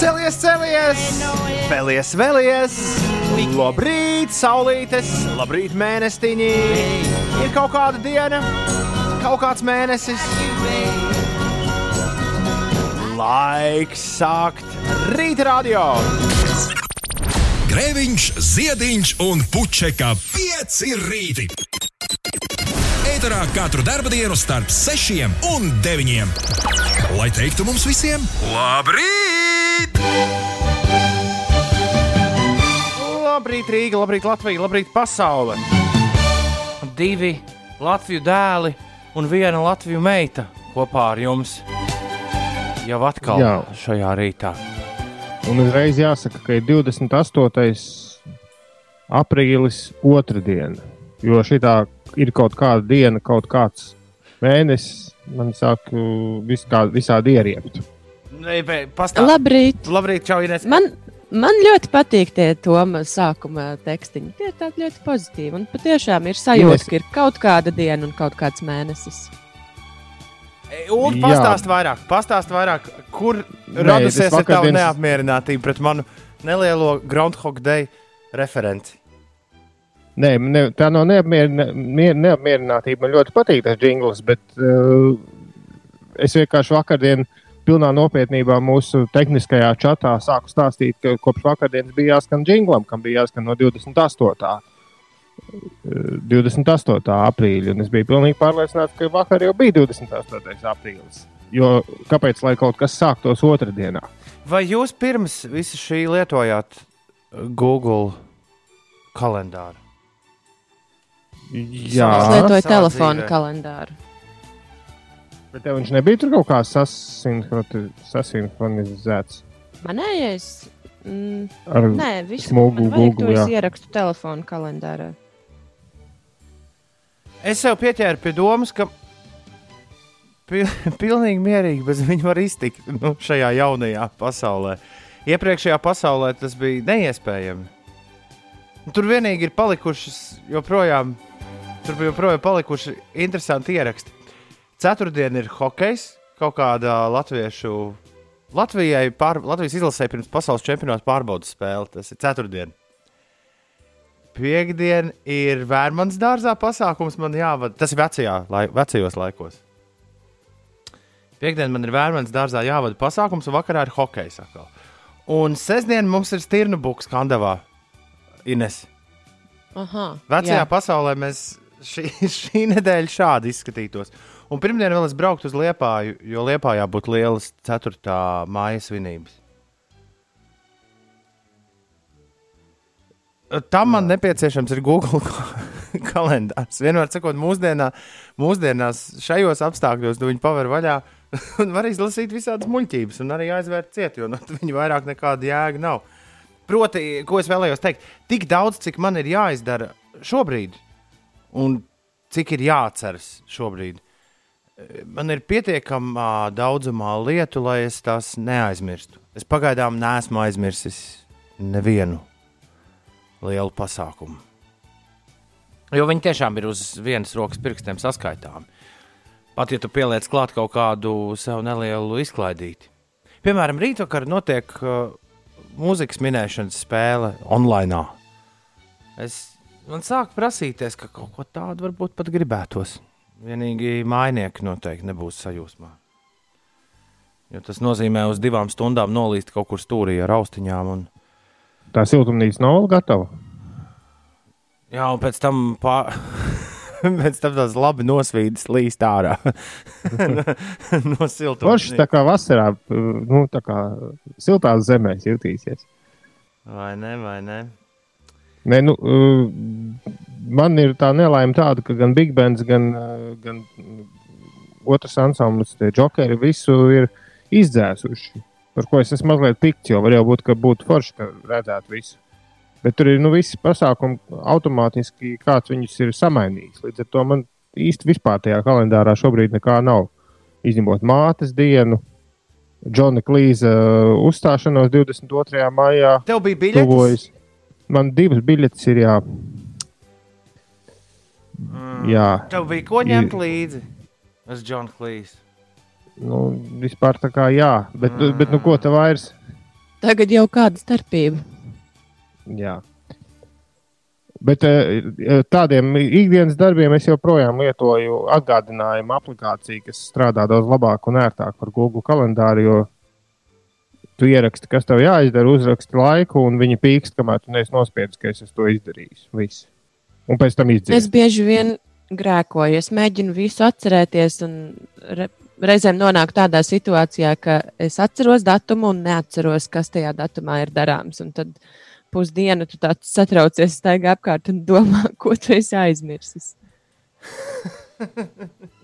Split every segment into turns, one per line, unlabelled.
Celies, celies! Vēlies, vēlies! Labrīt, saulītes! Labrīt, mēnestiņi! Ir kaut kāda diena, kaut kāds mēnesis. Laiks sākt rīta radio!
Grēviņš, Ziediņš un Puķeka 5 rīti. Eterā katru dienu starp 6 un 9. Lai teiktu mums visiem, labrīt!
Labrīt, Rīga, labrīt, Latvija, labrīt, pasaule! Divi Latviju dēli un viena Latviju meita kopā ar jums jau atkal
Jā.
šajā rītā.
Un uzreiz jāsaka, ka ir 28. aprīlis otrdiena. Jo šī ir kaut kāda diena, kaut kāds mēnesis, man sāk uh, vis, kā, visādi ieriept.
Pastāv.
Labrīt!
Labrīt, čau, Ines.
Man, man ļoti patīk tie Toma sākuma tekstiņi. Tie ir tādi ļoti pozitīvi. Un patiešām ir sajūta,
Ines-
ka ir kaut kāda diena un kaut kāds mēnesis.
Un
Jā.
pastāst vairāk, pastāst vairāk, kur
Nē,
radusies
vakardienas-
neapmierinātība pret manu nelielo Groundhog Day referenci.
Nē, ne, tā nav neapmierina, mier- neapmierinātība. Man ļoti patīk tas jingls, bet uh, es vienkārši vakardien pilnā nopietnībā mūsu tehniskajā čatā sāku stāstīt, ka kopš vakardienas bija jāskan jinglam, kam bija jāskan no 28. uh, 28. aprīļa. Un es biju pilnīgi pārliecināts, ka vakar jau bija 28. aprīlis. Jo kāpēc lai kaut kas sāktos otrdienā?
Vai jūs pirms visa šī lietojāt uh, Google kalendāru?
Jā,
Es lietoju telefonu kalendāru.
bet tev viņš nebija tur kaut kā sasinhronizēts.
Manējais? Mm,
Ar
nē, viss
smugu
to es ierakstu telefonu kalendārā.
Es sev pieķēru pie domas, ka pil pilnīgi mierīgi bez viņa var iztikt nu, šajā jaunajā pasaulē. Iepriekšējā pasaulē tas bija neiespējami. Tur vienīgi ir palikušas joprojām, tur joprojām palikuši interesanti ieraksti. Ceturtdiena ir hokejs, kaut kāda latviešu. Latvijai pār, Latvijas izlasē pirms pasaules čempionāta pārbaudas spēle. Tas ir ceturtdiena. Piektdiena ir Vērmans dārzā pasākums. Man jāvada, tas ir vecajā, lai, vecajos laikos. Piektdiena man ir Vērmans dārzā jāvada pasākums, un vakarā ir hokejs. atkal. Un sestdiena mums ir stirnu buks Kandavā. Ines.
Aha,
Vecajā
jā.
pasaulē mēs šī, šī nedēļa šādi izskatītos. Un pirmdien vēl es brauktu uz Liepāju, jo Liepājā būtu lielas 4. māja svinības. Tam man nepieciešams ir Google kalendārs. Vienmēr sakot, mūsdienā, mūsdienās šajos apstākļos tu viņu paver vaļā un var izlasīt visādas muļķības un arī aizvērt ciet, jo no viņa vairāk nekāda jēga nav. Proti, ko es vēlējos teikt, tik daudz, cik man ir jāizdara šobrīd, un cik ir jāatceras šobrīd. Man ir pietiekamā daudzumā lietu, lai es tās neaizmirstu. Es pagaidām neesmu aizmirsis nevienu lielu pasākumu. Jo viņi tiešām ir uz vienas rokas pirkstiem saskaitāmi. Pat ja tu pieliec klāt kaut kādu sev nelielu izklaidīti. Piemēram, rītvakar notiek uh, mūzikas minēšanas spēle online. Es man sāk prasīties, ka kaut ko tādu varbūt pat gribētos. Vienīgi mājnieki noteikti nebūs sajūsmā. Jo tas nozīmē uz divām stundām nolīst kaut kur stūrī ar austiņām. Un,
Tā siltumnīca nav vēl gatava.
jā, un pēc tam, pār... pēc tam tās labi nosvīdas līst ārā no siltuma.
Forši tā kā vasarā, nu, tā kā siltās zemēs jutīsies.
Vai ne, vai ne?
Nē, nu, uh, man ir tā nelaime tāda, ka gan Big Bands, gan, uh, gan otrs ansamblis, tie jokeri, visu ir izdzēsuši. Par ko es esmu mazliet pikts, jo var jau būt, ka būtu forši, ka redzētu visu. Bet tur ir nu, visi pasākumi automātiski, kāds viņus ir samainījis. Līdz ar to man īsti vispār tajā kalendārā šobrīd nekā nav. Izņemot mātes dienu, Džona Klīza uh, uzstāšanos 22. maijā.
Tev bija biļetes?
tuvojas. Man divas biļetes ir jā.
Mm.
jā.
Tev bija ko ņemt līdzi? Es Džons Klīs.
Nu, vispār tā kā jā, bet, mm. bet nu, ko te vairs?
Tagad jau kāda starpība.
Jā. Bet eh, tādiem ikdienas darbiem es joprojām lietoju atgādinājumu aplikāciju, kas strādā daudz labāk un ērtāk par Google kalendāru. Jo tu ieraksti, kas tev jāizdara, uzraksti laiku, un viņi pīkst, kamēr tu neesi nospiedis, ka es to izdarīju. Viss. Un pēc tam izdzēs.
Es bieži vien grēkoju, es mēģinu visu atcerēties, un re, reizēm nonāku tādā situācijā, ka es atceros datumu un neatceros, kas tajā datumā ir darāms. Un tad pusdienu tu tāds satraucies, staigā apkārt un domā, ko tu esi aizmirsis.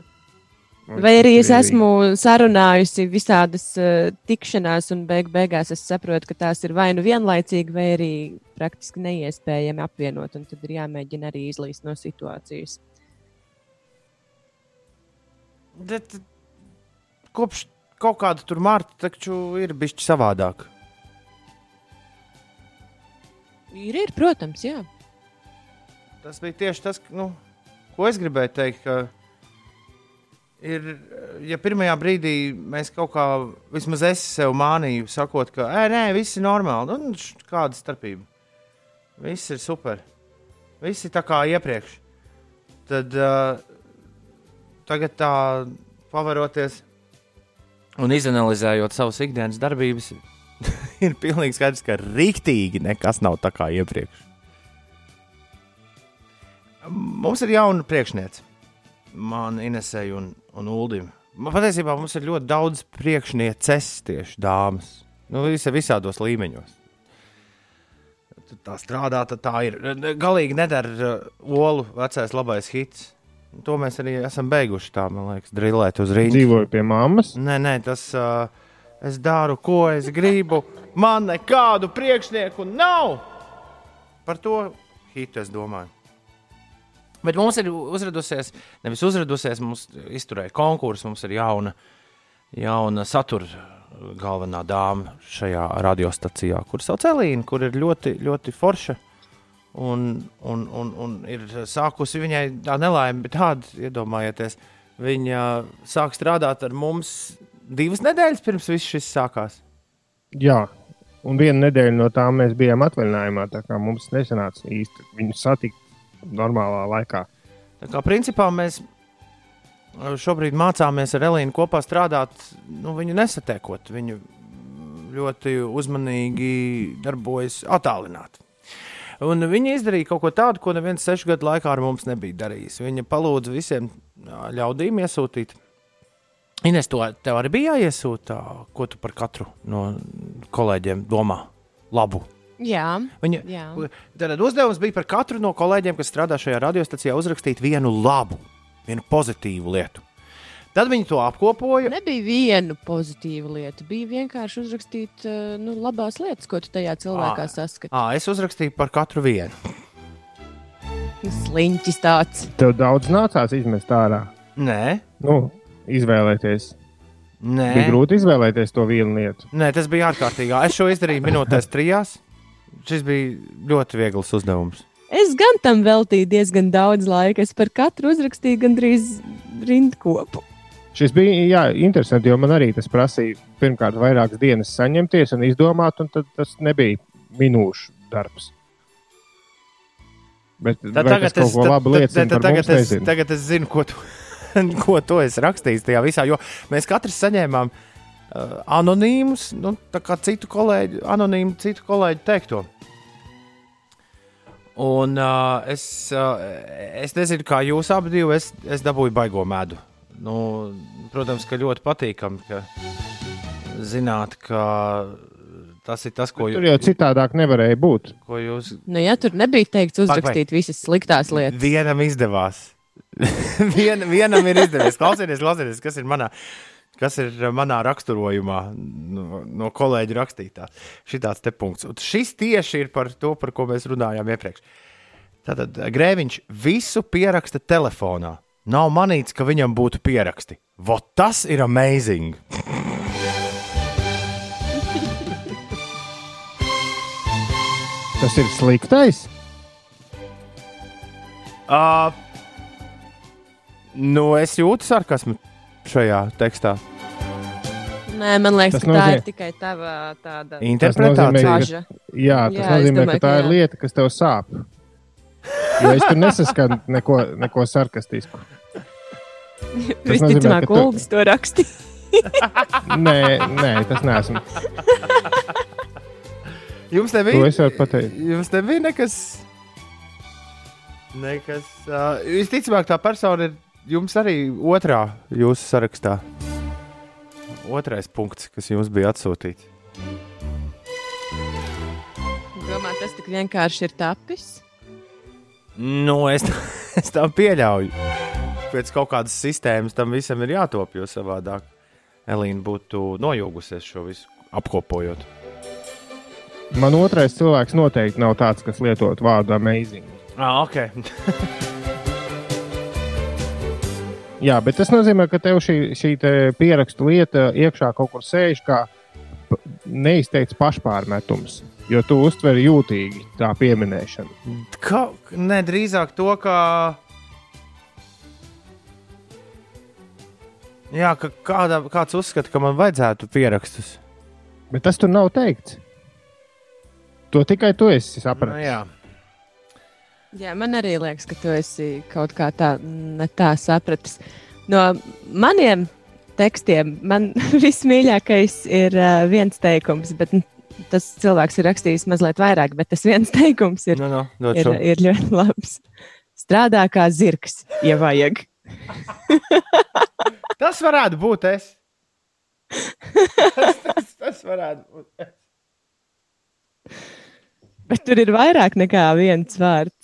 Vai arī es esmu sarunājusi visādas uh, tikšanās, un beig beigās es saprotu, ka tās ir vai nu vienlaicīgi, vai arī praktiski neiespējami apvienot, un tad ir jāmēģina arī izlīst no situācijas.
Bet kopš kaut kāda tur mārta taču ir bijis savādāk.
Ir, ir, protams, jā.
Tas bija tieši tas, nu, ko es gribēju teikt. Ka ir, ja pirmajā brīdī mēs kaut kā, vismaz es sev mānīju, sakot, ka, ē, nē, viss ir normāli, š- kāda starpība? Viss ir super. Viss ir tā kā iepriekš. Tad uh, tagad tā pavaroties un izanalizējot savas ikdienas darbības, ir pilnīgi skaidrs, ka rīktīgi nekas nav tā kā iepriekš. Mums ir jauna priekšniece. Man, Inesai un, un Uldim. Man patiesībā mums ir ļoti daudz priekšnieces tieši dāmas. Nu, visa, visādos līmeņos. Tad Tā strādā, tad tā ir. Galīgi nedara uh, olu vecais labais hits. To mēs arī esam beiguši. Tā, man liekas, drillēt uz rīta.
Dzīvoju pie mammas.
Nē, nē, tas uh, es daru, ko es gribu. Man nekādu priekšnieku nav. Par to hitu es domāju. Bet mums ir uzradusies, nevis uzradusies, mums izturēja konkursu, mums ir jauna, jauna satura galvenā dāma šajā radiostacijā, kur sauc Elīna, kur ir ļoti, ļoti forša. Un, un, un, un ir sākusi viņai tā nelaime, tāda, iedomājieties, viņa sāk strādāt ar mums divas nedēļas pirms viss šis sākās.
Jā, un vienu nedēļu no tām mēs bijām atvaļinājumā. Tā kā mums nesanāca īsti viņu satikt normālā laikā.
Tā kā principā mēs šobrīd mācāmies ar Elīnu kopā strādāt, nu, viņu nesatiekot. Viņu ļoti uzmanīgi darbojas attālināti. Un viņa izdarīja kaut ko tādu, ko neviens sešu gadu laikā ar mums nebija darījis. Viņa palūdza visiem ļaudīm iesūtīt. Ines, to tev arī bija jāiesūta, ko tu par katru no kolēģiem domā? Labu.
Jā,
Viņa,
jā.
Tad uzdevums bija par katru no kolēģiem, kas strādā šajā radiostacijā, uzrakstīt vienu labu, vienu pozitīvu lietu. Tad viņi to apkopoja.
Nebija viena pozitīva lieta. Bija vienkārši uzrakstīt eh, nu, labās lietas, ko tu tajā cilvēkā
Ā.
saskati.
À, es uzrakstīju par katru vienu.
Sliņķis tāds.
Tev daudz nācās izmest ārā.
Nē,
Nu, izvēlēties.
nē.
Bija grūti izvēlēties to vienu lietu.
nē tas bija ārkārtīgi. Es šo izdarīju minūtēs trijās. Šis bija ļoti viegls uzdevums.
Es gan tam veltīju diezgan daudz laika. Es par katru uzrakstīju gandrīz rindkopu.
Šis bija jā, interesanti, jo man arī tas prasīja pirmkārt vairākas dienas saņemties un izdomāt, un tad tas nebija minūšu darbs. Bet
Tad
tas kaut ko labu liecina
tad,
par
tagad, es,
nezinu.
tagad es zinu, ko tu, ko tu esi rakstījis tajā visā. Jo mēs katrs saņēmām uh, anonīmus, nu, tā kā citu kolēģu, anonīmu citu kolēģu teikto. Un uh, es, uh, es nezinu, kā jūs abi divi, es, es dabūju baigo medu. Nu, protams, ka ļoti patīkami, ka zināt, ka tas ir tas, ko,
Tur
jū,
jau citādāk nevarēja būt.
ko jūs
Nu, ja tur nebija teikts uzrakstīt visas sliktās lietas,
Vienam izdevās. Vien, vienam ir izdevies. Klausieties, klausieties, kas ir manā, kas ir manā raksturojumā, no, no kolēģa rakstītā. Šitāds te punkts. Un šis tieši ir par to, par ko mēs runājām iepriekš. Tātad Grēviņš visu pieraksta telefonā. Nav manīts, ka viņam būtu pieraksti. Vot tas ir amazing!
Tas ir sliktais.
Uh, nu, es jūtu sarkasmu šajā tekstā.
Nē, man liekas,
Tas
ka tā
nozīmē-
ir tikai tava tāda
Interpretācija.
nozīmē, ka-. Jā, tas
Jā,
nozīmē,
domāju,
ka tā
ka
ir lieta, kas tev sāp. Jo es tur nesaskanu neko, neko sarkastisku. nozīmē,
Visticamāk,
ka tu-
to rakstīja.
Nē, nē, tas neesmu.
Jums
To
nebija,
es varu pateikt.
jums nebija nekas. nekas uh, visticamāk, tā persona ir jums arī otrā jūsu sarakstā. Otrais punkts, kas jums bija atsūtīts.
Domā, tas tik vienkārši ir tapis.
Nu, es, es tam pieļauju. Pēc kaut kādas sistēmas tam visam ir jātop, jo savādāk Elīna būtu nojūgusies šo visu apkopojot.
Man otrais cilvēks noteikti nav tāds, kas lietot vārdu amazing.
Ah, ok.
Jā, bet tas nozīmē, ka tev šī, šī te pierakstu lieta iekšā kaut kur sēž kā neizteikts pašpārmetums. Jo tu uztver jūtīgi tā pieminēšanu.
Kā, ne drīzāk to, ka. Jā, ka kādā, kāds uzskata, ka man vajadzētu pierakstus.
Bet tas tur nav teikts. To tikai tu esi
Nu,
sapratis.
jā,
Jā, man arī liekas, ka tu esi kaut kā tā, tā sapratis. No maniem tekstiem man vismīļākais ir uh, viens teikums, bet tas cilvēks ir rakstījis mazliet vairāk, bet tas viens teikums ir,
nu, nu, dod
ir,
šo.
ir ļoti labs. Strādā kā zirgs, ja vajag.
Tas varētu būt es. tas, tas, tas varētu būt. es.
Bet tur ir vairāk nekā viens vārds.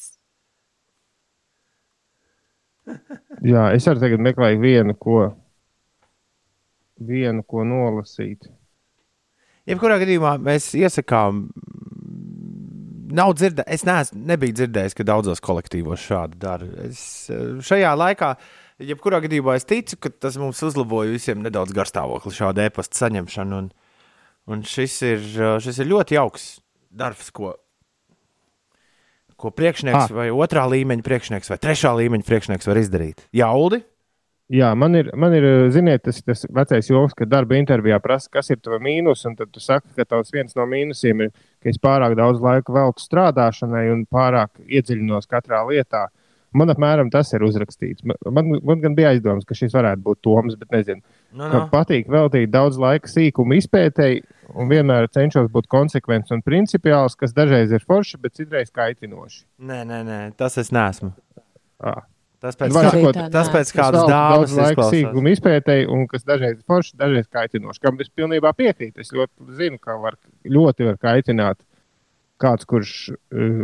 Jā, es arī tagad meklēju vienu, ko, vienu, ko nolasīt.
Jebkurā gadījumā mēs iesakām, nav dzirdējis, es neesmu, nebiju dzirdējis, ka daudzos kolektīvos šādi dara. Es šajā laikā, jebkurā gadījumā, es ticu, ka tas mums uzlaboja visiem nedaudz garstāvokli, šāda e-pasta saņemšana. Un, un šis, ir, šis ir ļoti jauks darbs, ko, ko priekšnieks,
Ah.
vai otrā līmeņa priekšnieks, vai trešā līmeņa priekšnieks var izdarīt. Jā, Uldi?
Jā, man ir, man ir ziniet, tas, tas vecais joks, ka darba intervijā prasa, kas ir tavs mīnus, un tad tu saki, ka tavs viens no mīnusiem ir, ka es pārāk daudz laika veltu strādāšanai un pārāk iedziļinos katrā lietā. Man apmēram tas ir uzrakstīts. Man, man, man gan bija aizdoms, ka šis varētu būt Toms, bet nezinu.
Nu,
Man patīk veltīt daudz laika sīkumu izpētēji, un vienmēr cenšos būt konsekvents un principiāls, kas dažreiz ir forši, bet citreiz kaitinoši.
Nē, nē, nē, tas es neesmu.
Ah.
Tas pēc, kā,
sakot,
tas pēc kādas dāmas
laika sīkumu izpētēji, un kas dažreiz ir forši, dažreiz kaitinoši. Kam es pilnībā piekrītu. Es ļoti zinu, ka var, ļoti var kaitināt kāds, kurš uh,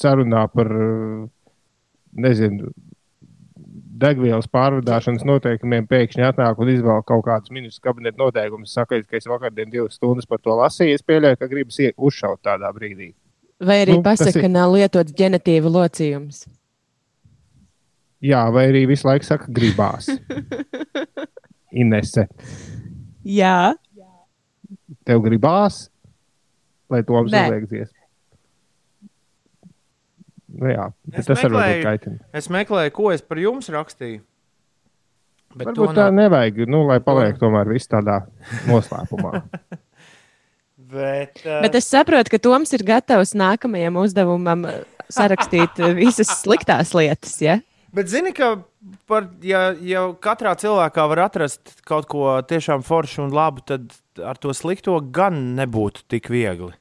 sarunā par, uh, nezinu, degvielas pārvadāšanas noteikumiem, pēkšņi atnāk un izvēl kaut kādus ministru kabineta noteikumus. Saka, ka es vakardien divas stundas par to lasīju. Es pieļauju, ka gribas uzšaut tādā brīdī.
Vai arī
Nu,
pasaka,
ir-
ka nav lietots ģenetīva locījums.
Jā, vai arī visu laiku saka, gribās. Inese,
Jā,
tev gribās, lai to
Nē.
Nu, jā, bet
Es
tas arī
meklēju-
būt kaitīgi.
Es meklēju, ko es par jums rakstīju. Bet to
Varbūt tā
nav.
nevajag, nu, lai paliek tomēr viss tādā noslēpumā.
Bet, uh,
bet es saprotu, ka Toms ir gatavs nākamajam uzdevumam eh, sarakstīt eh, visas sliktās lietas. Ja?
bet zini, ka par, ja, ja katrā cilvēkā var atrast kaut ko tiešām foršu un labu, tad ar to slikto gan nebūtu tik viegli.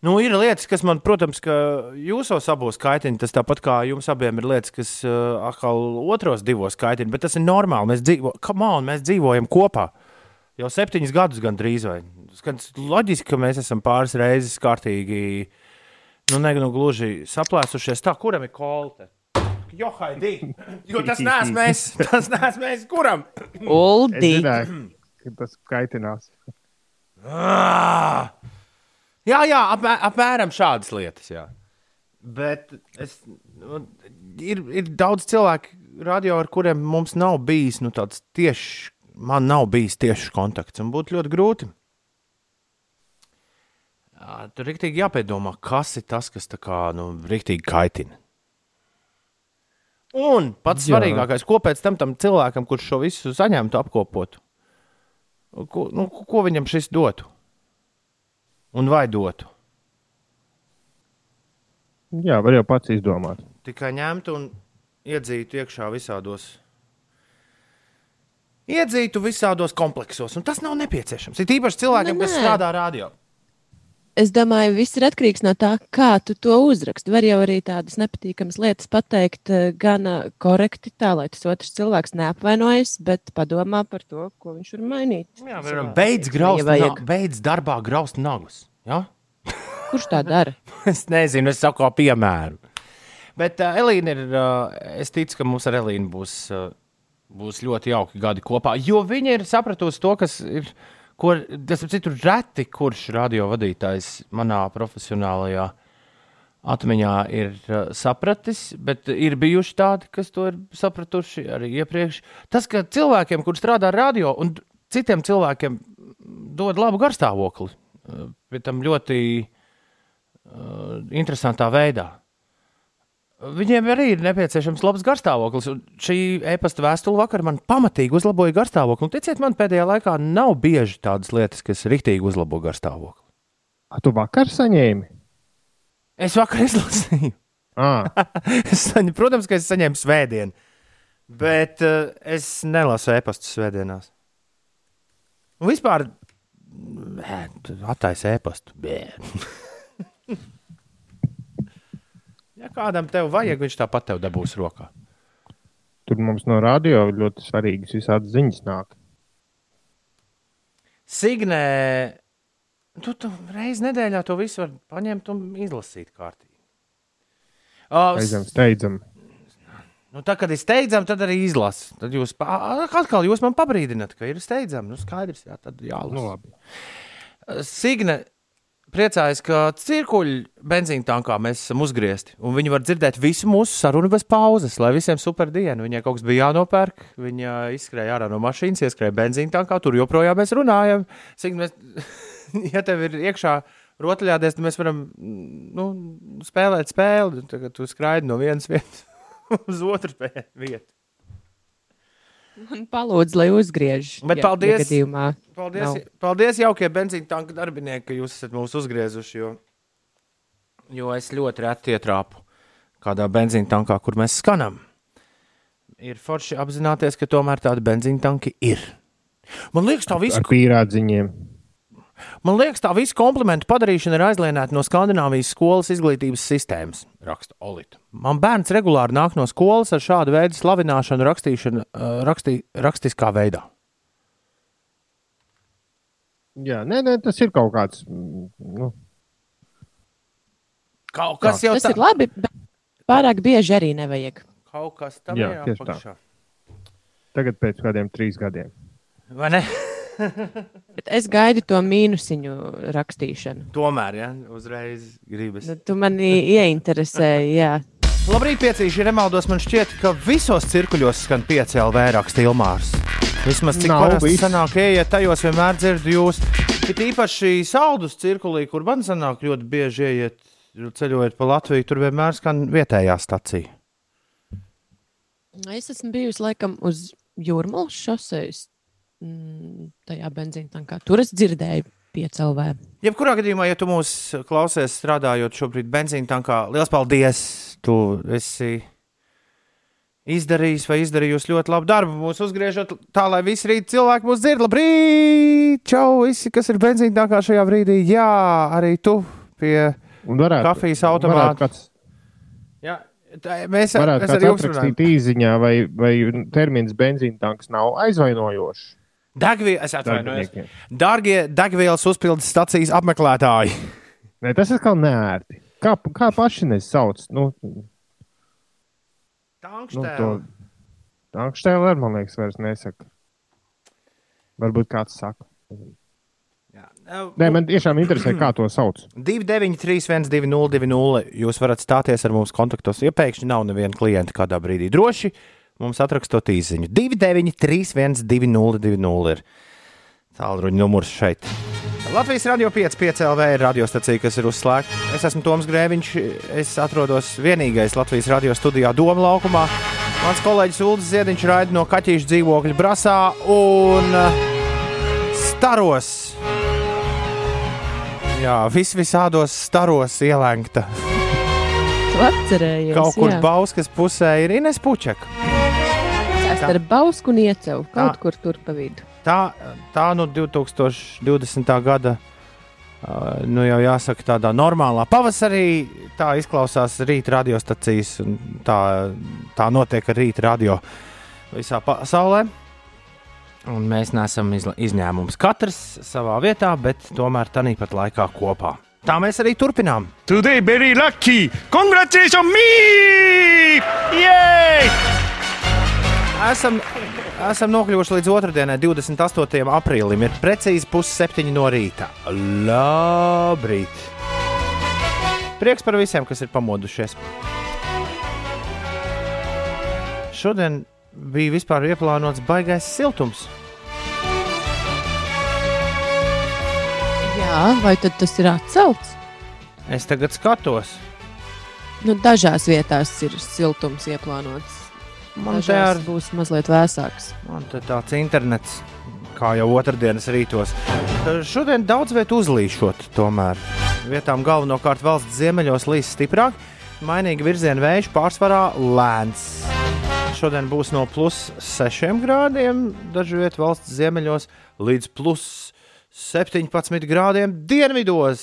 Nu, ir lietas, kas man, protams, ka jūsos abos kaitina. Tas tāpat kā jums abiem ir lietas, kas uh, atkal otros divos kaitina. Bet tas ir normāli. Mēs, dzīvo, on, mēs dzīvojam kopā jau septiņus gadus gandrīz. Vai. Skans, loģiski, ka mēs esam pāris reizes kārtīgi, nu, ne nu, gluži saplēsušies. Tā, kuram ir kolte? Jo, Haidī, jo tas neesmu es. Tas neesmu es. Kuram?
Ka tas kaitinās.
Ah! Jā, jā, apmē, apmēram šādas lietas. Jā. Bet es, nu, ir, ir daudz cilvēku, radio, ar kuriem mums nav bijis nu, tāds tieši, man nav bijis tieši kontakts. Un būtu ļoti grūti. Tur rīktīgi jāpiedomā, kas ir tas, kas tā kā nu, rīktīgi kaitina. Un pats
Jā.
svarīgākais, ko pēc tam tam cilvēkam, kurš šo visu saņemtu, apkopotu. ko, nu, ko viņam šis dotu? Un vai dotu?
Jā, var jau pats izdomāt.
Tikai ņemtu un iedzītu iekšā visādos. Iedzītu visādos kompleksos, un tas nav nepieciešams. Ir īpaši cilvēkiem,
Nu,
kas strādā radio.
Es domāju, viss ir atkarīgs no tā, kā tu to uzraksti. Var jau arī tādas nepatīkamas lietas pateikt, eh, gan korekti, tā lai tas otrs cilvēks neapvainojas, bet padomā par to, ko viņš var mainīt.
Jā, varam, beidz graust,
ja
na, beidz darbā graust nagus. Ja?
Kurš tā dara?
Es nezinu, es saku, kā piemēru. Bet uh, Elīna ir. Uh, es ticu, ka mums ar Elīnu būs, uh, būs ļoti jauki gadi kopā. Jo viņa ir sapratusi to, kas ir. Ko, tas ir citur reti, kurš radiovadītājs manā profesionālajā atmiņā ir uh, sapratis, bet ir bijuši tādi, kas to ir sapratuši arī iepriekš. Tas, ka cilvēkiem, kur strādā radio, un citiem cilvēkiem dod labu garstāvokli, uh, pie tam ļoti uh, interesantā veidā. Viņiem arī ir nepieciešams labs garstāvoklis. un Šī e-pasta vēstule vakar man pamatīgi uzlaboja garstāvokli. Un, ticiet man, pēdējā laikā nav bieži tādas lietas, kas rīktīgi uzlabo garstāvokli.
A, tu vakar saņēmi?
Es vakar izlasīju. Saņem, protams, ka es saņēmu svētdienu, bet uh, es nelasu e-pastus svētdienās. Un vispār attaisa e-pastu. Bē. ja kādam tev vajag, viņš tāpat tev dabūs rokā.
tur mums no radio ļoti svarīgas visādas ziņas nāk.
Signē, tu, tu reizi nedēļā to visu var paņemt un izlasīt kārtīgi. Uh,
Reizēm steidzam.
Nu, tā, kad ir steidzami, tad arī izlasa. Tad jūs atkal jūs man pabrīdināt, ka ir steidzami. Nu, skaidrs, jā, tad jālasa.
Nu, labi.
Signe priecājas, ka cirkuļu benzīna tankā mēs esam uzgriezti. Viņi var dzirdēt visu mūsu sarunu bez pauzes, lai visiem super diena. Viņai kaut kas bija jānopērk. Viņa izskrēja ārā no mašīnas, ieskrēja benzīna tankā. Tur joprojām mēs runājam. Signe, mēs, ja tev ir iekšā rotaļādies, tad mēs varam nu, spēlēt spēli. Tagad tu skraidi no vienas vietas uz otru vietu.
Un palūdzu, lai uzgriež.
Bet
ja-
paldies.
Ja.
Paldies,
Nav.
paldies jaukie benzīna tanka darbinieki, ka jūs esat mūs uzgriezuši. Jo, jo es ļoti reti ietrāpu kādā benzīna tankā, kur mēs skanam. Ir forši apzināties, ka tomēr tādi benzīna tanki ir. Man liekas, tā visa,
Ar pīrādziņiem.
Man liekas, tā visa komplimentu padarīšana ir aizlienēta no Skandināvijas skolas izglītības sistēmas, raksta Olita. Man bērns regulāri nāk no skolas ar šādu veidu slavināšanu, rakstīšanu, uh, rakstī, rakstiskā veidā.
Jā, nē, nē, tas ir kaut kāds. Nu,
Kaut kas jau
Tas ir labi, bet pārāk bieži arī nevajag.
Kaut kas tam
Jā,
ir
tieši tā.
apakšā.
tagad pēc kādiem trīs gadiem.
Vai ne?
Bet es gaidu to mīnusiņu rakstīšanu.
Tomēr, ja uzreiz gribas.
Nu, tu mani ieinteresēji, jā.
Labrīt, piecīši, nemaldos, man šķiet, ka visos cirkuļos skan 5 LV raksta Ilmārs. Vismaz cik parasti sanāk, ejiet tajos vienmēr dzirdu jūs. Ir īpaši saldus cirkulī, kur man sanāk ļoti bieži ieiet, ceļojot pa Latviju, tur vienmēr skan vietējā stacija.
Es esmu bijusi laikam uz jūrmālas šoseis. Mm, tajā benzīna tankā. Tur es dzirdēju piecēlvē.
Jebkurā gadījumā, ja tu mūs klausies strādājot šobrīd benzīna tankā, liels paldies! Tu esi izdarījis vai izdarījusi ļoti labu darbu. Mūs uzgriežot tā, lai visi rīt cilvēki mūs dzird. Labrīt! Čau! Visi, kas ir benzīna tankā šajā brīdī. Jā, arī tu pie
varētu,
kafijas automāta. Jā, tā, mēs,
varētu kāds
arī jums runājam.
atrakstīt īziņā, vai, vai termins benzīna tanks nav aizvainojošs.
Degvielas, es atvainojos. Dārgie degvielas uzpildes stacijas apmeklētāji!
Nē, tas ir kā neērti. Kā, kā paši nesauc? Nu, nu,
Tankštēl.
to tankštēlu arī, man liekas, vairs nesaka. Varbūt kāds saka.
Jā.
Nē, man tiešām interesē, kā to sauc.
293, 1202, jūs varat stāties ar mums kontaktos. Ja pēkšņi nav neviena klienta kādā brīdī, droši mums atrakstot īsiņu. 293, 1202 ir tālruņa numurs šeit. Latvijas radio 5,5 LV ir radiostacija, kas ir uzslēgta. Es esmu Toms Grēviņš. Es atrodos vienīgais Latvijas radio studijā Doma laukumā. Mans kolēģis Ulrichs Ziedņš raida no kaķīšu dzīvokļa Brasā. Un uh, staros. Jā, vis visādos staros ielēgta.
Tu atcerējies,
Kaut kur
jā.
Bauskas pusē ir Ines Pučeka.
Tas ar bausku un iecevu kaut
Tā.
kur tur pa vidu.
Tā, tā nu 2020. gada, nu jau jāsaka, tādā normālā pavasarī tā izklausās rīta radiostacijas. un Tā, tā notiek ar rīta radio visā pasaulē. Un mēs neesam izņēmums. Katrs savā vietā, bet tomēr tāpat laikā kopā. Tā mēs arī turpinām.
Today very lucky. Congratulations me! Yay!
Esam, esam nokļuvuši līdz otrdienai, 28. aprīlim. Ir precīzi pusseptiņi no rīta. Labrīt! Prieks par visiem, kas ir pamodušies. Šodien bija vispār ieplānots baigais siltums.
Jā, vai tad tas ir atcelts?
Es tagad skatos.
Nu, dažās vietās ir siltums ieplānots.
Man te ar
būs mazliet vēsāks.
Man te tāds internets, kā jau otrdienas rītos. Šodien daudz vietu uzlīšot, tomēr. Vietām galvenokārt valsts ziemeļos līs stiprāk, mainīgi virziena vējš pārsvarā lēns. Šodien būs no plus 6 grādiem, dažu vietu valsts ziemeļos līdz plus 17 grādiem dienvidos.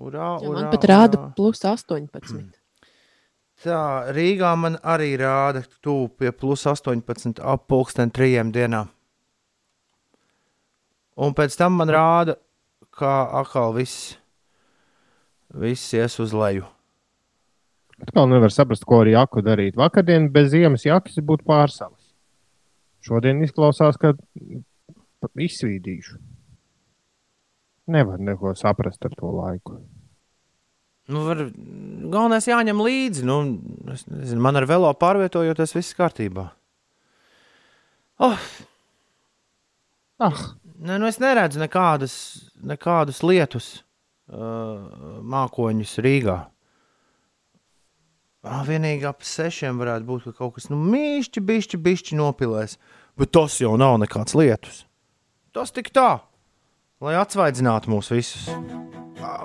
Urā, urā,
man pat rāda
urā.
plus 18.
Tā Rīgā man arī rāda tuvu pie plus 18, ap pulksten trījiem dienā. Un pēc tam man rāda, kā atkal viss, viss ies uz leju.
Atkal nevar saprast, ko ar jaku darīt. Vakardien bez ziemas jakas būtu pārsalis. Šodien izklausās, ka izsvīdīšu. Nevar neko saprast ar to laiku.
Nu, var, galvenais jāņem līdzi. Nu, es nezinu, man ar velo pārvietojoties, viss kārtībā. Oh,
Ah,
ne, nu es neredzu nekādas, nekādus lietus uh, mākoņus Rīgā. Ah, vienīgi ap sešiem varētu būt, ka kaut kas nu, mīšķi, bišķi, bišķi nopilēs. Bet tas jau nav nekāds lietus. Tas tik tā, lai atsvaidzinātu mūs visus.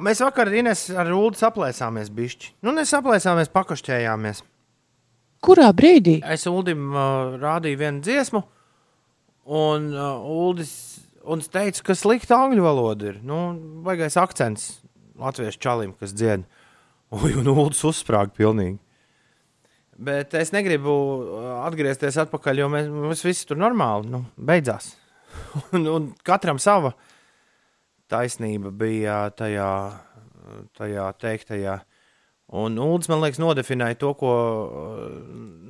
Mēs vakar ar Ines ar Ulu saplēsāmies bišķi. Nu, nesaplēsāmies, pakašķējāmies.
Kurā brīdī?
Es Ulim uh, rādīju vienu dziesmu, un uh, Uldis un es teicu, ka slikta angļu valoda ir. Nu, baigais akcents latviešu čalim, kas dzied. Ui, un Uldis uzsprāga pilnīgi. Bet es negribu atgriezties atpakaļ, jo mēs, mums viss tur normāli nu, beidzās. un, un katram sava taisnība bija tajā, tajā teiktajā. Un Ulas, man liekas, nodefinēja to, ko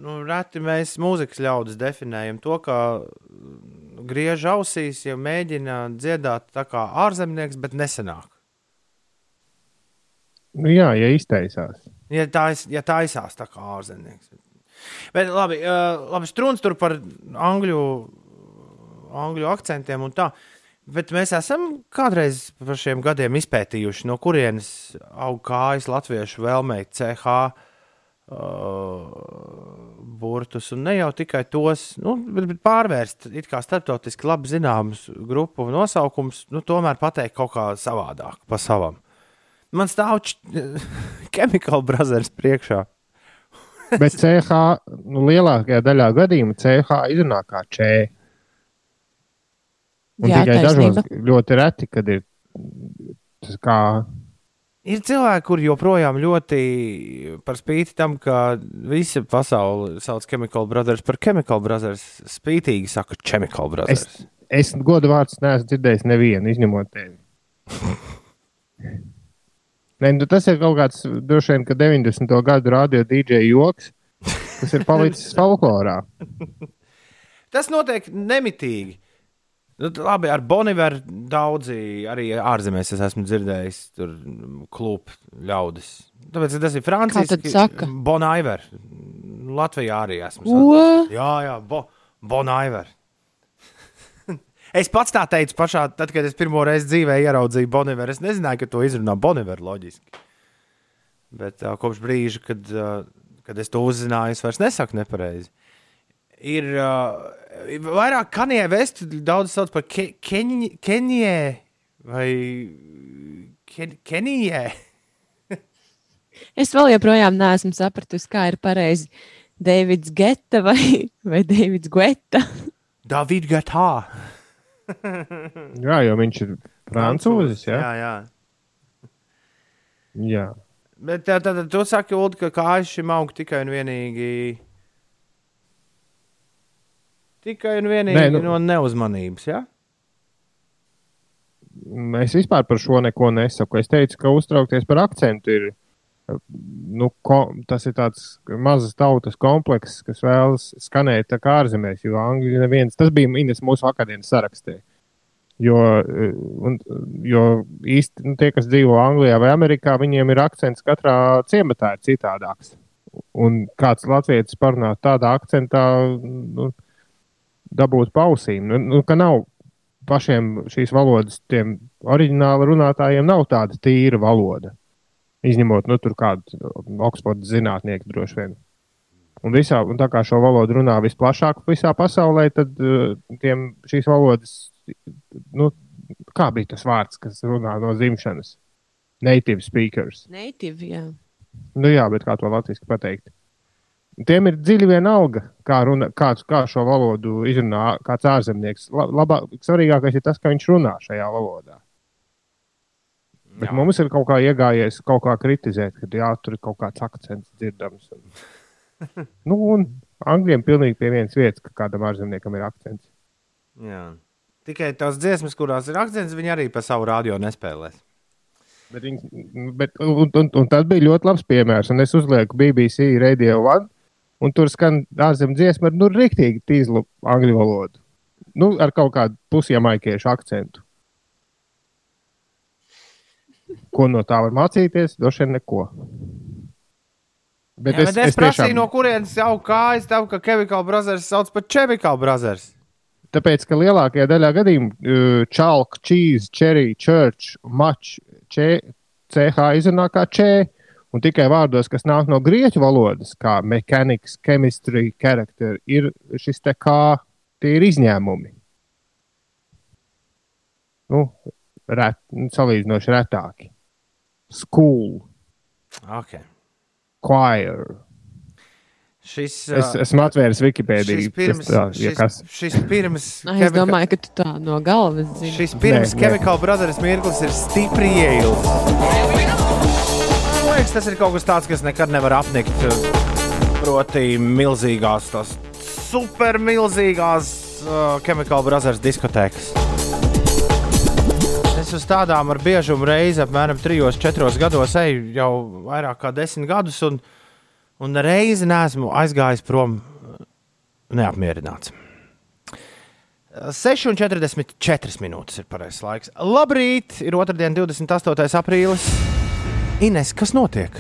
nu, reti mēs, mūzikas ļaudis, definējam. To, ka griež ausīs, ja mēģina dziedāt tā kā ārzemnieks, bet nesenāk.
nu jā, ja izteicās.
Ja tā, ja taisās tā kā ārzemnieks. Bet labi, uh, labi strūns tur par angļu, angļu akcentiem un tā. Bet mēs esam kādreiz par šiem gadiem izpētījuši, no kurienes aug kājas latviešu vēlmei CH uh, burtus. Un ne jau tikai tos, nu, bet, bet pārvērst it kā starptautiski labi zināmus grupu nosaukumus, nu, tomēr pateikt kaut kā savādāk, pa savam. Man stāv Chemical Brothers priekšā.
Bet CH nu, lielākajā daļā gadījumu CH izrunā kā č. Un
Jā,
tikai
taisnība.
dažos ļoti reti, kad ir tas kā.
Ir cilvēki, kuriem joprojām ļoti par spīti tam, ka visa pasaule sauc Chemical Brothers par Chemical Brothers, spītīgi saka Chemical Brothers.
Es, es godu vārdus neesmu dzirdējis nevienu, izņemot tevi. Nē, nu tas ir kaut kāds droši vien, ka 90. gadu radio DJ joks, kas ir palicis folklorā.
Tas notiek nemitīgi. Nu, labi, ar Boniveru daudzi arī ārzemēs es esmu dzirdējis, tur klūp ļaudis. Tāpēc tas ir Francijas? Bonaiver. Latvijā arī esmu. Saticis. Jā, jā, bo, Bonaiver. es pats tā teicu pašā, tad, kad es pirmo reizi dzīvē ieraudzīju Boniveru. Es nezināju, ka to izrunā Boniveru loģiski. Bet uh, kopš brīža, kad, uh, kad es to uzzināju, es vairs nesaku nepareizi. Ir uh, vairāk kanijai vestu, daudz sauc par ke, keņi, Kenijai vai ken, Kenijai.
Es vēl joprojām neesmu sapratusi, kā ir pareizi. Deivids Geta vai, vai Deivids Guetta.
David Gatā.
Jā, jo viņš ir francūzis. Jā,
jā. jā.
jā.
Bet tā, tā, tā, tu saki, Ulu, ka kājas šim aug tikai un vienīgi. Tikai un vienīgi
Nē, nu-
no neuzmanības. Ja?
Es vispār par šo neko nesaku. Es teicu, ka uztraukties par akcentu ir. Nu, ko, tas ir tāds mazs tautas komplekss, kas vēlas skanēt tā kā ārzemēs. Jo angļu neviens, tas bija Ines mūsu akadēmijas sarakstē. Jo, un, jo īsti nu, tie, kas dzīvo Anglijā vai Amerikā, viņiem ir akcents katrā ciematā ir citādāks. Un kāds latviečs parunā tādā akcentā, nu, dabūt pausīm. Nu, nu, ka nav pašiem šīs valodas, tiem oriģināli runātājiem, nav tāda tīra valoda. Izņemot nu, tur kādu Oksfordas zinātnieku droši vien. Un, visā, un tā kā šo valodu runā visplašāk visā pasaulē, tad uh, tiem šīs valodas, nu, kā bija tas vārds, kas runā no dzimšanas? Native speakers.
Native, jā.
Nu, jā, bet kā to latviešu pateikt? Tiem ir dziļi vienalga, kā, runa, kā, kā šo valodu izrunā kāds ārzemnieks. La- Labāk, svarīgākais ir tas, ka viņš runā šajā valodā. Bet
Jā.
mums ir kaut kā iegājies, kaut kā kritizēt, ka jā, tur ir kaut kāds akcents dzirdams. Un, nu, un angļiem pilnīgi pie vienas vietas, ka kādam ārzemniekam ir akcents.
Jā. Tikai tās dziesmas, kurās ir akcents, viņi arī pa savu radio nespēlēs.
Bet, viņ, bet, un, un, un tas bija ļoti labs piemērs. Un es uzlieku BBC Radio One, un tur skan ārzemju dziesma ar nu, rīktīgi tīzlu angļu valodu. Nu, ar kaut kādu pusjamaikiešu akcentu. Ko no tā var mācīties? Droši vien neko.
Bet Jā, es, bet es, es prasīju, no kurienes jau kājas tev, ka Chemical Brothers sauc par Chemical Brothers.
Tāpēc, ka lielākajā daļā gadījumu uh, čalka, cheese, cherry, church, mač, č, ch izrunā kā č. Un tikai vārdos, kas nāk no grieķu valodas, kā mechanics, chemistry, character, ir šis te kā, tie ir izņēmumi. Nu, ret, salīdzinoši retāki. School,
Okay.
choir.
Šis,
Es esmu atvēris Wikipēdiju.
šis pirms,
tā, ja
šis,
kas.
šis pirms,
Ai, Es domāju, ka tu tā no galvas zini.
šis pirms. Chemical Brothers mirklis ir stipri ieilgs. Liekas, tas ir kaut kas tāds, kas nekad nevar apnikt. Proti, milzīgās, tās supermilzīgās uh, Chemical Brothers diskotēkas. Es uz tādām ar biežumu reizi apmēram 3-4 gados eju jau vairāk kā 10 gadus, un, un reizi neesmu aizgājis prom uh, neapmierināts. 6,44 minūtes ir pareizais laiks. Labrīt! Ir otrdiena, 28. aprīlis. Ines, kas notiek?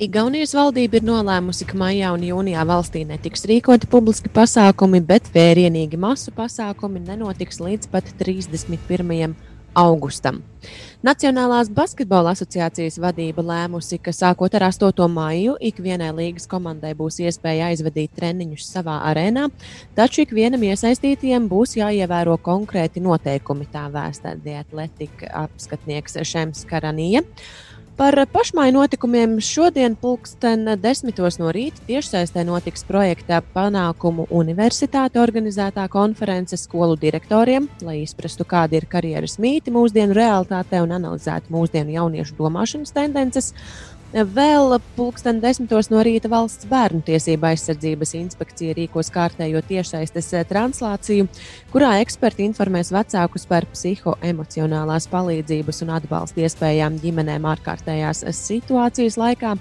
Igaunijas valdība ir nolēmusi, ka maijā un jūnijā valstī netiks rīkoti publiski pasākumi, bet vērienīgi masu pasākumi nenotiks līdz pat 31. augustam. Nacionālās basketbola asociācijas vadība lēmusi, ka sākot ar 8. maiju ikvienai līgas komandai būs iespēja aizvadīt treniņus savā arēnā, taču ikvienam iesaistītajam būs jāievēro konkrēti noteikumi, tā vēstā dietletika apskatnieks Šems Karanija. Par pašmāju notikumiem šodien, pulksten desmitos no rīta, tiešsaistē notiks projekta panākumu universitāte organizētā konference skolu direktoriem, lai izprastu, kādi ir karjeras mīti mūsdienu realitātē un analizētu mūsdienu jauniešu domāšanas tendences. Vēl pulksten desmitos no rīta valsts bērnu tiesība aizsardzības inspekcija rīkos kārtējo tiešsaistes eh, translāciju, kurā eksperti informēs vecākus par psihoemocionālās palīdzības un atbalsta iespējām ģimenēm ārkārtējās situācijas laikā.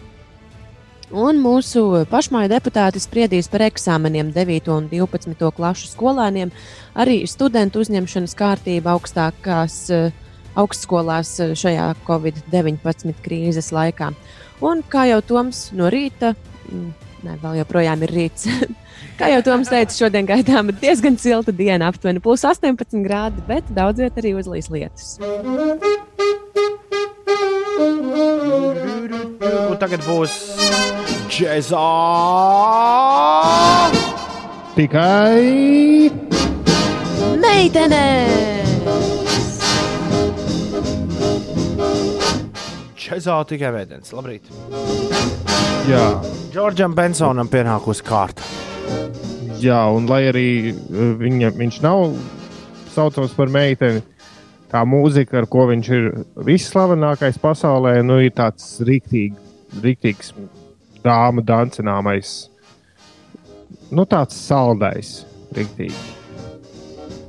Un mūsu pašmāju deputāti spriedīs par eksāmeniem 9 un 12 klasu skolēniem, arī studentu uzņemšanas kārtību augstākās eh, augstskolās eh, šajā Covid-19 krīzes laikā. Un kā jau Toms no rīta, mm, ne, vēl joprojām ir rīts. Kā jau Toms teica, šodien gaidām diezgan silta diena, aptuveni plus 18 grādi, bet daudz vietā arī uzlīs lietus.
Un tagad būs džēzā
Tikai
Meitene!
Čezā tikai vēdens. Labrīt.
jā,
Džordžam Bensonam pienākusi kārta.
jā, un lai arī uh, viņa, viņš nav saucams par meiteni, tā mūzika, ar ko viņš ir visslavenākais pasaulē, nu, ir tāds rīktīgi, rīktīgs dāmu dancināmais. Nu, tāds saldais, rīktīgi.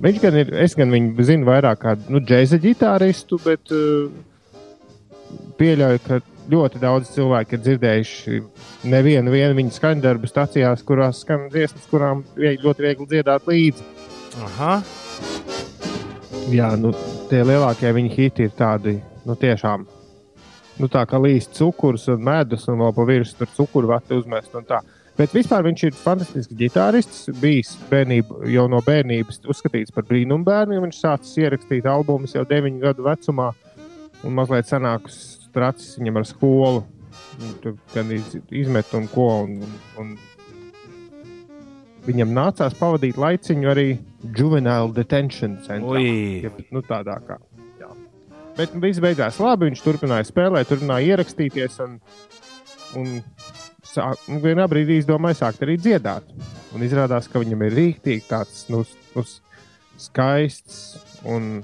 Viņš gan ir, es gan viņu zinu vairāk kā nu, džēza ģitāristu, bet uh, pieļauju, ka ļoti daudz cilvēku ir dzirdējuši nevienu vienu viņa skaņdarbu stācijās, kurās skan dziesmas, kurām vie- ļoti viegli dziedāt līdzi.
Aha.
Jā, nu, tie lielākie viņa hiti ir tādi, nu, tiešām. Nu, tā kā līdzi cukurs un medus, un vēl pa virsmu tur cukurvati uzmest. Bet vispār viņš ir fantastisks ģitārists. Bijis bērnība, jau no bērnības uzskatīts par brīnumu bērnu. jo Viņš sācis ierakstīt albumus jau 9 gadu vecumā, un mazliet senākus tracis viņam ar skolu. Tur gan iz- izmet un ko. Un, un, un viņam nācās pavadīt laiciņu arī juvenile detention centrā. Ja, nu, tādā kā. Jā. Bet viss beigās labi. Viņš turpināja spēlēt, turpināja ierakstīties. Un, un sāk, un vienā brīdī izdomāja sākt arī dziedāt. Un izrādās, ka viņam ir rīktīgi tāds nu, nu, skaists un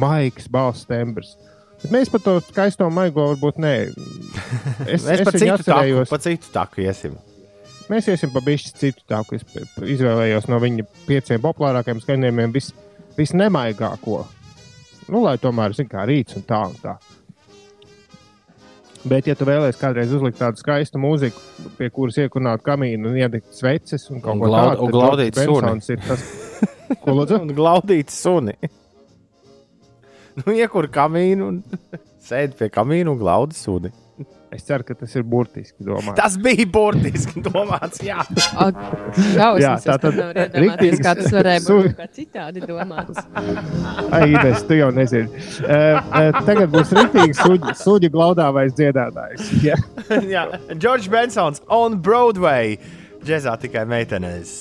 maigs balss tembrs. Bet mēs par to skaisto maigo varbūt nē. Es,
Mēs pa
viņu
citu taku,
atcerējos-
pa citu taku iesim.
Mēs iesim pa bišķi citu tā, ko es izvēlējos no viņa pieciem populārākajiem skaņojumiem, vis, visnemaigāko. Nu, lai tomēr, zināmā kā rīts un tā un tā. Bet, ja tu vēlēsies kādreiz uzlikt tādu skaistu mūziku, pie kuras iekunāt kamīnu un iedegt sveces un kaut ko tādu, tad
glaudīt suni.
Tas, ko lūdzu.
Un glaudīt suni. nu, iekur kamīnu un sēdi pie kamīna un glaudi suni.
Es ceru, ka tas ir burtiski domāts.
Tas bija burtiski domāts. Jā,
Jā,
Šausmas,
tā
es
tad
iedomāties,
riktīgs
kā tas varēja būt kā citādi domāts.
Ai, Ines, tu jau nezini. Uh, uh, tagad būs rīktīgi suģi, suģi glaudāvais dziedātājs. Ja?
jā. George Bensons on Broadway. Džezā tikai meitenes.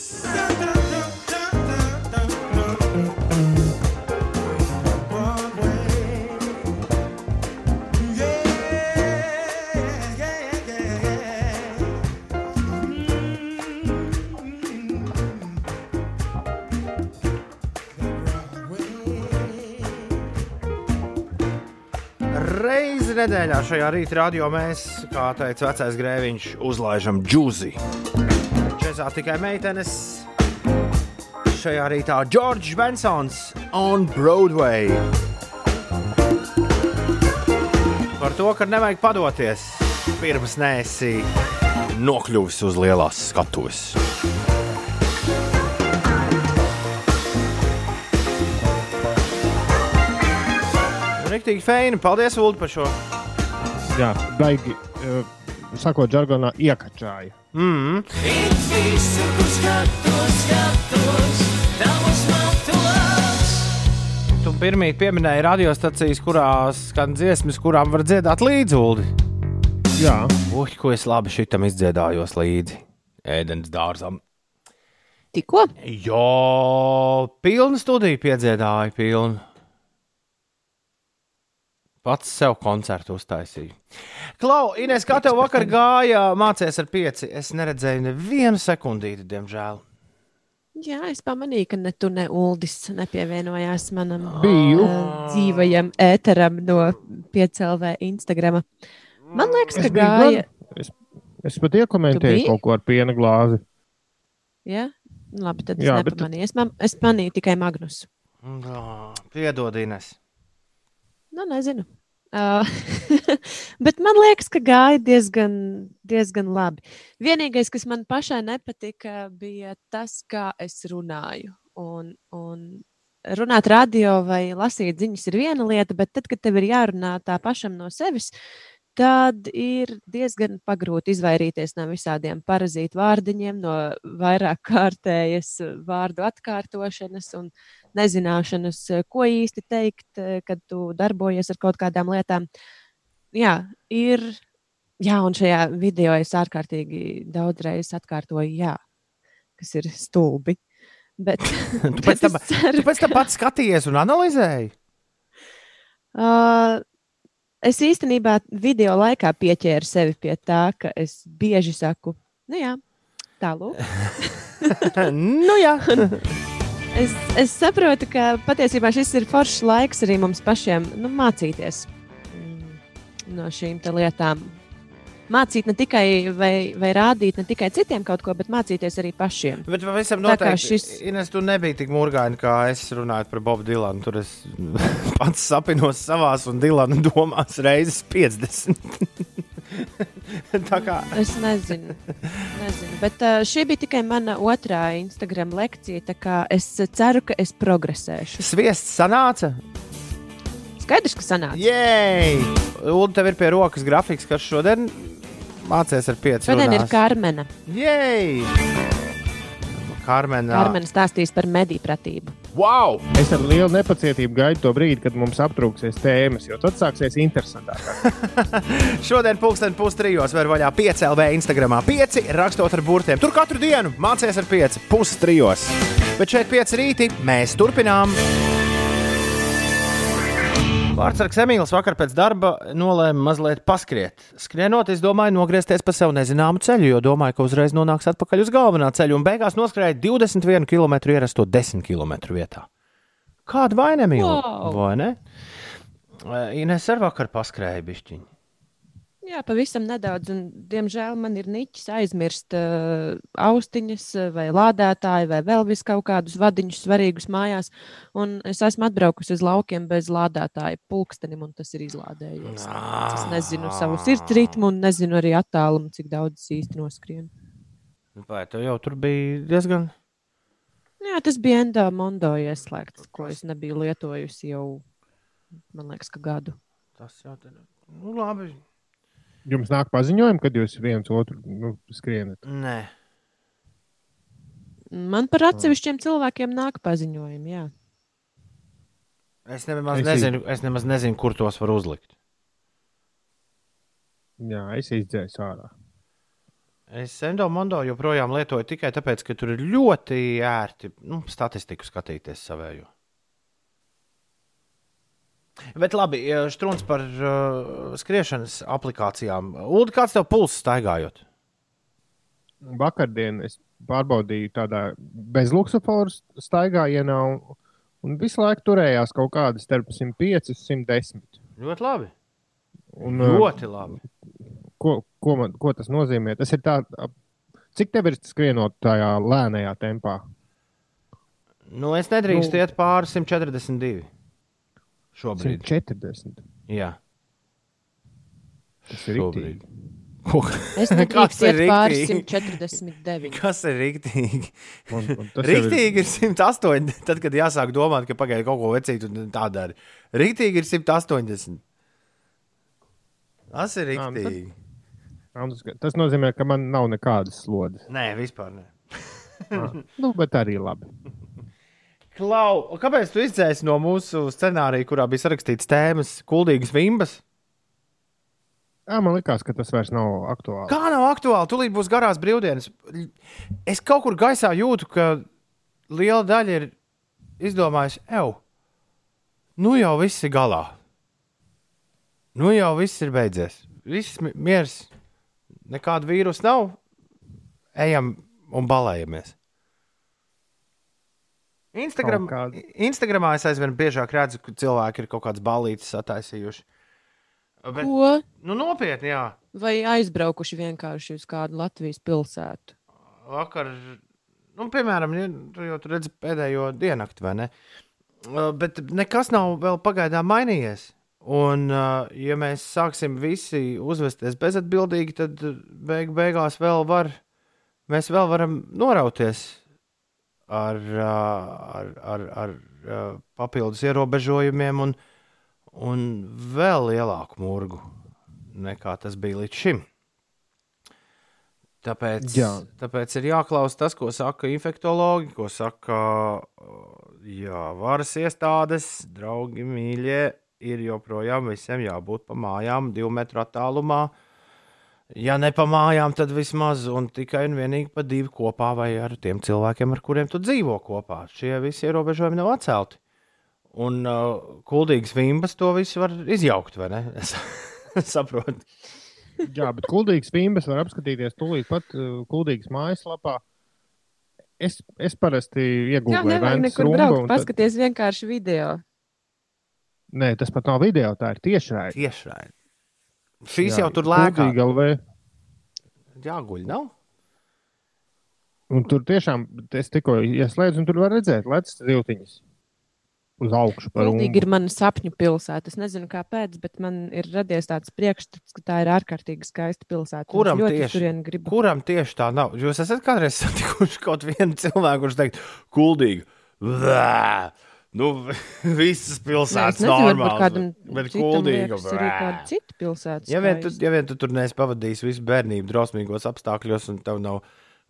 Reizi nedēļā šajā rītā radio mēs, kā teica vecais grēviņš, uzlaižam džūzi. Čezā tikai meitenes. Šajā rītā George Bensons on Broadway. Par to, ka nevajag padoties pirms nēsi nokļuvis uz lielās skatuves. Riktīgi feini. Paldies, Ulu, par šo.
Jā, baigi, uh, sakot, žargonā iekačāja.
Mm. Tu pirmie pieminēji radiostacijas, kurās skan dziesmas, kurām var dziedāt līdzi. Uldi.
Jā,
Ui, ko es labi šitam izdziedājos līdzi ēdienas dārzam.
Tikko?
Jo, pilna studija piedziedāja, pilna. Pats sev koncertu uztaisīju. Klau, Ines, kā tev vakar gāja mācīties ar pieci? Es neredzēju nevienu sekundīti, diemžēl.
Jā, es pamanīju, ka ne tu, ne Uldis nepievienojās manam
Biju.
ā, dzīvajam ēteram no piecēlē Instagram. Man liekas, ka
Es
gāja.
gan. es, es pat iekomentēju kaut ko ar piena glāzi.
Jā, labi, tad es
Jā, bet-
nepamanīju. Es, man, es manīju tikai Magnusu.
Piedod, Ines.
Nu, nezinu. Uh, bet man liekas, ka gāja diezgan, diezgan labi. Vienīgais, kas man pašai nepatika, bija tas, kā es runāju. Un, un runāt radio vai lasīt ziņas ir viena lieta, bet tad, kad tev ir jārunā tā pašam no sevis, tad ir diezgan pagrūti izvairīties no visādiem parazītu vārdiņiem, no vairāk kārtējas vārdu atkārtošanas un nezināšanas, eh, ko īsti teikt, eh, kad tu darbojies ar kaut kādām lietām. Jā, ir. Jā, un šajā video es ārkārtīgi daudz reizes atkārtoju, jā. kas ir stulbi. Bet,
Tu pēc tam,
ceru,
tu pēc tam pats skatījies un analizēji.
Uh, es īstenībā video laikā pieķēru sevi pie tā, ka es bieži saku, nu jā, tālāk.
nu, jā,
Es, es saprotu, ka patiesībā šis ir foršs laiks arī mums pašiem nu, mācīties mm, no šīm lietām. Mācīt ne tikai vai, vai rādīt ne tikai citiem kaut ko, bet mācīties arī pašiem.
bet pavisam noteikti.
šis-
Ines, tu nebija tik murgaini, kā es runāju par Bobu Dilanu. Tur es pats sapinos savās un Dilana domās reizes 50. Tā kā
Es nezinu, nezinu. bet uh, šī bija tikai mana otrā Instagram lekcija. Es ceru, ka es progresēšu.
sviests sanāca.
Skaidrs, ka sanāca.
Jē! Un tev ir pie rokas grafiks, kas šodien mācīs ar pieci.
Šodien ir Karmena.
Jē! Karmen.
Karmena stāstīs par mediju pratību.
Wow!
Es ar lielu nepacietību gaidu to brīdi, kad mums aptrūksies tēmas, jo tad sāksies interesantāk.
Šodien, pulksten pustrijos, var vaļā 5 LV Instagram. 5 rakstot ar burtiem. Tur katru dienu mācīties ar 5 pustrijos. Bet šeit 5 rīti mēs turpinām. Vārtsargs Emīls vakar pēc darba nolēma mazliet paskriet. Skrienot, es domāju, nogriezties pa sev nezināmu ceļu, jo domāju, ka uzreiz nonāks atpakaļ uz galvenā ceļa un beigās noskrēja 21 km ierasto 10 km vietā. Kāda vaina, Emīl?
Wow!
Vai ne? Ines ar vakar paskrēja bišķiņu.
Jā, pavisam nedaudz. Un, diemžēl man ir niķis aizmirst uh, austiņas, uh, vai lādētāju, vai vēl vis kaut kādus vadiņus svarīgus mājās. Un es esmu atbraukusi uz laukiem bez lādētāja pulkstenim, un tas ir izlādējies. Es nezinu savu sirds ritmu, un nezinu arī attālumu, cik daudz īsti noskrienu.
Vai tev jau tur bija diezgan.
Jā, tas bija Endo Mondo ieslēgts, ko es nebiju lietojusi jau, man liekas, ka gadu.
Tas jau ir. Nu, labi.
Jums nāk paziņojumi, kad jūs viens otru nu, skrienat.
Nē,
Man par atsevišķiem cilvēkiem nāk paziņojumi. Jā.
es nemaz,
Es
nezinu, es nemaz nezinu, kur tos var uzlikt.
Jā, es izdzēsu ārā.
Es Endo Mondo joprojām lietoju tikai tāpēc, ka tur ir ļoti ērti nu, statistiku skatīties savējo. Bet labi, strūns par uh, skriešanas aplikācijām. Ulu, kāds tev pulss staigājot?
Vakardien es pārbaudīju tādā bezluksuforu staigājienā, un, un visu laiku turējās kaut kāda starp 105 un 110.
Ļoti labi.
Un,
Ļoti labi.
ko, ko, man, ko tas nozīmē? Tas ir tā, cik tev ir skrienot tajā lēnajā tempā?
Nu, es nedrīkstu
Nu.
iet pāri 142. Šobrīd.
140.
Jā,
Tas ir rīktīgi.
Es
Kas
nedrīkstu
ir?
149.
Kas ir rīktīgi?
Tas jau ir-
Rīktīgi ir 108. Tad, kad jāsāk domāt, ka pagaidi kaut ko vecīt, un tā dara. Rīktīgi ir 180. Tas ir
nu
rīktīgi.
Andrus, ka- Tas nozīmē, ka man nav nekādas slodzes.
Nē, vispār ne.
Nu, bet arī labi.
Klau, kāpēc tu izdzēsi no mūsu scenārija, kurā bija sarakstīts tēmas, kuldīgas vimbas?
Jā, man liekas, ka tas vairs nav aktuāli.
Kā nav aktuāli? Tūlīt būs garās brīvdienas. Es kaut kur gaisā jūtu, ka liela daļa ir izdomājusi, ej, nu jau viss ir galā. Nu jau viss ir beidzies. Viss mi- miers, nekāda vīrusa nav. Ejam un balējamies. Instagram. Instagramā es aizvien biežāk redzu, ka cilvēki ir kaut kādas balītas sataisījuši. Bet,
Ko?
nu, nopietni, jā.
Vai aizbraukuši vienkārši uz kādu Latvijas pilsētu?
vakar, nu, piemēram, ja, tu jau tur redzi pēdējo diennakti, vai ne? Bet nekas nav vēl pagaidām mainījies. Un, ja mēs sāksim visi uzvesties bezatbildīgi, tad uh, beig beigās vēl var, mēs vēl varam norauties ar, uh, ar, ar, ar uh, papildus ierobežojumiem un, un vēl lielāku murgu nekā tas bija līdz šim. Tāpēc,
Jā.
tāpēc ir jāklausa tas, ko saka infektuologi, ko saka jā, varas iestādes, draugi, mīļie. Ir joprojām visiem jābūt pa mājām, divu metru attālumā. Ja ne pa mājām, tad vismaz un tikai un vienīgi pa divi kopā vai ar tiem cilvēkiem, ar kuriem tu dzīvo kopā. Šie visi ierobežojumi nav atcelti. Un uh, kuldīgas vimbas to visu var izjaukt, vai ne? Es saprotu.
Jā, bet kuldīgas vimbas var apskatīties tūlīt pat uh, kuldīgas mājaslapā. Es, es parasti
Jā,
iegūstu
nevajag nekur braukt, paskaties vienkārši video.
Nē, tas pat nav video, tā ir tiešraide.
Tiešraidi. Šīs jau tur lēkā.
LV.
Jāguļ, nav?
Un tur tiešām es tikko ieslēdzu, un tur var redzēt, lecas tiltiņas uz augšu par
Kuldīgi ir mana sapņu pilsēta. Es nezinu, kāpēc, bet man ir radies tāds priekšstats, ka tā ir ārkārtīgi skaista pilsēta.
Kuram tieši?
gribu?
Kuram tieši tā nav? Jūs esat kādreiz satikuši kaut vienu cilvēku, kurš teikt, kuldīgi. Vā! Nu, visas pilsētas
varbūt
normālas, bet kuldīga.
arī kāda cita pilsēta.
Ja vien, tu, ja vien tu tur neesi pavadījis visu bērnību drausmīgos apstākļos, un tev nav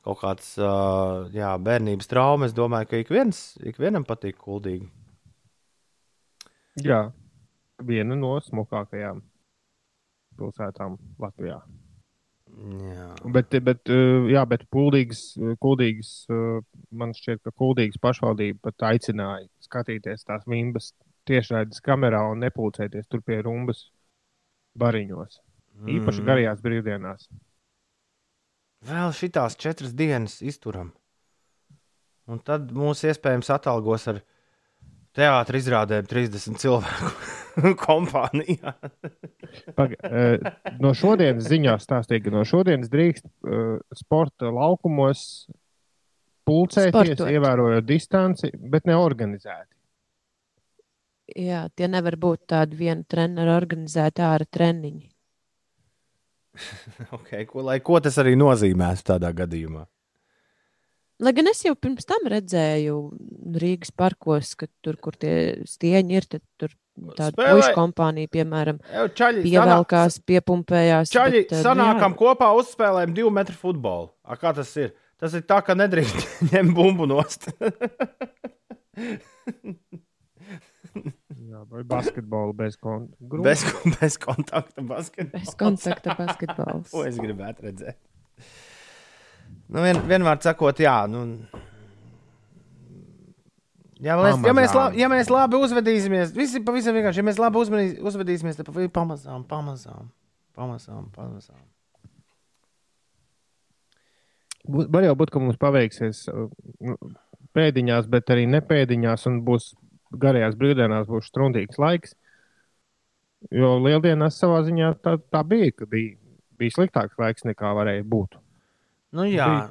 kaut kāds uh, jā, bērnības traumas, es domāju, ka ik, viens, ik vienam patīk kuldīgi.
Jā, viena no smukākajām pilsētām Latvijā.
Jā.
Bet, bet, jā, bet kuldīgas, uh, man šķiet, ka kuldīgas pašvaldība pat aicināja skatīties tās vimbas tiešraides kamerā un nepulcēties tur pie rumbas bariņos. Īpaši
Mm.
garajās brīvdienās.
Vēl šitās četras dienas izturam. Un tad mūs iespējams atalgos ar teātris izrādēm 30 cilvēku kompānijā.
Paga, uh, no šodienas ziņās stāstīja, ka no šodienas drīkst uh, sporta laukumos pulcēties,
Sportot.
ievērojot distanci, bet neorganizēti.
Jā, tie nevar būt tādi viena trenera organizēti ārā treniņi.
okay, ko, lai, ko tas arī nozīmētu tādā gadījumā?
Lai gan es jau pirms tam redzēju Rīgas parkos, ka tur, kur tie stieņi ir, tad tur tāda pušu kompānija, piemēram,
čaļi,
pievelkās, piepumpējās.
Čaļi,
bet, eh, nu
sanākam
jā,
kopā, uzspēlējam divu metru futbolu. A, kā tas ir? Tas ir tā, ka nedrīkst ņemt bumbu nost.
Jā, vai basketbolu bez konta.
bez, bez kontakta basketbolā.
Bez kontakta basketbols.
Ko es gribētu redzēt? Nu, vien, vienmēr sakot, jā. Nu, Ja mēs, ja, mēs labi, ja mēs labi uzvedīsimies, visi pavisam vienkārši, ja mēs labi uzvedīs, uzvedīsimies, tad pamazām, pamazām, pamazām, pamazām.
Var jau būt, ka mums paveiksies uh, nu, pēdiņās, bet arī nepēdiņās, un būs garajās brīvdienās būs struntīgs laiks. Jo lieldienās savā ziņā tā, tā bija, ka bija, bija sliktāks laiks nekā varēja būt.
Nu, jā.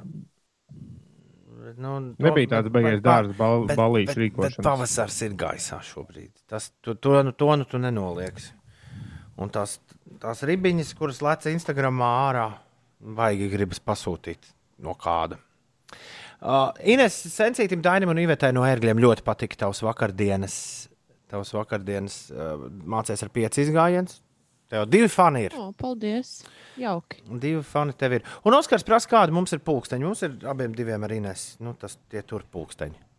Nu, to-
Nebija tāds beigas dārza bal, balīšu rīkošanas.
pavasars ir gaisā šobrīd. Tas, tu, to, nu, to nu tu nenolieks. Un tās, tās ribiņas, kuras lec Instagramā ārā, vajag gribas pasūtīt no kāda. Uh, Ines Sensītam, Dainam un Ivetai no ērgļiem ļoti patika tavs vakardienas. Tavs vakardienas uh, mācīties ar pieci izgājienus. Tev divi fani ir.
O, paldies! Jauki.
Divi fani tev ir. Un Oskars prasa, kāda mums ir pulksteņa. Mums ir abiem diviem ar Ines. Nu, tas tie tur pulksteņi.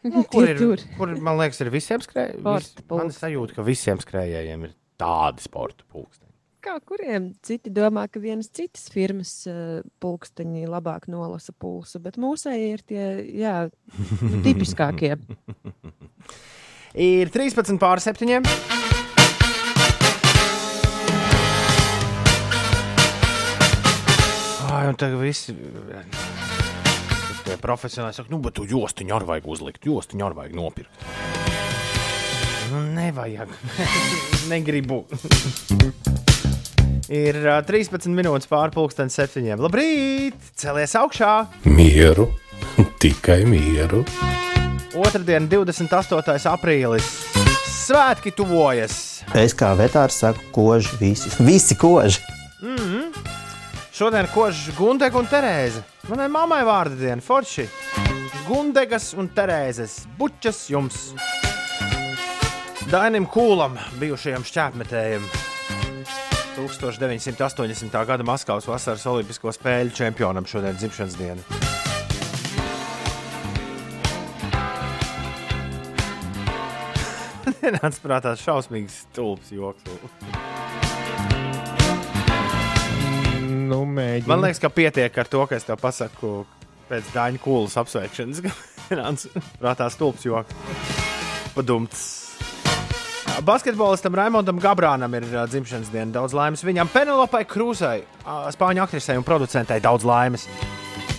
Nu, kur, ir,
tur.
kur, man liekas, ir visiem skrējējiem?
Sporta
Man sajūta, ka visiem skrējējiem ir tādi sporta pulksteņi.
Kā kuriem citi domā, ka vienas citas firmas uh, pulksteņi labāk nolasa pulsu, bet mūsēji ir tie jā, nu, tipiskākie.
Ir 13 pār 7. Ai, un tagad tie profesionāli saka, nu, bet tu jostiņu arī vajag uzlikt, jostiņu arī vajag nopirkt. Nu, nevajag. Negribu. Ir ā, 13 minūtes pārpusdienas septiņiem. Labrīt! Celies augšā!
Mieru, tikai mieru.
Otradien, 28. aprīlis. Svētki tuvojas!
Es kā vetārs saku, koži visi. Visi koži.
Šodien kožas Gundega un Terēze. Manai mammai vārda diena - Forši. Gundegas un Terēzes bučas jums. Dainim Kūlam, bijušajam šķērsmetējam. 1980. gada Maskavas vasaras Olimpisko spēļu čempionam šodien dzimšanas diena. Nāc prātā šausmīgs stulbs joks.
nu, mēģinu.
Man liekas, ka pietiek ar to, ka es tev pasaku pēc Dāņu kūlas apsveikšanas. Nāc Prātā stulbs joks. Padumts. Basketbolistam Raimondam Gabrānam ir uh, dzimšanas diena. Daudz laimes viņam, Penelopai Krūzai, uh, spāņu aktrisei un producentei. Daudz laimes.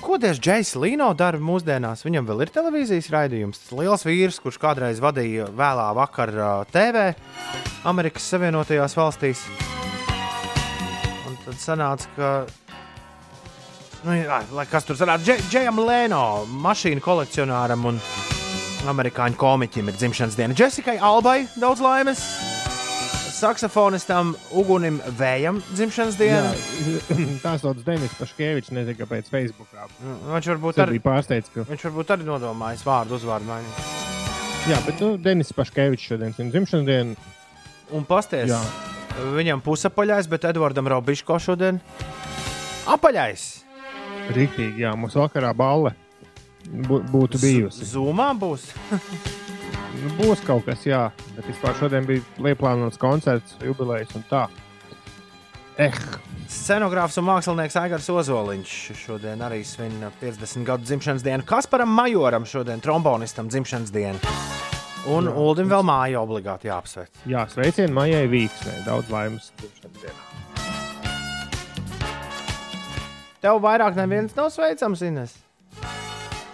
Ko tieši Džeis Līno dara mūsdienās? Viņam vēl ir televīzijas raidījums. Liels vīrs, kurš kādreiz vadīja vēlā vakarā TV Amerikas Savienotajās valstīs. Un tad sanāca, ka Nu, jā, kas tur sanāca, Dže- Džejam Lēno, mašīnu kolekcionāram un amerikāņu komiķim ir dzimšanas diena. Jessikai Albai daudz laimes. Saksofonistam Ugunim Vējam dzimšanas diena.
Tā sauc Denis Paškēvičs, nezinu, kāpēc Facebookā.
Viņš varbūt, arī,
bija pārsteigts, ka.
viņš varbūt arī nodomājis vārdu uzvārdu maiņu.
Jā, bet nu, Denis Paškēvičs šodien ir dzimšanas diena.
Un pasties,
Jā.
viņam pusapaļais, bet Edvardam Robiško šodien apaļais.
Rīktīgi, jā, mums vakarā balle būtu bijusi.
Zumā būs.
Nu, būs kaut kas, jā, bet vispār šodien bija lieplānots koncerts, jubilejas un tā. Eh,
Scenogrāfs un mākslinieks Aigars Ozoliņš šodien arī svin 50 gadu dzimšanas dienu. Kasparam Majoram šodien trombonistam dzimšanas dienu. Un Jā. Uldim vēl māja obligāti jāapsveic.
jā, sveicieni Maijai Vīksnē, daudz laimes dzimšanas dienā.
Tev vairāk neviens nav sveicams, Ines.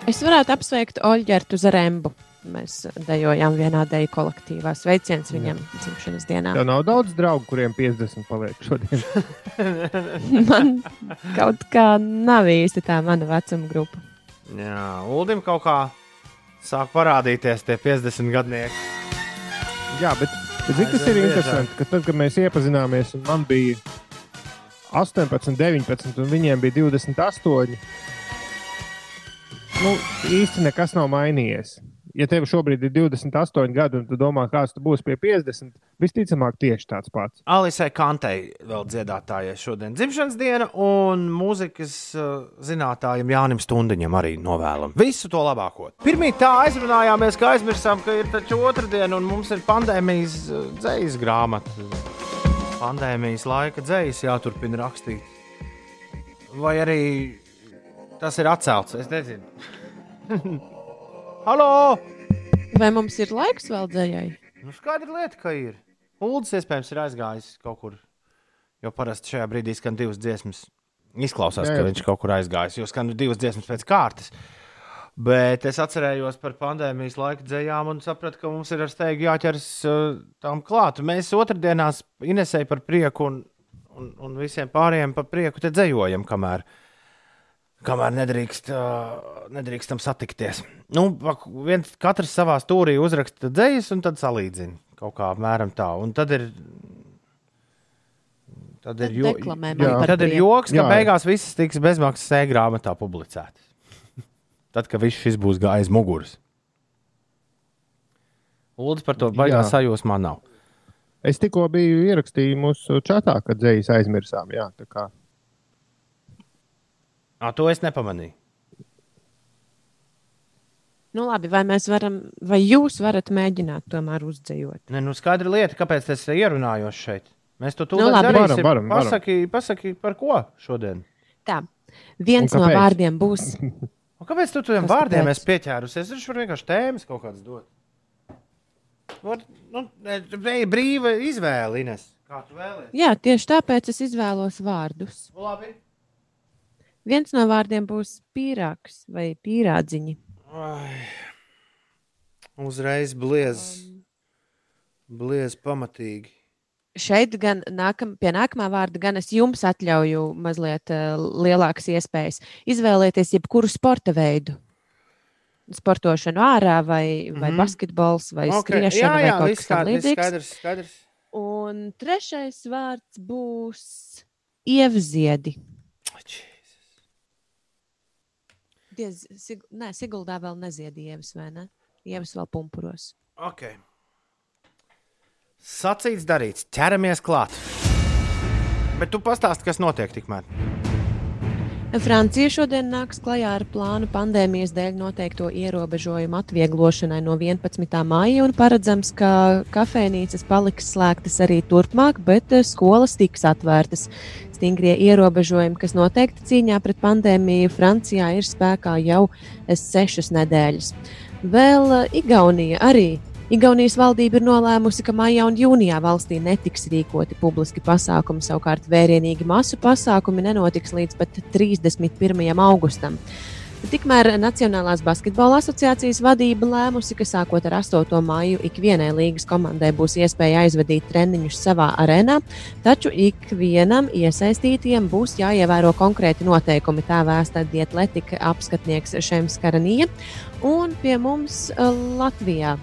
Es varētu apsveikt Oļģertu Zarembu. Mēs dejojām vienā deju kolektīvā. Sveiciens viņam dzimšanas dienā.
Tev nav daudz draugu, kuriem 50 paliek šodien.
Man kaut kā nav īsti tā mana vecuma grupa.
Jā, Uldim kaut kā sāk parādīties tie 50 gadnieki.
Jā, bet, bet zini, kas ir interesanti, ka tad, kad mēs iepazināmies, un man bija 18, 19, un viņiem bija 28, nu, īsti nekas nav mainījies. Ja tev šobrīd ir 28 gadi, un tu domā, kāds tu būsi pie 50, visticamāk, tieši tāds pats.
Alisai Kantei vēl dziedātājai šodien dzimšanas diena, un mūzikas uh, zinātājam Jānim Stundiņam arī novēlam visu to labāko. Pirmie tā aizrunājāmies, ka aizmirsām, ka ir taču otrdiena, un mums ir pandēmijas uh, dzīslas grāmata. Pandēmijas laika dzīslas jāturpina rakstīt. Vai arī tas ir atcelts? Es nezinu. Halo!
Vai mums ir laiks vēl dzējai?
Nu, skaidra lieta, ka ir. Uldis iespējams ir aizgājis kaut kur. Jo parasti šajā brīdī skan divas dziesmas. Izklausās,
Jā,
ka viņš kaut kur aizgājis. Jo skan divas dziesmas pēc kārtas. Bet es atcerējos par pandēmijas laika dzējām un sapratu, ka mums ir ar steigā jāķers uh, tam klāt. Mēs otrdienās Inesēji par prieku un, un, un visiem pārējiem par prieku te dzējojam, kamēr, kamēr nedrīkst, uh, nedrīkstam satikties. Nu, viens katrs savā stūrī uzraksta dzējas un tad salīdzina kaut kā apmēram tā. Un tad ir. Tad ir, jo,
jā.
tad ir joks, ka
Jā, jā.
beigās viss tiks bezmaksas e-grāmatā publicēts. tad, kad viss šis būs gājis muguras. Lūdzu, par to baigās
Jā.
sajūsmā nav.
Es tikko biju ierakstījis mūsu čatā, kad dzējas aizmirsām. Jā, tā kā
À, to es nepamanīju.
Nu, labi, vai mēs varam, vai jūs varat mēģināt tomēr uzdzējot?
Ne, nu, skaidra lieta, kāpēc es ierunājos šeit. Mēs to
Nu,
tūlīt
labi.
darīsim.
Varam, varam, varam.
Pasaki, pasaki, par ko šodien?
Tā, viens no
kāpēc?
vārdiem būs.
Un kāpēc tu
Kas
vārdiem
tāpēc?
esi pieķērusies? Es varu vienkārši tēmas kaut kādas dot. Var, nu, brīva izvēle, Ines. Kā tu vēlies?
Jā, tieši tāpēc es izvēlos vārdus.
Nu, Labi.
Viens no vārdiem būs pīrāgs vai pīrādziņi.
Ai. Uzreiz bliez. Bliez pamatīgi.
Šeit gan nākam, pie nākamā vārda, gan es jums atļauju mazliet uh, lielākas iespējas izvēlēties jebkuru sporta veidu. Sportošanu ārā, vai, mm -hmm. vai
Mhm.
basketbols, vai okay.
Ok,
skriešana, vai kaut kas tamlīdzīgs.
skaidrs. skaidrs.
Un trešais vārds būs ievziedi.
Jeez.
Diez, sig, nē, Siguldā vēl nezied ievas, vai ne? Ievas vēl pumpuros.
Ok. Sacīts, darīts. Ķeramies klāt. Bet tu pastāsti, kas notiek tikmēr.
Francija šodien nāks klajā ar plānu pandēmijas dēļ noteikto ierobežojumu atvieglošanai no 11. māja un paredzams, ka kafejnīcas paliks slēgtas arī turpmāk, bet eh, skolas tiks atvērtas. Stingrie ierobežojumi, kas noteikti cīņā pret pandēmiju Francijā, ir spēkā jau sešas nedēļas. Vēl eh, Igaunija arī Igaunijas valdība ir nolēmusi, ka maijā un jūnijā valstī netiks rīkoti publiski pasākumi, savukārt vērienīgi masu pasākumi nenotiks līdz pat 31. augustam. Tikmēr Nacionālās basketbola asociācijas vadība lēmusi, ka sākot ar 8. māju ikvienai līgas komandai būs iespēja aizvadīt treniņus savā arēnā, taču ikvienam iesaistītiem būs jāievēro konkrēti noteikumi. Tā vēsta dietletika apskatnieks Šems Karanija un pie mums uh, Latvijā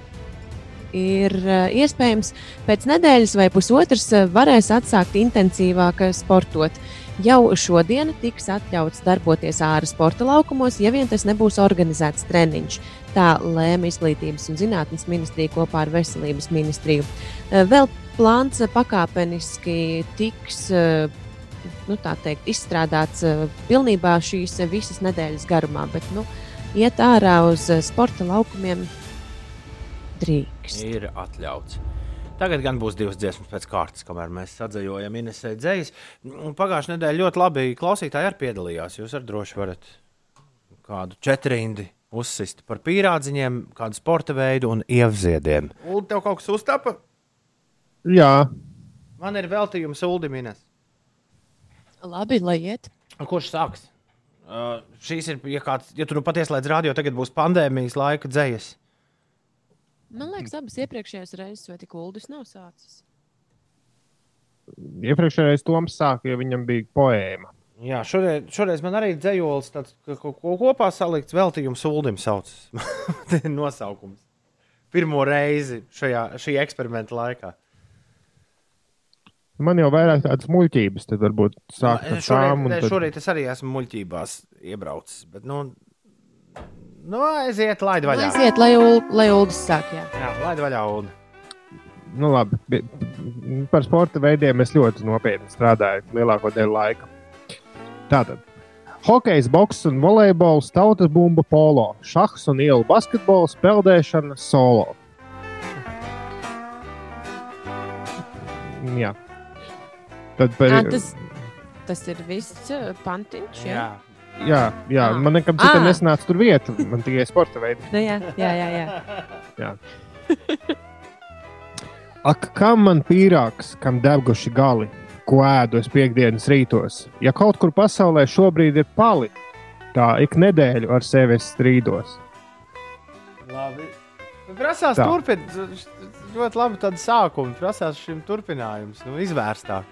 ir uh, iespējams pēc nedēļas vai pusotras uh, varēs atsākt intensīvāk uh, sportot. Jau šodien tiks atļauts darboties ārā sporta laukumos, ja vien tas nebūs organizēts treniņš. Tā lēma Izglītības un zinātnes ministrija kopā ar Veselības ministriju. Vēl plāns pakāpeniski tiks nu, teikt, izstrādāts pilnībā šīs visas nedēļas garumā, bet nu, iet ārā uz sporta laukumiem drīkst.
Ir atļauts. Tagad gan būs divas dziesmas pēc kārtas, kamēr mēs sadzējojam Inesē dzējas. Pagājušajā nedēļā ļoti labi klausītāji arī piedalījās. Jūs arī droši varat kādu četrindi uzsist par pīrādziņiem, kādu sporta veidu un ievziediem. Ulu, tev kaut kas uztapa?
Jā,
Man ir veltījums Uldim Ines.
Labi, lai iet.
Kurš sāks? Uh, šīs ir, ja, kāds, ja tu nu patiesi laidz rādio, tagad būs pandēmijas laika dzējas.
Man liekas, abas iepriekšējās reizes, vai tik Uldis nav sācis.
iepriekšējais Toms sāka, jo viņam bija poēma.
Jā, šoreiz, šoreiz man arī dzējols tāds, ko, ko kopā salikts veltījums Uldim saucas. Nosaukums. Pirmo reizi šajā, šī eksperimenta laikā.
Man jau vairāk tādas muļķības, tad varbūt sākt ar tām. Tad-
šorīt es arī esmu muļķībās iebraucis. Bet, nu, nu, aiziet, laid vaļā.
Aiziet, lai, Ul, lai Uldis sāk. Jā.
Jā, laid vaļā. Un...
Nu, labi, bi- par sporta veidiem es ļoti nopietni strādāju lielāko daļu laika. Tātad. Hokejs, boks un volejbols, tautas bumba, polo, šahs un ielu basketbols, peldēšana, solo. Jā. Tad par,
Ā, tas, tas ir viss uh, pantiņš. Jā,
Jā.
Jā, jā,
Ā.
man nekam citam
Ā.
nesanāca tur vieta. Man tikai sporta veidi.
Nu, jā, jā, jā, jā.
Ak, kam man pīrāgs, kam deguši gali, ko ēdu es piekdienas rītos? Ja kaut kur pasaulē šobrīd ir pali, tā ik nedēļu ar sevi strīdos.
Labi. Prasās turpināt. Ļoti labi tāda sākuma. Prasās šim turpinājums. Nu, izvērstāk.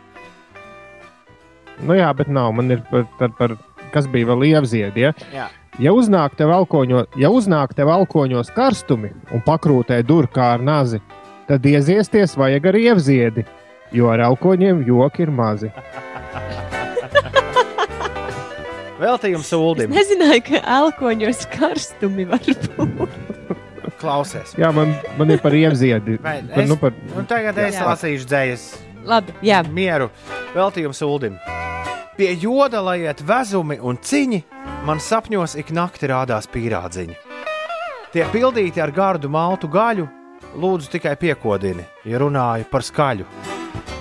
Nu jā, bet nav. Man ir par, par, par kas bija vēl ievziedi. Ja?
Jā.
Ja uznāk tev alkoņo, ja uznāk tev alkoņos karstumi un pakrūtē dur kā ar nazi, tad ieziesties vajag ar ievziedi, jo ar alkoņiem joki ir mazi.
Veltījums
Es
Uldim.
nezināju, ka elkoņos karstumi var būt.
Klausies.
Jā, man, man ir par ievziedi.
Vai
Par,
es-
nu, par,
Un tagad es
Jā.
lasīšu dzējas
Labi, jā.
mieru. Veltījums Uldim. Pie joda, lai iet vezumi un ciņi, man sapņos ik nakti rādās pīrādziņi. Tie pildīti ar gardu maltu gaļu, lūdzu tikai piekodini, ja runāju par skaļu.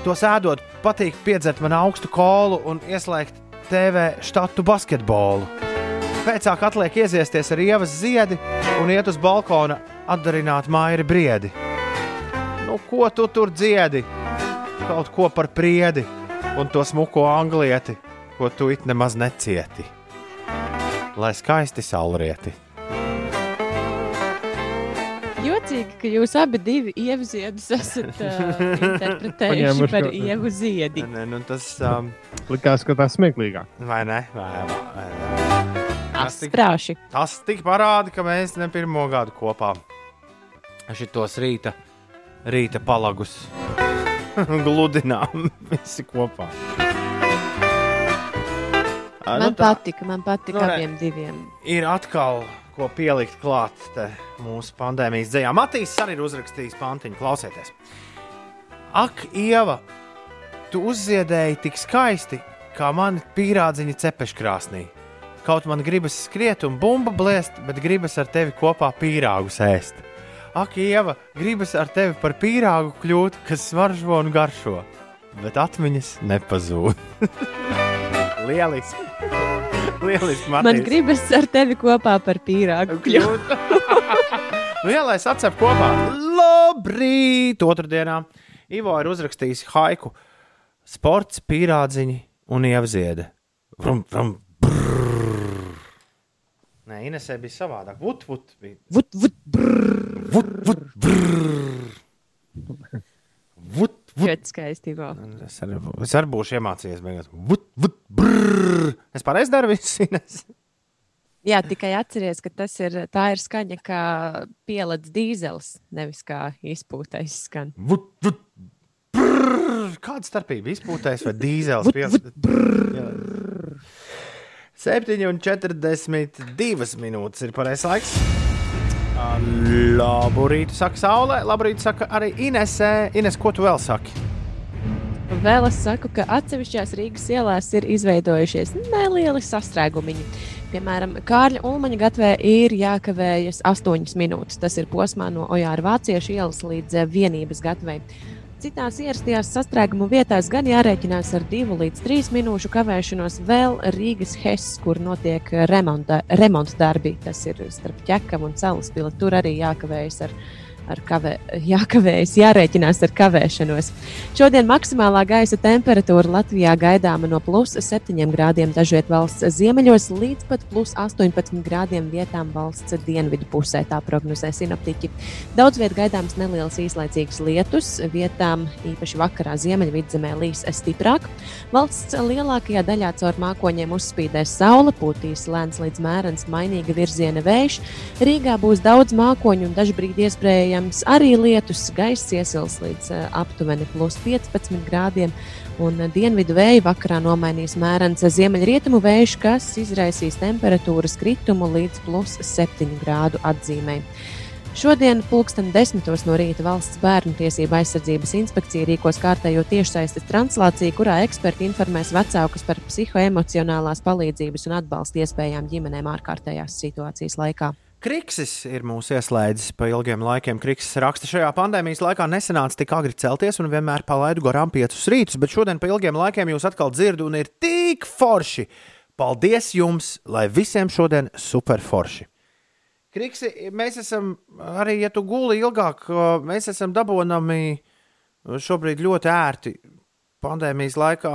To sēdot, patīk piedzert man augstu kolu un ieslēgt TV štatu basketbolu. Pēcāk atliek ieziesties ar ievas ziedi un iet uz balkona atdarināt māju briedi. Nu, ko tu tur dziedi? Kaut ko par priedi un to smuko anglieti, ko tu it nemaz necieti. Lai skaisti saulrieti.
Jocīgi, ka jūs abi divi ieviziedus esat uh, interpretējuši par ievu ziedi.
Ne, nu, tas um,
likās, ka tas smieklīgāk.
vai ne? Vai, vai, vai. Tas tik,
Sprāši.
tas tik parāda, ka mēs ne pirmo gadu kopā šitos rīta, rīta palagus gludinām visi kopā.
Man
tā
patika, man patika
Nu,
abiem diviem.
ir atkal ko pielikt klāt te mūsu pandēmijas dzējā. Matīs arī ir uzrakstījis pantiņu, klausieties. Ak, Ieva, tu uzziedēji tik skaisti, kā mani pīrādziņa cepeškrāsnī. Kaut man gribas skriet un bumbu blēst, bet gribas ar tevi kopā pīrāgus ēst. Ak, Ieva, gribas ar tevi par pīrāgu kļūt, kas smaržo un garšo, bet atmiņas nepazūd. Lieliski! Lieliski,
Man
Matīs.
gribas ar tevi kopā par pīrāgu kļūt.
nu, jā, lai sacep kopā. Labrīt! Otradienā Ivo ir uzrakstījis haiku. Sports, pīrādziņi un ievziede. Vrum, vrum, brrr. Nē, Inesē bija savādāk. Vut, vut, bija.
Vut, vut, brrr.
Vut, vut, brrr. Vut, vut.
Ļoti skaisti. Ivo.
Es arī, es arī būšu iemācījies. beigās. Vut, vut, brrr. Es pareizi daru visu, Ines.
Jā, tikai atceries, ka tas ir, tā ir skaņa kā pielādes dīzels, nevis kā izpūtais skan.
Vut, vut, brrr. Kāda starpība? Izpūtais vai dīzels?
Vut,
Pies-
vut,
Jā. 7 un 42 minūtes ir pareizais laiks. Labu rītu, saka Saulē. Labu rītu, saka arī Inesē. Ines, ko tu vēl saki?
Vēl es saku, ka atsevišķās Rīgas ielās ir izveidojušies nelieli sastrēgumiņi. Piemēram, Kārļa Ulmaņa gatvē ir jākavējas 8 minūtes. Tas ir posmā no Ojāra Vāciešu ielas līdz vienības gatvei. Citās ierastajās sastrēgumu vietās gan jārēķinās ar 2 līdz 3 minūšu kavēšanos vēl Rīgas Hess, kur notiek remonta, remonta darbi. Tas ir starp ķekavu un salaspili. Tur arī jākavējas ar kavē, jākavējas, jārēķinās ar kavēšanos. Šodien maksimālā gaisa temperatūra Latvijā gaidāma no plus 7 grādiem dažviet valsts ziemeļos līdz pat plus 18 grādiem vietām valsts dienvidu pusē, tā prognozē sinoptiķi. Daudz vietā gaidāms neliels īslaicīgs lietus, vietām īpaši vakarā ziemeļvidzemē līs stiprāk. Valsts lielākajā daļā caur mākoņiem uzspīdēs saule, pūtīs lēns līdz mērens mainīga virziena vējš. Rīgā būs daudz mākoņu un dažbrīd iespējams arī lietus. Gaiss iesils līdz eh, aptuveni plus 15 grādiem. Un dienvidu vēju vakarā nomainīs mērens ziemeļrietumu vējš, kas izraisīs temperatūras kritumu līdz plus 7 grādu atzīmē. Šodien, pulksten desmitos no rīta, valsts bērnu tiesību aizsardzības inspekcija rīkos kārtējo tiešsaistes translāciju, kurā eksperti informēs vecākus par psihoemocionālās palīdzības un atbalsta iespējām ģimenēm ārkārtējās situācijas laikā.
Kriksis ir mūsu ieslēdzis pa ilgiem laikiem. Kriksis raksta, šajā pandēmijas laikā nesenāca tik agri celties un vienmēr palaidu garām piecus rītus, bet šodien pa ilgiem laikiem jūs atkal dzirdat un ir tik forši. Paldies jums, lai visiem šodien super forši! Kriksi, mēs esam arī, ja tu guli ilgāk, mēs esam dabūnami šobrīd ļoti ērti. Pandēmijas laikā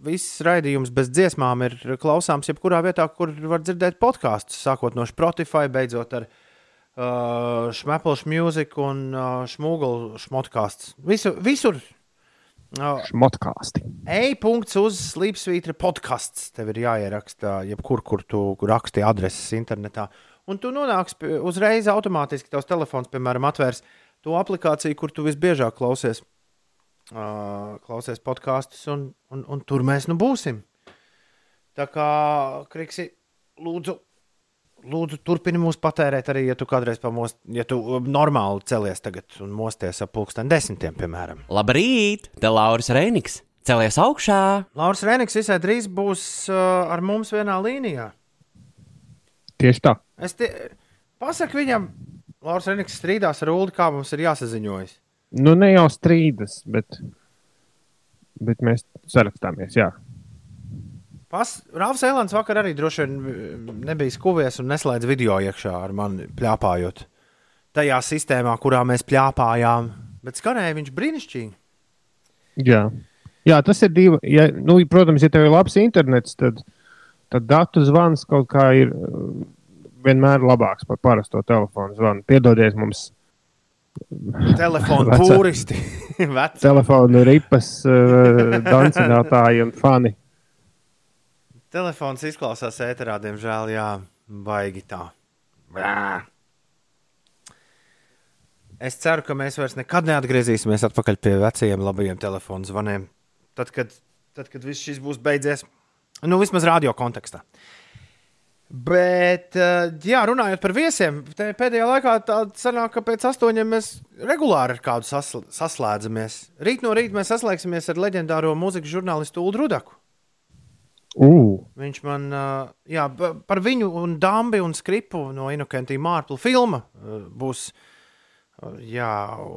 viss raidījums bez dziesmām ir klausāms jebkurā vietā, kur var dzirdēt podkāstus, sākot no Spotify, beidzot ar uh, Šmepelšu mūziku un uh, Šmūgulu šmotkāstu. Visu, visur uh,
Šmotkāsti.
E-punkts uz Slipsvītra podkāsts. Tev ir jāieraksta, jebkur, kur tu raksti adreses internetā. Un tu nonāksi pie- uzreiz automātiski, tavs telefons, piemēram, atvērs to aplikāciju, kur tu visbiežāk klausies, uh, klausies podkāstus, un, un, un tur mēs nu būsim. Tā kā, Kriksi, lūdzu, lūdzu turpini mūs patērēt arī, ja tu kādreiz pamost, ja tu uh, normāli celies tagad un mosties ap pulksten desmitiem, piemēram.
Labrīt, te Lauris Reiniks! Celies augšā!
Lauris Reniks visai drīz būs uh, ar mums vienā līnijā.
Tieši tā.
Es te pasaku viņam, Lauris Reniks strīdās ar Ulu, kā mums ir jāsaziņojas.
Nu, ne jau strīdas, bet, bet mēs sarakstāmies. Jā.
Pas, Rāvs Elands vakar arī droši vien mm, nebija skuvies un neslēdz video iekšā ar mani plāpājot. Tajā sistēmā, kurā mēs plāpājām, bet skanēja viņš brīnišķīgi.
Jā. Jā, tas ir divi. Ja, nu, protams, ja tev ir labs internets, tad, tad datu zvans kaut kā ir uh, vienmēr labāks par parasto telefonu zvanu. Piedodiet mums
Telefona
Vecā.
pūristi.
Telefonu ripas uh, dancinātāji un fani.
Telefons izklausās ēterā, diemžēl, jā, baigi tā. Brā. Es ceru, ka mēs vairs nekad neatgriezīsimies atpakaļ pie vecajiem labajiem telefonu zvaniem. Tad, kad, tad, kad viss šis būs beidzies, nu, vismaz radio kontekstā. Bet, eh, jā, runājot par viesiem, pēdējā laikā tāda sanāk, ka pēc astoņiem mēs regulāri ar kādu sasl saslēdzamies. Rīt no rīta mēs saslēgsimies ar leģendāro mūzikas žurnālistu Ulu Rudaku.
Uh,
Viņš man, uh, jā, pa- par viņu un Dāmbi un Skripu no Inokentija Mārpla filma uh, būs jā,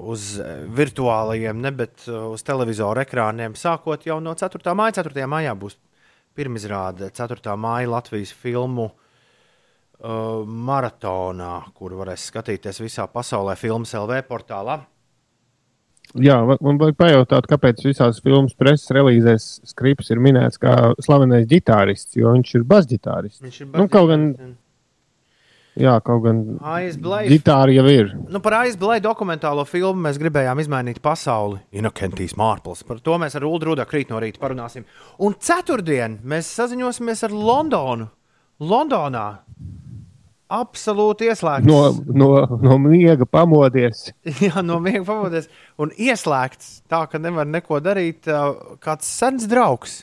uz virtuālajiem, ne bet uz televizora ekrāniem. Sākot jau no 4. māja, 4. maijā būs pirmizrāde 4. māja Latvijas filmu uh, maratonā, kur varēs skatīties visā pasaulē, filmas LV portālā.
jā, man vajag pajautāt, kāpēc visās filmas preses relīzēs skrips ir minēts kā slavenais ģitārists, jo viņš ir basģitārists.
Viņš ir
Nu, kaut gan, jā, kaut gan ģitāra jau ir.
Nu, par aizblēju dokumentālo filmu mēs gribējām izmainīt pasauli. Inokentijas Mārpils. Par to mēs ar Ulu Rudā krīt no rīta parunāsim. Un ceturtdien mēs saziņosimies ar Londonu. Londonā absolūti ieslēgts.
No, no, no miega pamodies.
Jā, no miega pamodies. Un ieslēgts tā, ka nevar neko darīt. Kāds sens draugs,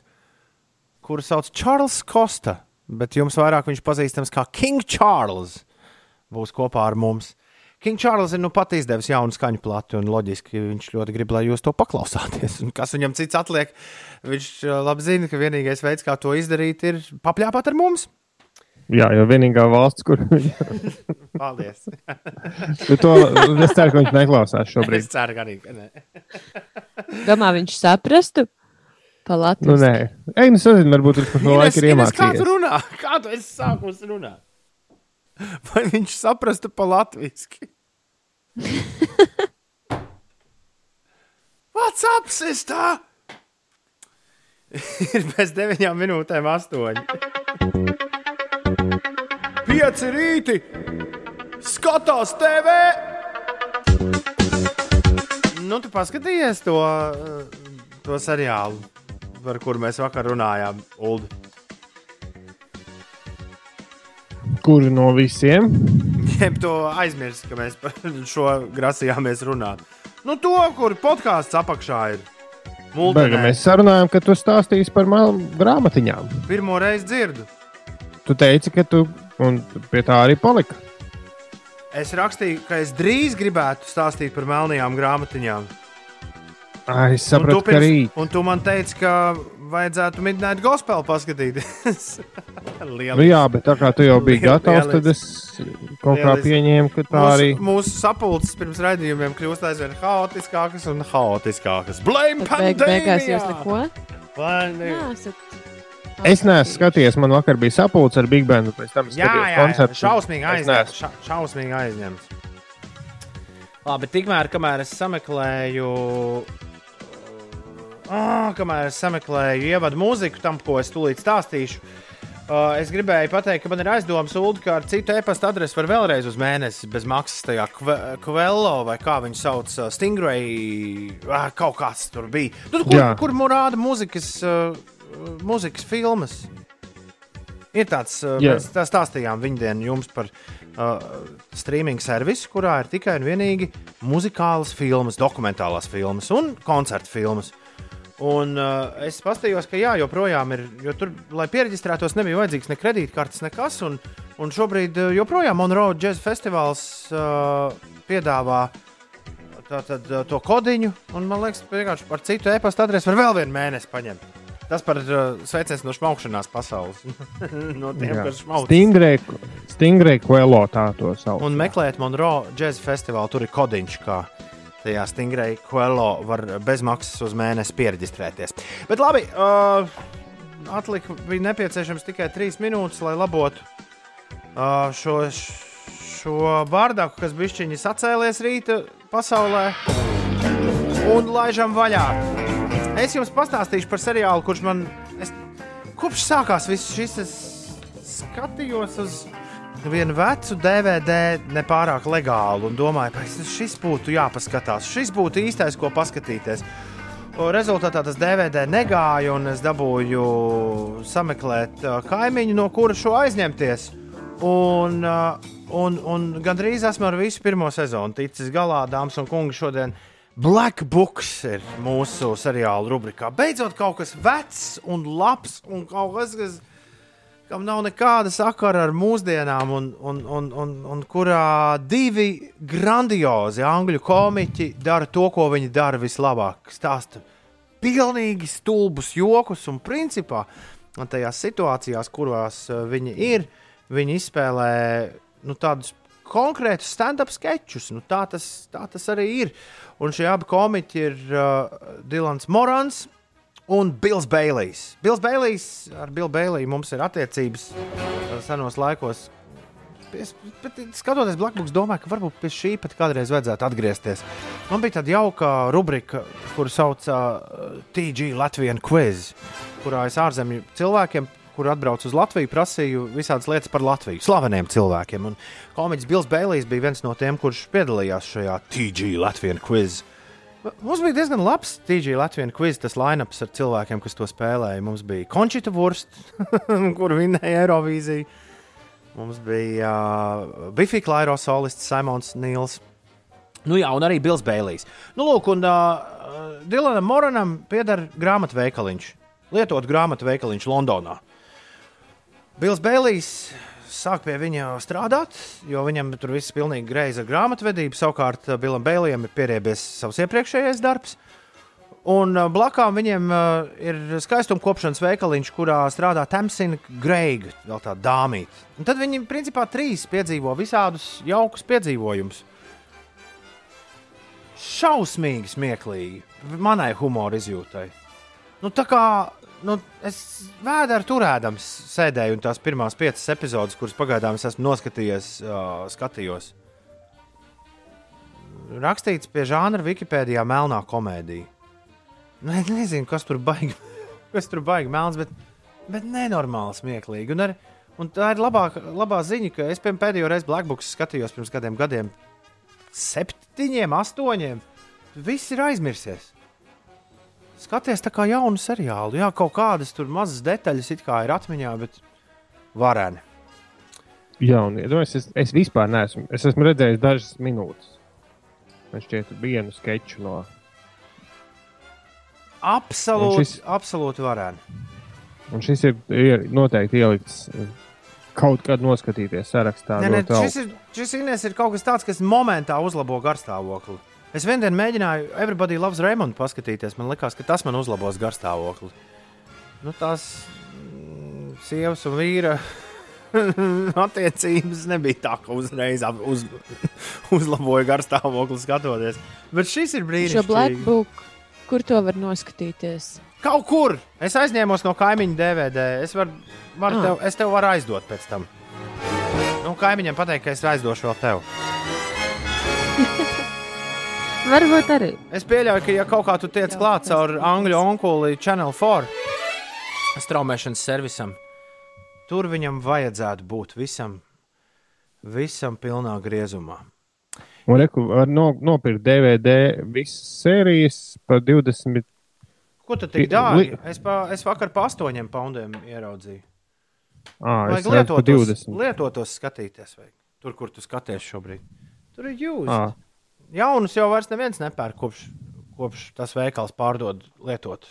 kuru sauc Čārls Kosta, bet jums vairāk viņš pazīstams kā King Charles, būs kopā ar mums. King Charles ir nu pat izdevis jaunu skaņu plati, un loģiski viņš ļoti grib, lai jūs to paklausāties. Un kas viņam cits atliek? Viņš labi zina, ka vienīgais veids, kā to izdarīt, ir papļāpāt ar mums.
Jā, jo vienīgā valsts, kur
Paldies!
Nu, to, es ceru, ka viņš neklausās
es
šobrīd.
ceru, ka arī. Nē.
Domā, viņš saprastu pa
Nu, nē, Ej, nu, sazinu, varbūt viņš no
Ines,
laika ir
Ines, kā tu
iemācījies.
runā? Kā tu esi sākus runāt? Vai viņš saprastu pa latviešu? What's up, sister? ir bez deviņām minūtēm astoņi. Pieci rīti! Skatās TV! Nu, tu paskatījies to, eh, to seriālu, par kuru mēs vakar runājām, Ulu.
Kuru no visiem?
Jeb to aizmirst, ka mēs par šo grasījāmies runāt. Nu, to, kur podkāsts apakšā ir.
Bega,
Muldenē.
mēs sarunājām, ka tu stāstīsi par grāmatiņām.
Pirmo reizi dzirdu.
Tu teici, ka tu un pie tā arī palika.
Es rakstīju, ka es drīz gribētu stāstīt par melnajām grāmatiņām.
Ai, es
Un tu,
sapratu, ka rīt.
un tu man teici, ka vajadzētu Midnight Gospel paskatīties.
Nu, jā, bet tā kā tu jau biji gatavs, tad es kaut kā
Lieliski.
pieņēmu, ka tā
mūsu,
arī.
mūsu sapulces pirms raidījumiem kļūst aizvien haotiskākas un haotiskākas. Blame
beig, beigās jūs neko
Vai ne?
nesat.
Es neesmu skatījies, man vakar bija sapulce ar Big Bandu,
Jā, jā, jā
koncertu.
šausmīgi
Es
aizņemts. Ša, šausmīgi aizņemts. Labi, tikmēr, kamēr es sameklēju, uh, kamēr es sameklēju ievadu mūziku tam, ko es tūlīt stāstīšu, uh, es gribēju pateikt, ka man ir aizdomas, Ulu, ka ar citu e-pasta adresi var vēlreiz uz mēnesi bez maksas tajā Kve- Kvello vai kā viņu sauc, uh, Stingray, uh, kaut kāds tur bija. Nu, kur,
Jā.
kur rāda mūzikas, uh, mūzikas filmas? Ir tāds, uh,
Jā.
mēs tā stāstījām viņdien jums par uh, streaming servisu, kurā ir tikai un vienīgi muzikālas filmas, dokumentālās filmas un koncertu filmas. Un uh, es paskatījos, ka jā, joprojām ir, jo tur, lai pieregistrētos, nebija vajadzīgs ne kredītkartes, nekas. Un, un šobrīd uh, joprojām Monroe Jazz Festivāls uh, piedāvā tātad, uh, to kodiņu, un man liekas, vienkārši par citu e-pasta adresi var vēl vienu mēnesi paņemt. Tas par uh, sveicienu no šmaukšanās pasaules. no tiem,
Jā.
kas šmauc.
Stingray, Stingray Quello tā to sauc.
Un meklēt Monroe Jazz Festivālu. Tur ir kodiņš, kā tajā stingrai Quello var bezmaksas uz mēnesi pieregistrēties. Bet labi, uh, atlika bija nepieciešams tikai trīs minūtes, lai labotu uh, šo, šo bārdaku, kas bišķiņi sacēlies rīta pasaulē. Un laižam vaļā. Es jums pastāstīšu par seriālu, kurš man es, kopš sākās viss šis. Es skatījos uz vienu vecu DVD, nepārāk legālu, un domāju, ka šis būtu jāpaskatās. Šis būtu īstais, ko paskatīties. Rezultātā tas DVD negāja, un es dabūju sameklēt uh, kaimiņu, no kura šo aizņemties. Un, uh, un, un gandrīz esmu ar visu pirmo sezonu ticis galā, dāmas un kungi. Šodien Black Books ir mūsu seriāla rubrikā. Beidzot, kaut kas vecs un labs, un kaut kas, kas kam nav nekāda sakara ar mūsdienām, un, un, un, un, un kurā divi grandiozi angļu komiķi dara to, ko viņi dara vislabāk. Stāsta pilnīgi stulbus jokus, un principā tajās situācijās, kurās uh, viņi ir, viņi izspēlē nu, tādus konkrētus stand-up sketčus. Nu, tā, tas, tā tas arī ir. Un šie abi komiķi ir uh, Dilans Morans un Bills Bailijs. Bills Bailijs ar Billu Bailiju mums ir attiecības uh, senos laikos. Es, bet, skatoties Blackbox, domāju, ka varbūt pie šī pat kādreiz vajadzētu atgriezties. Man bija tāda jauka rubrika, kuru sauc par uh, TG Latvijas quiz, kurā es ārzemju cilvēkiem kur atbraucu uz Latviju, prasīju visādas lietas par Latviju, slaveniem cilvēkiem. Un komiķis Bills Bēlijs bija viens no tiem, kurš piedalījās šajā TG Latvijas quiz. Mums bija diezgan labs TG Latvijas quiz, tas line-ups ar cilvēkiem, kas to spēlēja. Mums bija Končita Vurst, kur vinēja Eirovīziju. Mums bija uh, Bifija Klairo solists Simons Nils. Nu jā, un arī Bills Bēlijs. Nu, lūk, un uh, Dilanam Moranam pieder grāmatveikaliņš, lietot grāmatveikaliņš Londonā. Bils Bēlijs sāk pie viņa strādāt, jo viņam tur viss ir pilnīgi greizi ar grāmatvedību. Savukārt Bilam Bēlijam ir pieriebies savs iepriekšējais darbs. Un uh, blakām viņiem uh, ir skaistuma kopšanas veikaliņš, kurā strādā Tamsina Greiga, vēl tāda dāmīta. Un tad viņi principā trīs piedzīvo visādus jaukus piedzīvojumus. Šausmīgi smieklīgi manai humora izjūtai. Nu, tā kā nu, es vēdēju turēdams, sēdēju un tās pirmās piecas epizodes, kuras pagaidām es esmu noskatījies, uh, skatījos. Rakstīts pie žānra Wikipēdijā melnā komēdija. Nu, es nezinu, kas tur baigi, kas tur baigi melns, bet, bet nenormāli smieklīgi. Un, ar, un tā ir labā, labā ziņa, ka es pēdējo reizi Blackbox skatījos pirms kādiem gadiem, septiņiem, astoņiem. Viss ir aizmirsies skaties tā kā jaunu seriālu. Jā, kaut kādas tur mazas detaļas it kā ir atmiņā, bet varēni.
Jā, un iedomājieties, es, es vispār neesmu. Es esmu redzējis dažas minūtes. Man šķiet, vienu sketču no.
Absolūti, šis, absolūti varēni.
Un šis ir, ir noteikti ielikts kaut kad noskatīties sarakstā.
Nē, nē, šis, ir, šis Ines ir kaut kas tāds, kas momentā uzlabo garstāvokli. Es vienā mēģināju Everybody Loves Raymond paskatīties. Man liekas, ka tas man uzlabos garstāvokli. Nu, tās mm, sievas un vīra attiecības nebija tā, ka uzreiz uz, uzlaboja garstāvokli skatoties. Bet šis ir brīnišķīgi.
Šo Black Book, kur to var noskatīties?
Kaut kur. Es aizņēmos no kaimiņa DVD. Es, var, var ah. tev, es tev varu aizdot pēc tam. Nu, kaimiņam pateikt, ka es aizdošu vēl tev.
Varbūt arī.
Es pieļauju, ka, ja kaut kā tu tiec klāt caur angļu onkuli Channel 4 straumēšanas servisam, tur viņam vajadzētu būt visam, visam pilnā griezumā.
Un reku, var no, nopirkt DVD visas sērijas par 20.
Ko tu tik dārgi? Es, pa, es vakar pa 8 poundiem ieraudzīju.
À,
vajag lietotos, lietotos skatīties, vai tur, kur tu skaties šobrīd. Tur ir jūs. Jaunus jau vairs neviens nepērk, kopš, kopš tas veikals pārdod lietotus.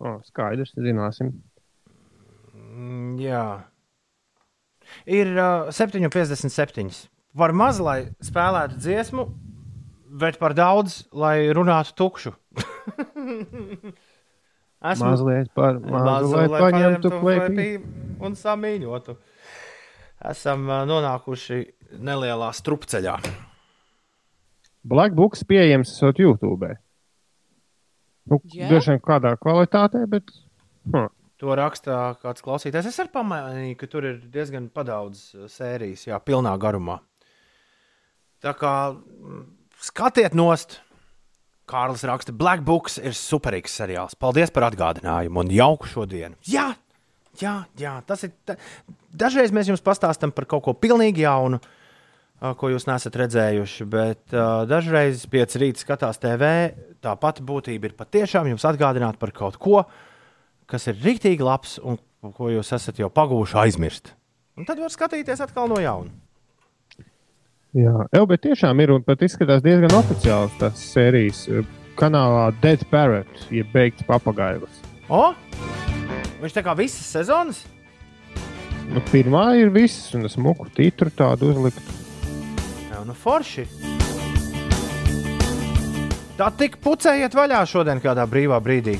O, skaidrs, zināsim.
Mm, jā. Ir uh, 7,57. Par maz, lai spēlētu dziesmu, bet par daudz, lai runātu tukšu.
Esmu mazliet par mazliet paņemtu klēpī
un samīņotu. Esam uh, nonākuši nelielā strupceļā.
Black Books pieejams esot YouTube. Nu, yeah. Droši vien kādā kvalitātē, bet. Huh.
To rakstā kāds klausītājs. Es arī pamanīju, ka tur ir diezgan daudz uh, sērijas, jā, pilnā garumā. Tā kā mm, skatiet nost! Kārlis raksta, Black Books ir superīgs seriāls. Paldies par atgādinājumu un jauku šodienu. Jā, jā, jā tas ir. Ta... Dažreiz mēs jums pastāstām par kaut ko pilnīgi jaunu, uh, ko jūs nesat redzējuši. Bet uh, dažreiz pieci rīta skatās TV. Tā pati būtība ir patiešām jums atgādināt par kaut ko, kas ir rīktīgi labs un ko jūs esat jau pagūši aizmirst. Un tad var skatīties atkal no jauna.
Jā, jau, bet tiešām ir un pat izskatās diezgan oficiāls tas sērijas kanālā Dead Parrot, jeb beigts papagailis.
O! Viņš tā kā visas sezonas?
Nu, pirmā ir viss, un es muku titru tādu uzliktu
nu forši. Tā tik pucējiet vaļā šodien, kādā brīvā brīdī.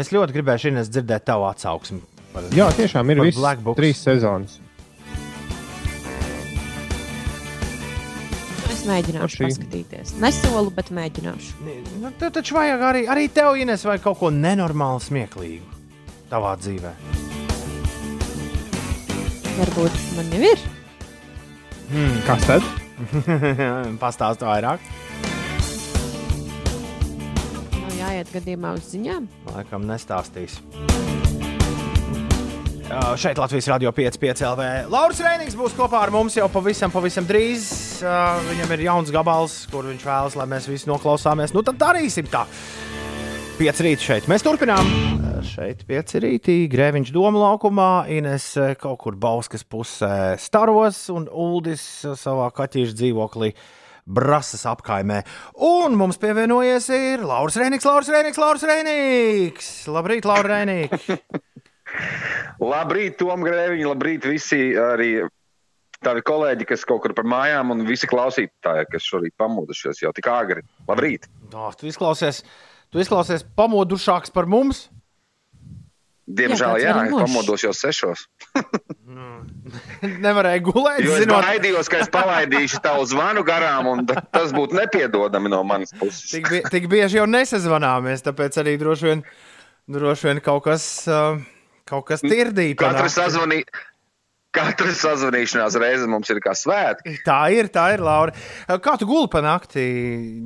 Es ļoti gribēju šodien dzirdēt tavu atsauksmi. Par,
Jā, tiešām ir
Box.
trīs sezonas.
Es mēģināšu
Šī.
paskatīties. Nesolu, bet mēģināšu.
Nu, tev taču vajag arī, arī tev, Ines, vai kaut ko nenormāli smieklīgu tavā dzīvē.
Varbūt man jau ir.
Hmm.
Kas tad?
Pastāst vairāk.
Nav jāiet gadījumā uz ziņām.
Laikam nestāstīs. Jā, Šeit Latvijas Rādio 5,5 LV. Lauris Reinīgs būs kopā ar mums jau pavisam, pavisam drīz. Uh, Viņam ir jauns gabals, kur viņš vēlas, lai mēs visi noklausāmies. Nu, tad darīsim tā. Pieci rīti šeit. Mēs turpinām. Uh, Šeit pieci rītī. Grēviņš doma laukumā, Ines uh, kaut kur Bauskas pusē staros un Uldis uh, savā kaķīša dzīvoklī. Brasas apkaimē. Un mums pievienojies ir Lauris Reinīgs, Lauris Reinīgs, Lauris Reinīgs. Labrīt, Lauris Reinīgs.
Labrīt, Tom Grēviņš, labrīt visi arī tavi kolēģi, kas kaut kur par mājām un visi klausītāji, kas šorīt pamodušies jau tik agri. Labrīt!
Oh, tu izklausies, tu izklausies pamodušāks par mums.
Diemžēl,
Jā,
jā, pamodos jau sešos.
Nevarēja gulēt,
Jo es
zinot,
baidījos, ka es palaidīšu tavu zvanu garām, un ta- tas būtu nepiedodami no manas puses.
tik, bie, tik bieži jau nesazvanāmies. Tāpēc arī droši vien, droši vien kaut kas, uh, kaut kas tirdīja. pa
Katra,
nakti.
sazvanī... Katra sazvanīšanās reize mums ir kā svētki.
Tā ir, tā ir, Laura. Kā tu guli pa nakti,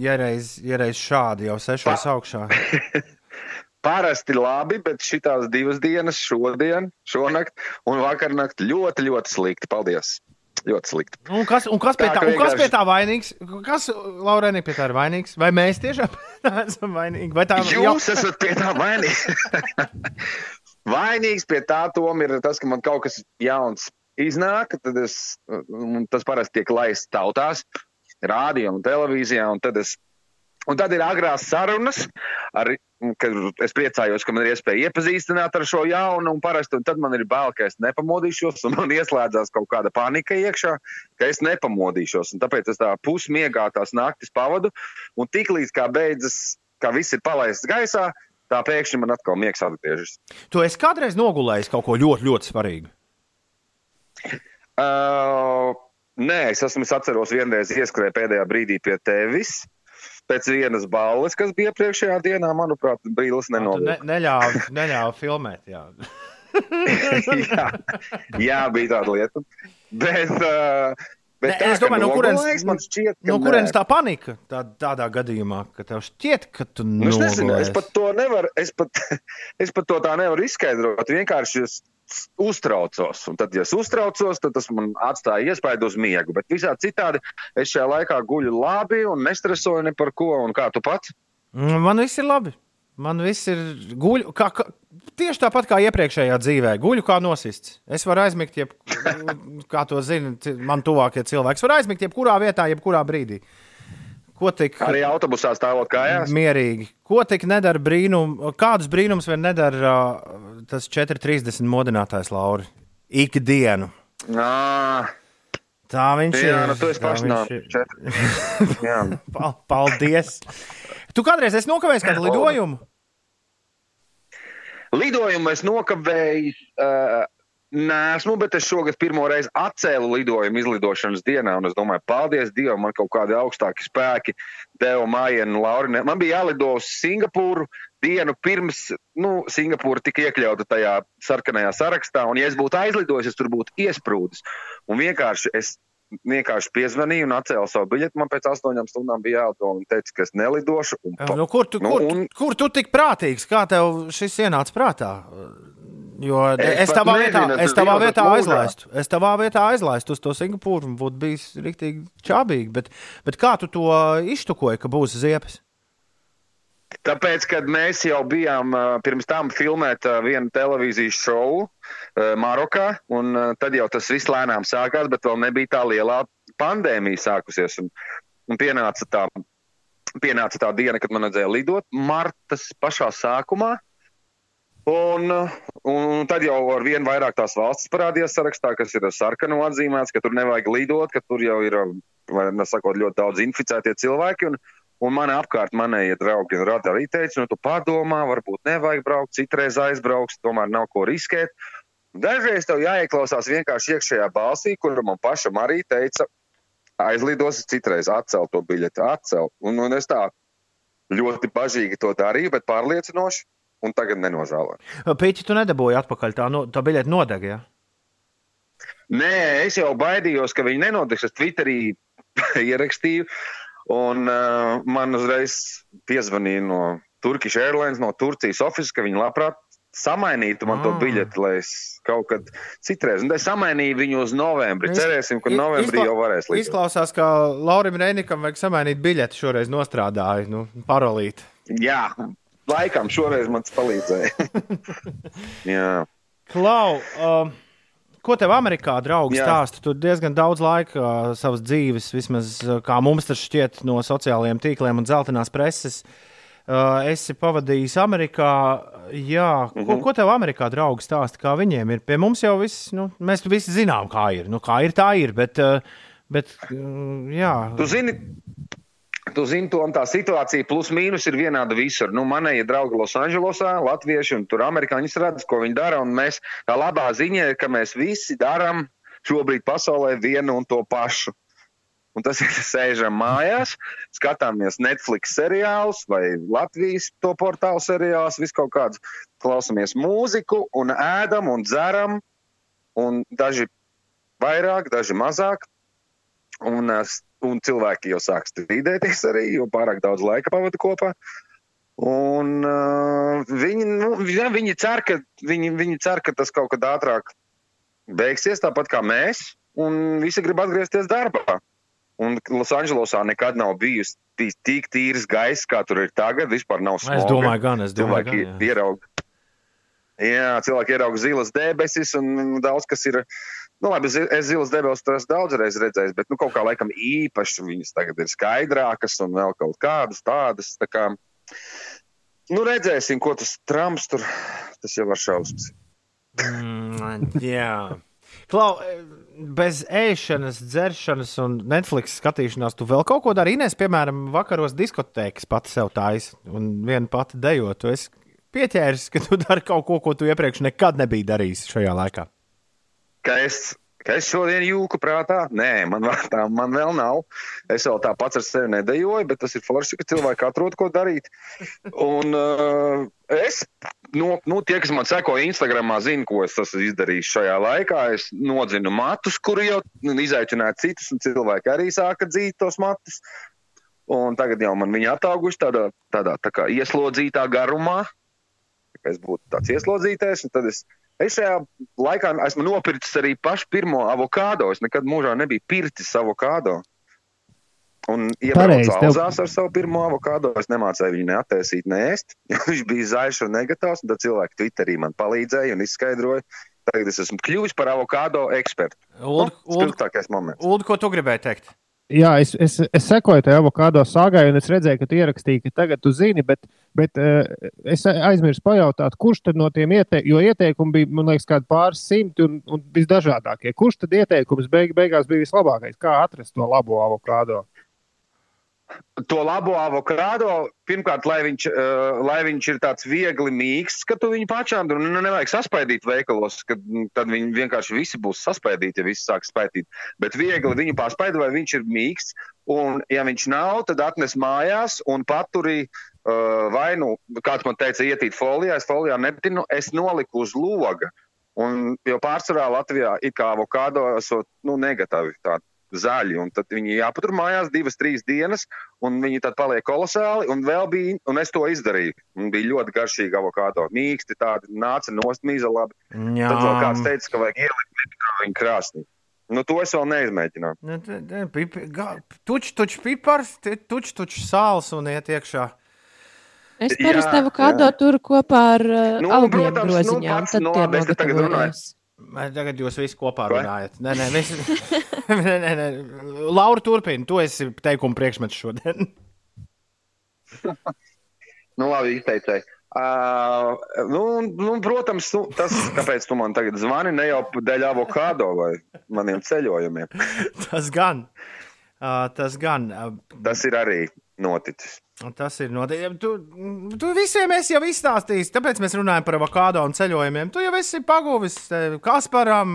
ja reiz, ja reiz šādi jau sešos augšā?
Parasti labi, bet šīs divas dienas, šodien, šonakt un vakarnakt ļoti, ļoti slikti. Paldies! Ļoti slikti.
Un kas, un kas, pie,
Tā,
tā, un kas pie tā vainīgs? Kas, Laurēnī, pie tā ir vainīgs? Vai mēs tiešām esam vainīgi? Vai tā
Jūs esat pie tā vainīgs. Vainīgs pie tā tom ir tas, ka man kaut kas jauns iznāk, tad es, tas parasti tiek laists tautās, rādio un televīzijā, un tad es. Un tad ir agrās sarunas, ar, kad es priecājos, ka man ir iespēja iepazīstināt ar šo jaunu, un parasti un tad man ir bail, ka es nepamodīšos, un man ieslēdzās kaut kāda panika iekšā, ka es nepamodīšos. Un tāpēc es tā pusmiegā tās naktis pavadu, un tiklīdz kā beidzas, kā viss ir palaists gaisā, tā pēkšņi man atkal miegs atgriežas.
Tu esi kādreiz nogulējis kaut ko ļoti, ļoti svarīgu.
Uh, nē, es esmu, es atceros, vienreiz ieskrēju pēdējā brīdī pie tevis. Pēc vienas balles, kas bija iepriekšējā dienā, manuprāt, brīlis
ne,
nenolika.
neļāva, neļāva filmēt. Jā.
jā, jā, bija tāda lieta. Bet, uh, bet
Nē,
tā,
es domāju, no kurienes,
man šķiet,
no kurienes tā panika tā, tādā gadījumā, ka tev šķiet, ka tu
Nu, es nezinu, es pat to nevaru, es pat, es pat to tā nevaru izskaidrot. Vienkārši es uztraucos. Un tad, ja es uztraucos, tad tas man atstāja iespaidu uz miegu. Bet visā citādi es šajā laikā guļu labi un nestresoju ne par ko. Un kā tu pats?
Mm, Man viss ir labi. Man viss ir guļu. Kā, kā, tieši tāpat kā iepriekšējā dzīvē. Guļu kā nosists. Es varu aizmigt, jeb, kā to zina man tuvākie cilvēki. Es varu aizmigt jebkurā vietā, jebkurā brīdī. Ko tik
Arī autobusā stāvot kājās.
mierīgi? Ko tik nedara brīnum? Kādus brīnums vien nedara tas 4,30 modinātājs Lauri? Ikdienu.
Nā,
Tā viņš
jā,
ir.
nu tu esi.
Pal- Paldies! Tu kādreiz esi nokavējis kādu lidojumu?
Lidojumu es nokavēju. Uh, Nē, esmu, bet es šogad pirmo reizi atcēlu lidojumu izlidošanas dienā. Es domāju, paldies Dievam, man kaut kādi augstāki spēki deva mājienu Laurinē. Man bija jālido uz Singapūru dienu pirms nu, Singapūra tika iekļauta tajā sarkanajā sarakstā. Un, ja es būtu aizlidojis, es tur būtu iesprūdis. Un vienkārši es vienkārši piezvanīju un atcēlu savu biļeti. Man pēc astoņām stundām bija jālido un teica, ka es nelidošu. Un, pa-
Nu, kur, tu,
Nu,
kur,
un-
kur tu tik prātīgs? Kā tev šis ienāca prātā? Jo es,
Es
es tavā vietā,
nezinu,
es
tas
tavā vietā aizlaistu. Es tavā vietā aizlaistu uz to Singapūru un būtu bijis rīktīgi čābīgi. Bet, bet kā tu to iztukoji, ka būs ziepes?
Tāpēc, kad mēs jau bijām pirms tam filmēt vienu televīzijas šovu Marokā, un tad jau tas viss lēnām sākās, bet vēl nebija tā lielā pandēmija sākusies. Un, un pienāca, tā, pienāca tā diena, kad man vajadzēja lidot martas pašā sākumā. Un, un tad jau ar vien vairāk tās valstis parādījās sarakstā, kas ir ar sarkanu atzīmēts, ka tur nevajag lidot, ka tur jau ir ā, vai nesakot, ļoti daudz inficētie cilvēki. Un, Un man apkārt manējie draugi un radi arī teica, nu, tu padomā, varbūt nevajag braukt, citreiz aizbrauks, tomēr nav ko riskēt. Dažreiz tev jāieklausās vienkārši iekšējā balsī, kur man pašam arī teica, aizlidos, citreiz atcel to biļeti, atcel. Un, un es tā ļoti bažīgi to darīju, bet pārliecinoši, un tagad nenožēloju.
Pīķi, tu nedabūji atpakaļ tā, no, tā biļete nodega. Ja?
Nē, es jau baidījos, ka viņi nenotiks. Es Twitterī ierakstīju, un uh, man uzreiz piezvanīja no Turkish Airlines, no Turcijas oficiālā, ka viņi labprāt samainītu man to
Ah.
biļeti, lai es kaut kad citreiz. Un es samainīju viņu uz novembri. Cerēsim, ka novembrī
izkla-
jau varēs līdzi.
Izklausās, ka Laurim Reinikam vajag samainīt biļeti. Šoreiz nostrādāja, nu, parolīt.
Jā, laikam šoreiz man tas palīdzēja. Jā.
Klau, um, ko tev Amerikā draugs
Jā.
stāsta? Tu diezgan daudz laika uh, savas dzīves, vismaz uh, kā mums tas šķiet no sociālajiem tīkliem un zeltainās preses. Uh, esi pavadījis Amerikā. Jā, ko,
Mhm.
ko tev Amerikā draugi stāsta? Kā viņiem ir? Pie mums jau viss, nu, mēs visi zinām, kā ir. Nu, kā ir, tā ir. Bet, uh, bet uh, jā,
Tu zini, tu zini, to tā situācija plus mīnus ir vienāda visur. Nu, manējie draugi Losandželosā, Latvieši un tur amerikāņi redz, ko viņi dara. Un mēs, tā labā ziņa ir, ka mēs visi darām šobrīd pasaulē vienu un to pašu. Un tas ir sēžam mājās, skatāmies Netflix seriālus vai Latvijas to portālu seriālus, visu kaut kādus, klausamies mūziku un ēdam un dzeram. Un daži vairāk, daži mazāk. Un, eh, un cilvēki jau sāk strīdēties arī, jo pārāk daudz laika pavada kopā. Un, uh, viņi, nu, jā, viņi, cer, ka, viņi, viņi cer, ka tas kaut kad ātrāk beigsies, tāpat kā mēs, un visi grib atgriezties darbā. Un Losandželosā nekad nav bijusi tī- tik tīrs gaiss, kā tur ir tagad. Vispār nav
es
smoga.
domāju, gan es domāju,
Cilvēki
gan, jā.
ieraug. Jā, cilvēki ieraug zilas debesis un daudz kas ir. Nu, labi, es zilas debesis tur esmu daudzreiz redzējis, bet nu, kaut kā laikam īpaši viņas tagad ir skaidrākas un vēl kaut kādas tādas. Tā kā, nu, redzēsim, ko tas Trumps tur. Tas jau var šausmas.
Mm, jā. Klau, bez ēšanas, dzeršanas un Netflix skatīšanās, tu vēl kaut ko dari. Inês, piemēram, vakaros diskotēkas pati sev taisa un viena pati dejo. Tu esi pieķēries, ka tu dari kaut ko, ko tu iepriekš nekad nebija darījis šajā laikā.
Ka es, ka es šodien jūku prātā? Nē, man, tā, man vēl nav. Es vēl tā pats ar sevi nedejoju, bet tas ir forši, ka cilvēki atrod, ko darīt. Un uh, es, no, nu, tie, kas man seko Instagramā, zina, ko es esmu izdarījis šajā laikā. Es nodzinu matus, kuri jau nu, izaicināja citus, un cilvēki arī sāka dzīt tos matus. Un tagad jau man viņi atauguši tādā, tādā tā kā ieslodzītā garumā. Es būtu tāds ieslodzītais, un tad es Es šajā laikā esmu nopircis arī pašu pirmo avokado. Es nekad mūžā nebiju pircis avokado. Un
Pareizi,
iebraucu
tev-
auzās ar savu pirmo avokado. Es nemācīju viņu neataisīt, neēst. Viņš bija zaļš un negatavs. un Tad cilvēki Twitterī man palīdzēja un izskaidroja. Tagad es esmu kļuvis par avokado ekspertu.
Uld, Uld,
Spilgtākais moments.
Uld, ko tu gribēji teikt?
Jā, es, es, es sekoju tajā avokado sāgai, un es redzēju, ka tu ierakstīji, ka tagad tu zini, bet, bet uh, es aizmirsu pajautāt, kurš tad no tiem ieteikumiem, jo ieteikumi bija, man liekas, kādi pāris simti un, un visdažādākie. Kurš tad ieteikums beig, beigās bija vislabākais? Kā atrast to labo avokado?
To labo avokado, pirmkārt, lai viņš, uh, lai viņš ir tāds viegli mīksts, ka tu viņu pašām tur nu, nevajag saspaidīt veikalos, kad mm, tad viņi vienkārši visi būs saspaidīti, ja visi sāk spaidīt. Bet viegli viņu pārspaida, vai viņš ir mīksts. Un, ja viņš nav, tad atnes mājās un paturī uh, vai nu, kāds man teica, ietīt folijā, es folijā netinu, es noliku uz loga. Un, jo pārsvarā Latvijā ir kā avokado esot nu, negatīvi tādi zaļi, un tad viņi jāpatur mājās divas, trīs dienas, un viņi tad paliek kolosāli, un vēl bija, un es to izdarīju, un bija ļoti garšīgi avokado, mīksti tādi, nāca nost mīza labi.
Jā.
Tad vēl kāds teica, ka vajag ielikt viņa krāsnī. Nu, to es vēl neizmēģināju.
Nu, Tučs, tučs, pipars, tučs, tučs sāls un iet iekšā.
Es parasti avokado turu kopā ar uh,
Nu,
augļiem
protams, nu,
groziņām,
pats,
tad
nu,
tie nogatavojas.
Tagad jūs visi kopā runājat. Nē, nē, visi... nē, nē, nē. Laura, turpini. Tu esi teikuma priekšmets šodien.
Nu, labi, izteicēji. Uh, nu, nu, protams, nu, tas, kāpēc tu man tagad zvani, ne jau dēļ avokado vai maniem ceļojumiem.
Tas gan. Uh, tas gan. Uh,
Tas ir arī. Noticis.
Tas ir noticis. Tu, tu visiem esi jau izstāstījis, tāpēc mēs runājam par avokado un ceļojumiem. Tu jau esi paguvis eh, Kasparam.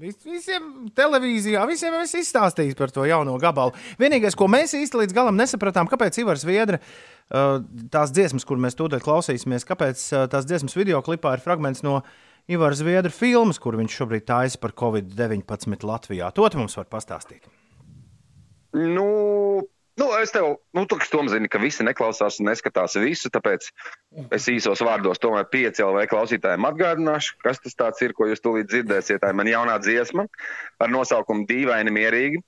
vis- Visiem televīzijā, visiem jau esi izstāstījis par to jauno gabalu. Vienīgais, ko mēs īsti līdz galam nesapratām, kāpēc Ivars Viedra uh, tās dziesmas, kur mēs tūdaļ klausīsimies, kāpēc uh, tās dziesmas video klipā ir fragments no Ivars Viedra filmas, kur viņš šobrīd taisa par Covid-19 Latvijā. To mums var pastāstīt.
Nu, nu, es tev, nu, tu, kas tom zini, ka visi neklausās un neskatās visu, tāpēc es īsos vārdos tomēr pieci LV klausītājiem atgādināšu, kas tas ir, ko jūs tūlīt dzirdēsiet. Tā ir man jaunā dziesma ar nosaukumu Dīvaini mierīgi,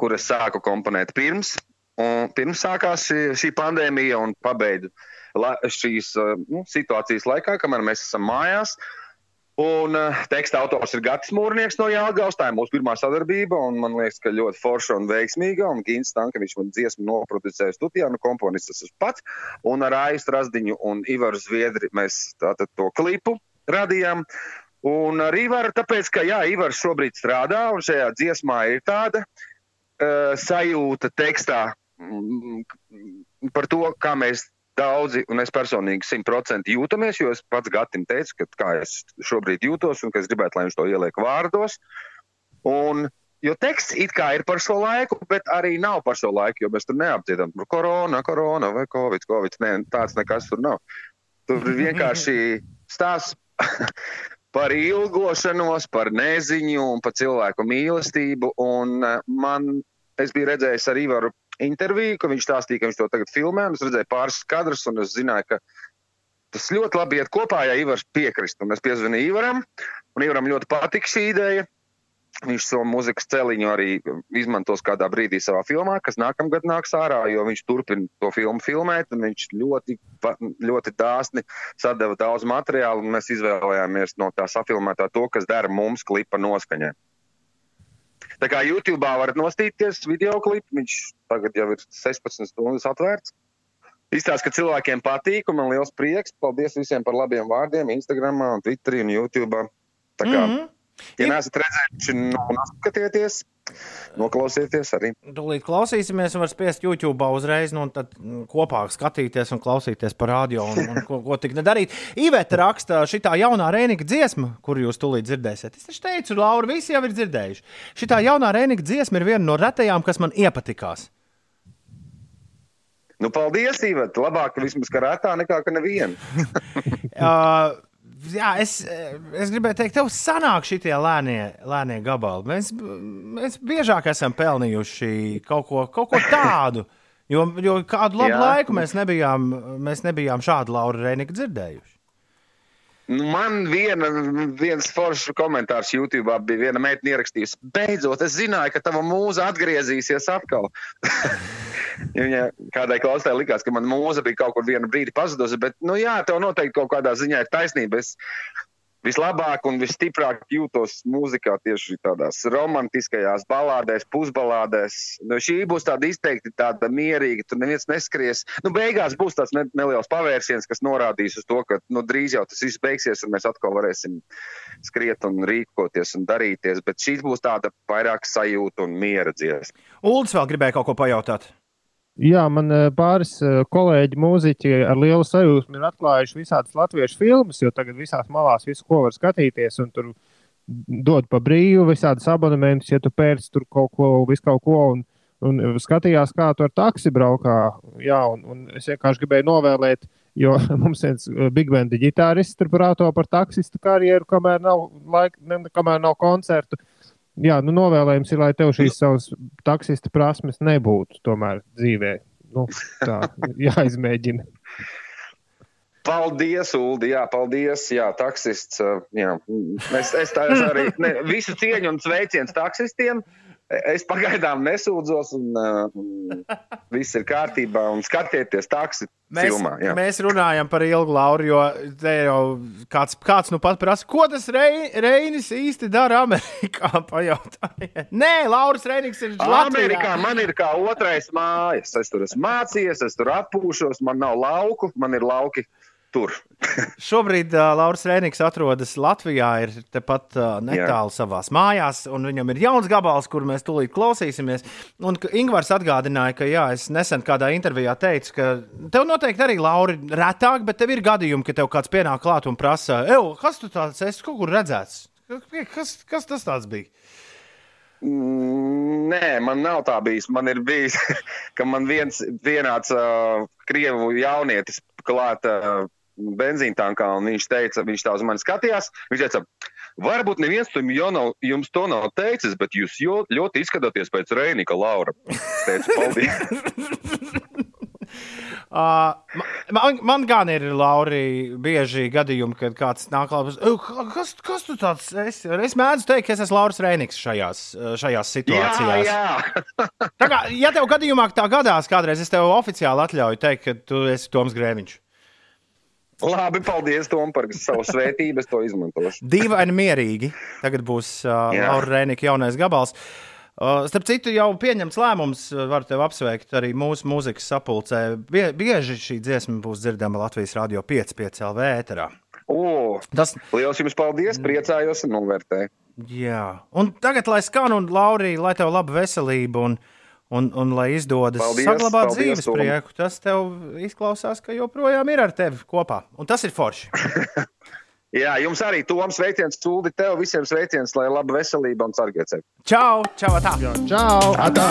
kur es sāku komponēt pirms. Un pirms sākās šī, pandēmija un pabeidzu la, šīs uh, nu, situācijas laikā, kamēr mēs esam mājās. Un uh, teksta autors ir Gatis Mūrnieks no Jālgavas. Tā ir mūsu pirmā sadarbība, un man liekas, ka ļoti forša un veiksmīga. Un Gins Stankevičs man dziesmu noproducēja studijā, nu komponists tas esmu pats. Un ar Aistu Razdiņu un Ivaru Zviedri mēs tātad to klipu radījām. Un ar Ivaru, tāpēc, ka jā, Ivars šobrīd strādā, un šajā dziesmā ir tāda uh, sajūta tekstā mm, par to, kā mēs daudzi, un es personīgi simtprocentīgi jūtamies, jo es pats Gatim teicu, ka kā es šobrīd jūtos un ka es gribētu, lai viņš to ieliek vārdos. Un, jo teksts it kā ir par šo laiku, bet arī nav par šo laiku, jo mēs tur neapdziedam par korona, korona vai covid, covid. Nē, tāds nekas tur nav. Tur vienkārši stāsts par ilgošanos, par neziņu un par cilvēku mīlestību. Un eh, man, es biju redzējis ar Ivaru interviju, ka viņš stāstīja, ka viņš to tagad filmē. Es redzēju pāris kadrus, un es zināju, ka tas ļoti labi iet kopā, ja Ivars piekrist. Un es piezvanīju Ivaram, un Ivaram ļoti patika šī ideja. Viņš savu mūzikas celiņu arī izmantos kādā brīdī savā filmā, kas nākamgad nāks ārā, jo viņš turpina to filmu filmēt. Viņš ļoti, ļoti dāsni sadeva daudz materiālu, un mēs izvēlējāmies no tā safilmētā to, kas dara mums klipa noskaņai. Tā kā YouTube varat nostīties video klipu, viņš tagad jau ir 16 stundas atvērts. Izstāsta, ka cilvēkiem patīk, un man liels prieks. Paldies visiem par labiem vārdiem, Instagram, Twitter un YouTube. Tā kā, mm. -hmm. Ja neesat redzējuši, nu, noskatieties, noklausieties arī.
Tūlīt klausīsimies, var spiest YouTube uzreiz, nu, tad mm, kopā skatīties un klausīties par radio, un, un ko, ko tik nedarīt. Iveta raksta šī jaunā Rēnika dziesma, kur jūs tūlīt dzirdēsiet. Es taču teicu, Laura, visi jau ir dzirdējuši. Šī jaunā Rēnika dziesma ir viena no retajām, kas man iepatikās.
Nu, paldies, Ivet! Labāk vismaz kā retā nekā ka neviena.
Uh, jā, es, es gribēju teikt, tev sanāk šie lēnie, lēnie gabali. Mēs, mēs biežāk esam pelnījuši kaut ko, kaut ko tādu. Jo, jo kādu labu
Jā.
laiku mēs nebijām, mēs nebijām šādu Lauru Rēniku dzirdējuši.
Man viena, viens foršs komentārs YouTube bija viena meitene ierakstījusi. Beidzot, es zināju, ka tava mūza atgriezīsies atkal. Viņa kādai klausītājai likās, ka mana mūza bija kaut kur vienu brīdi pazudusi, bet, nu jā, tev noteikti kaut kādā ziņā ir taisnība. Es vislabāk un visstiprāk jūtos mūzikā tieši tādās romantiskajās balādēs, pusbalādēs. Nu, šī būs tāda izteikti tāda mierīga, tur neviens neskries. Nu, beigās būs tāds ne, neliels pavērsiens, kas norādīs uz to, ka nu, drīz jau tas viss beigsies un mēs atkal varēsim skriet un rīkoties un darīties. Bet šī būs tāda vairāk sajūta un miera dziesma.
Uldis vēl gribēja kaut ko pajautāt.
Jā, man eh, pāris eh, kolēģi, mūziķi ar lielu sajūsmu ir atklājuši visādas latviešu filmas, jo tagad visās malās visu, ko var skatīties, tur dod pa brīvu visādas abonementus, ja tu pērci tur kaut ko, visu kaut ko. Un, un skatījās, kā tur ar taksi braukā. Jā, un, un es vienkārši gribēju novēlēt, jo mums viens eh, big band ģitārists tur prāto par taksistu karjeru, kamēr nav, laika, kamēr nav koncertu. Jā, nu novēlējums ir, lai tev šīs savas taksista prasmes nebūtu tomēr dzīvē. Nu, tā jāizmēģina.
Paldies, Ulu. Jā, paldies. Jā, taksists. uh, Jā. Es, es tā arī ne, visu cieņu un sveicienu taksistiem. Es pagaidām nesūdzos, un uh, viss ir kārtībā. Un skatieties, taksi
Mēs,
filmā. Jā.
mēs runājam par ilgu lauru, jo te jau kāds, kāds nu pat prasa, ko tas Rei, Reinis īsti dara Amerikā. Pajautāja. Nē, Lauris Reinigs ir
Amerikā
Latvijā.
man ir kā otrais mājas. Es tur esmu mācījies, es tur atpūšos, man nav lauku, man ir lauki tur.
Šobrīd uh, Lauris Rēniks atrodas Latvijā, ir tepat uh, netālu savā mājās, un viņam ir jauns gabals, kur mēs tūlīt klausīsimies. Un Ingūns atgādināja, ka, jā, es nesen kādā intervijā teicu, ka tev noteikti arī, Lauri, retāk, bet tev ir gadījumi, ka tev kāds pienāk klāt un prasa, kas tu tāds esi, kaut kur redzēts? Kas, kas tas tāds bija?
Mm, Nē, man nav tā bijis. Man ir bijis, ka man viens vienāds uh, krievu jaunietis klāt uh, benzīna tankā, un viņš teica, viņš tā uz mani skatījās. Viņš teica, varbūt neviens to jau nav, jums to nav teicis, bet jūs jo, ļoti izskatāties pēc Reinika Laura. Es teicu, paldies.
Uh, man, man gan ir, Lauri, bieži gadījumi, kad kāds nāk klāt. Kas, kas tu tāds esi? Es mēdzu teikt, ka es esmu Lauris Reiniks šajās, šajās situācijās.
Jā, jā.
tā kā, ja tev gadījumā tā gadās kādreiz, es tev oficiāli atļauju teikt, ka tu esi Toms Grēviņš.
Labi, paldies, Tom, par savu svētību. Es to izmantošu.
Dīvaini mierīgi. Tagad būs uh. Laura Rēnika jaunais gabals. Uh, starp citu, jau pieņemts lēmums, uh, varu tevi apsveikt arī mūsu mūzikas sapulcē. Bie, bieži šī dziesma būs dzirdama Latvijas Rādio 5, 5 LV ēterā.
O,
Tas,
liels jums paldies, priecājos un novērtēju.
jā, un tagad, lai skan, un Laurija, lai tev laba veselība un, un, un lai izdodas
Paldies,
saglabāt
paldies,
dzīves
Tom.
prieku, tas tev izklausās, ka joprojām ir ar tevi kopā. Un tas ir forši.
Jā, jums arī Toms sveiciens, Tuldi, tev visiem sveiciens, lai laba veselība un sargiet sevi.
Čau, čau, tā!
Čau! Atā.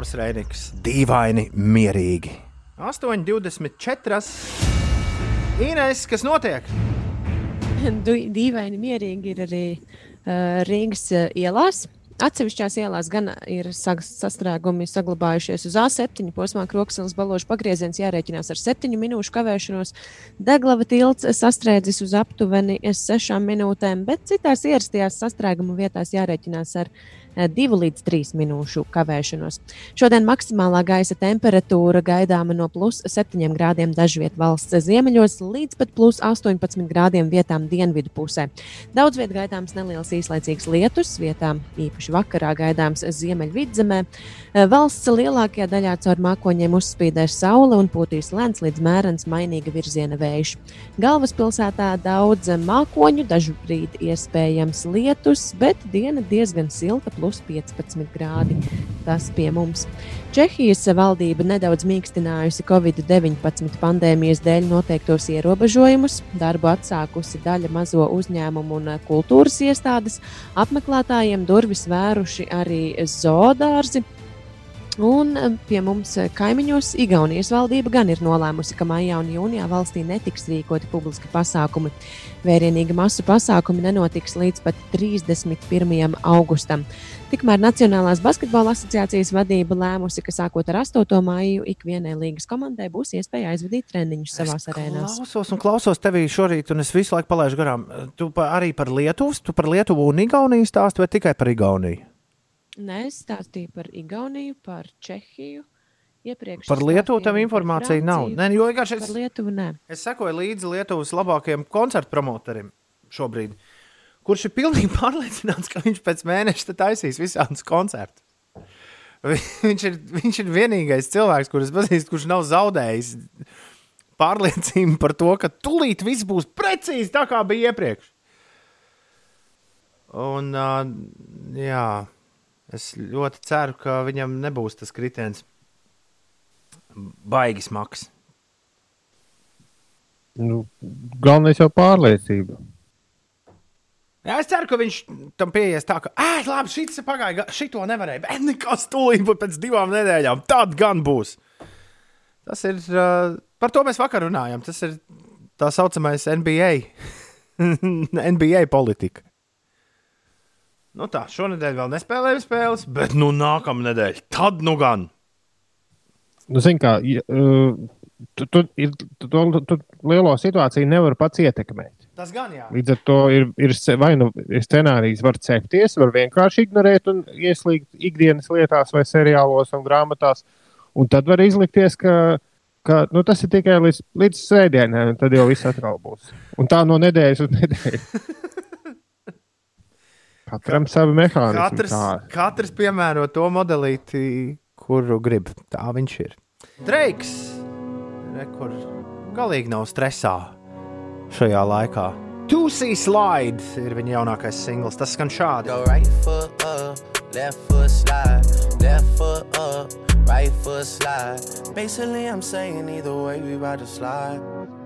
Lauris Reiniks, dīvaini, mierīgi. 8,24. Ines, kas notiek?
Du- Dīvaini, mierīgi ir arī uh, Rīgas uh, ielās. Atsevišķās ielās gan ir sastrēgumi saglabājušies uz A7 posmā, Kroksilas balāžas pagrieziens jārēķinās ar 7 minūšu kavēšanos. Deglava tilts sastrēdzis uz aptuveni 6 minūtēm, bet citās ierastajās sastrēguma vietās jārēķinās ar 2 līdz 3 minūšu kavēšanos. Šodien maksimālā gaisa temperatūra gaidāma no plus 7 grādiem dažviet valsts ziemeļos līdz pat plus 18 grādiem vietām dienvidu pusē. Daudz vietā gaidāms neliels īslaicīgs lietus, vietām īpaši vakarā gaidāms ziemeļvidzemē. Eh, Valsts lielākajā daļā caur mākoņiem uzspīdēs saule un pūtīs lēns līdz mērens mainīga virziena vējš. Galvaspilsētā daudz mākoņu, dažbrīd iespējams lietus, bet diena diezgan silta, plus 15 grādi. Tas pie mums. Čehijas valdība nedaudz mīkstinājusi Covid-19 pandēmijas dēļ noteiktos ierobežojumus, darbu atsākusi daļa mazo uzņēmumu un kultūras iestādes, apmeklētājiem durvis vēruši arī zoodārzi. Un eh, pie mums eh, kaimiņos Igaunijas valdība gan ir nolēmusi, ka maijā un jūnijā valstī netiks rīkoti publiski pasākumi. Vērienīgi masu pasākumi nenotiks līdz pat 31. augustam. Tikmēr Nacionālās basketbola asociācijas vadība lēmusi, ka sākot ar 8. maiju ikvienai līgas komandai būs iespēja aizvadīt treniņus savās arēnās.
Klausos un klausos tevī šorīt, un es visu laiku palaidu garām. Tu pa, arī par Lietuvu, tu par Lietuvu un Igauniju stāsti, vai tikai par Igauniju?
Nē, es stāstīju par Igauniju, par Čehiju. Iepriekš
Par Lietuvu
par
informācija nav. Nē, jo vienkārši es,
Lietuvu nē.
es sekoju līdzi Lietuvas labākajiem koncertu promotoriem šobrīd, kurš ir pilnīgi pārliecināts, ka viņš pēc mēneša taisīs visādus koncertus. Vi- Viņš ir, viņš ir vienīgais cilvēks, kurus pazīstu, kurš nav zaudējis pārliecību par to, ka tūlīt viss būs precīzi tā, kā bija iepriekš. Un, uh, jā, es ļoti ceru, ka viņam nebūs tas kritiens baigi smags.
Nu, galvenais jau pārliecība.
Jā, es ceru, ka viņš tam pieies tā, ka, ah, labi, šis ir pagājis, šito nevarēja, bet nekas tūlīt pēc divām nedēļām. Tad gan būs. Tas ir, uh, par to mēs vakar runājām. Tas ir tā saucamais NBA, NBA politika. Nu tā, šonadēļ vēl nespēlējām spēles, bet nu nākamā nedēļa, tad nu gan.
Nu, zin, kā, ja, uh, tu, tu, tu, tu, tu lielo situāciju nevar pats ietekmēt.
Tas gan jā.
Līdz ar to ir, ir vai nu scenārijs, var cepties, var vienkārši ignorēt un ieslīgt ikdienas lietās, vai seriālos un grāmatās. Un tad var izlikties, ka, ka nu, tas ir tikai līdz, līdz svētdienai, un tad jau viss atkal būs. Un tā no nedēļas uz nedēļu. Katram savi mehānismi.
Katrs,
tā.
katrs piemēro to modelīti, kuru grib. Tā viņš ir. Dreiks, re, kur galīgi nav stresā šajā laikā. Tūsī slide ir viņa jaunākais singls. Tas skan šādi.
Go right foot up, left foot slide, left foot up, right foot slide. Basically, I'm saying either way, we about to slide.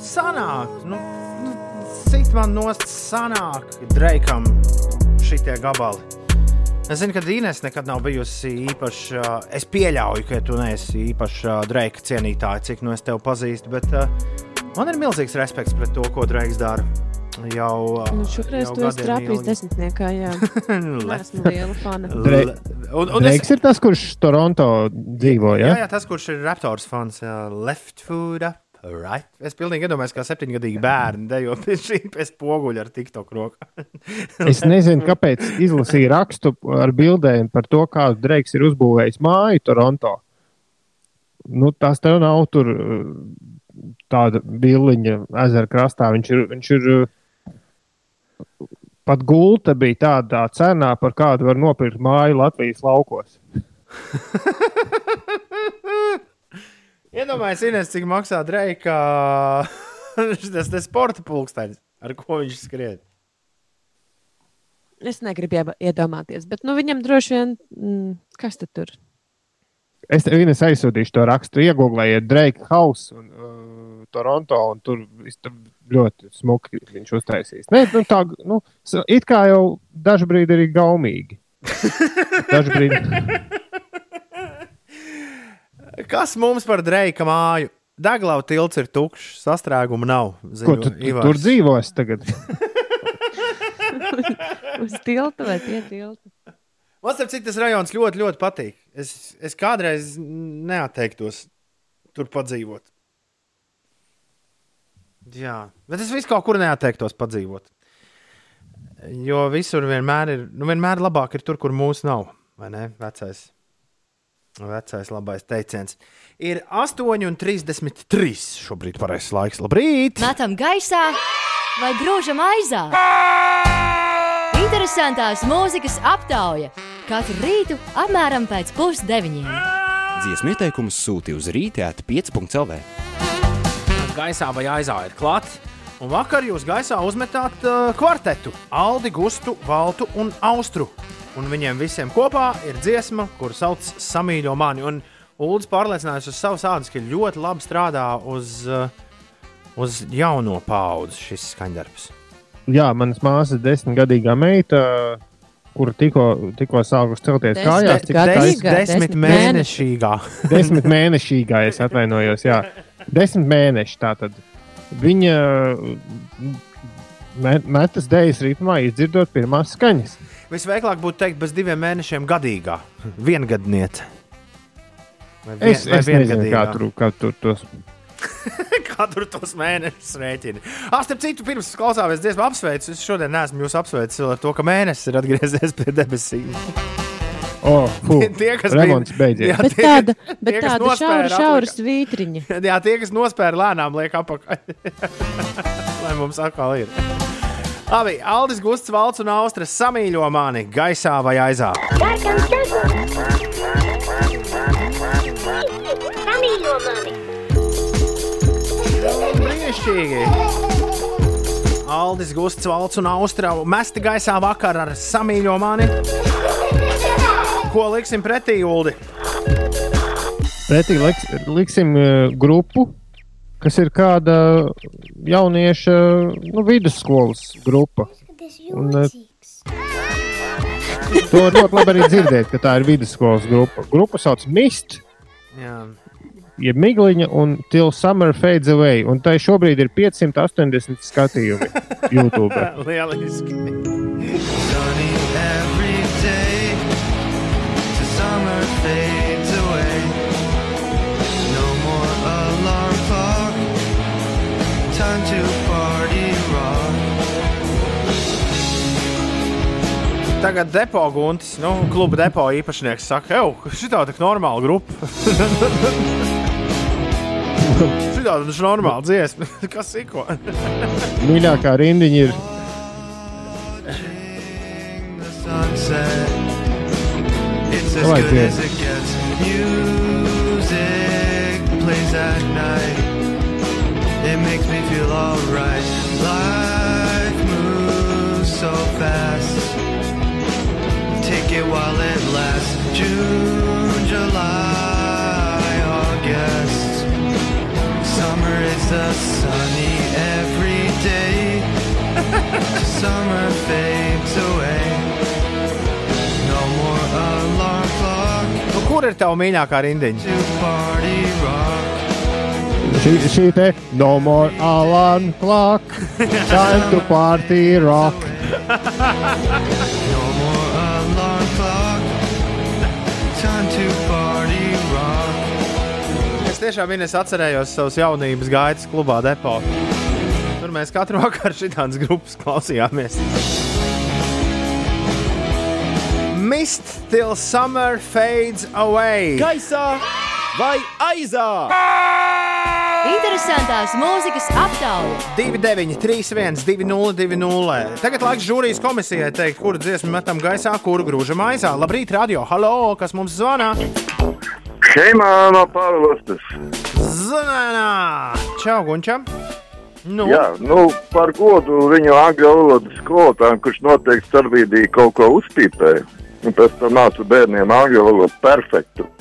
Sanāk, nu, nu cik man nost sanāk Dreikam šitie gabali. Es zinu, ka Dīnes nekad nav bijusi īpaši. ā, Es pieļauju, ka tu neesi īpaši ā, Dreika cienītāja, cik nu es tevi pazīstu, bet uh, man ir milzīgs respekts pret to, ko Dreiks dara. Jau, ā,
Nu, šoreiz
jau
tu esi trāpījis
ilgi.
desmitniekā, jā.
Le-
Esmu liela fana.
Dre-
Un, un es,
Dreiks ir tas, kurš Toronto dzīvo.
jā,
Ja?
jā, tas, kurš ir Raptors fans, jā, left foot up. Right. Es pilnīgi iedomājos, kā septiņgadīgi bērni dejo pie šī pie spoguļa ar TikTok rokā.
Es nezinu, kāpēc izlasīju rakstu ar bildēm par to, kādu Dreiks ir uzbūvējis māju Toronto. Nu, tas tev nav tur uh, tāda biliņa ezera krastā. Viņš ir, viņš ir uh, pat gulta bija tādā cenā, par kādu var nopirkt māju Latvijas laukos.
Iedomājieties, Ines, cik maksā Dreika tas te sporta pulkstenis, ar ko viņš skrien.
Es negribu iedomāties, bet nu, viņam droši vien, mm, kas tad tur?
Es tev Ines, aizsūtīšu to rakstu, iegūlējiet Drake House un uh, Toronto, un tur ļoti smuki viņš uztaisīs. Nē, nu, tā, nu, it kā jau dažbrīd arī gaumīgi. Dažbrīd.
Kas mums par Dreika māju? Deglau tilts ir tukšs, sastrēguma nav.
Ko tu, tu tur dzīvos tagad?
Uz tilta vai pie tilta?
Man starp citu, tas rajons ļoti, ļoti patīk. Es, es kādreiz neatteiktos tur padzīvot. Jā, bet es visu kaut kur neatteiktos padzīvot. Jo visur vienmēr ir, nu, vienmēr labāk ir tur, kur mūsu nav. Vai ne? Vecais, vecais labais teiciens. Ir 8,33 šobrīd pareizais laiks. Labrīt!
Metam gaisā vai grūžam aizā? Interesantās mūzikas aptauja katru rītu apmēram pēc pusdeviņiem.
Dziesmu ieteikumus sūti uz rītēt 5.CLV.
gaisā vai aizā ir klāts. Un vakar jūs gaisā uzmetāt uh, kvartetu, Aldi, Gustu, Valtu un Austru. Un viņiem visiem kopā ir dziesma, kur sauc Samīļo mani. Un Ulrichs pārliecinājās uz savas ādas, ka ļoti labi strādā uz, uh, uz jauno paudzi šis skaņdarbs.
Jā, manas māsas desmitgadīgā meita, kur tikko, tikko sākus celties
Desmit
kājās, cik
gadīga?
skaisti-
Desmit mēnešīgā.
desmit mēnešīgā, es atvainojos. Jā, desmit mēneši. Tātad. Viņa met- metas dēļas ritmā, izdzirdot pirmās skaņas.
Visveiklāk būtu teikt, bez diviem mēnešiem gadīgā, viengadniece. Vai
Es, es nezinu, kā tur, kā tur tos.
Katru tos mēnešus rēķina. Ah, starp citu, pirms klausāmies dziesmu apsveicu, es šodien neesmu jūs apsveicis ar to, ka mēnesis ir atgriezies pie debesīm.
Oh, fu,
Tie, kas
remonts beidzies.
Jā,
Bet
tie-
tāda,
tie,
bet
kas
tāda
nospēra,
šaura, šaura svītriņa.
Jā, tie, kas nospēra lēnām, liek apakaļ. Lai mums atkal ir. Labi, Aldis Gusts, Valts un Austras samīļo mani gaisā vai aizā. Brīnišķīgi! Aldis Gusts, Valts un Austra mesti gaisā vakar ar samīļo mani. Ko liksim pretī, Uldi?
Pretī liks, liksim uh, grupu, kas ir kāda jaunieša nu, vidusskolas grupa. Un, uh, to var ļoti labi arī dzirdēt, ka tā ir vidusskolas grupa. Grupa sauc Mist,
Jā.
jeb Migliņa un Till Summer Fades Away. Un tai šobrīd ir 580 skatījumi YouTube.
Lieliski!
Sunny every day. The summer fades to party rock.
Tagad depo guntis, nu, kluba depo īpašnieks saka, ej, šī tā ir normāla grupa. šī tā ir normāla dziesma. Kas ir ko?
Mīļākā rindiņa ir.
It's as
Vai
good as it gets. Music plays at night. It makes me feel alright. Life moves so fast. Take it while it lasts. June, July, August. Summer is a sunny every day. Summer fades away. No more alarm clock
Nu, kur ir tava mīļākā rindiņa?
Šī, šī te no more alarm clock, time to party rock.
No more alarm clock. Time to party rock.
Es tiešām Ines, atcerējos savus jaunības gaitas klubā depo. Tur mēs katru vakaru šitādas grupas klausījāmies. Mist till summer fades away.
Gaisā vai aizā?
Interesantās mūzikas aptauja.
29, 31, 20, 20. Tagad laiks žūrijas komisijai teikt, kuru dziesmu metam gaisā, kuru grūžam aizā. Labrīt, radio! Halo, kas mums zvana?
Šeimā no Pāvilostas.
Zvanā! Čau, Gunčam! Nu,
Jā, nu, par godu viņu angļu valodas skolotājiem, kurš noteikti starpbrīdī kaut ko uzpīpēja. Un pēc tam nāca bērniem angļu valodu perfektu.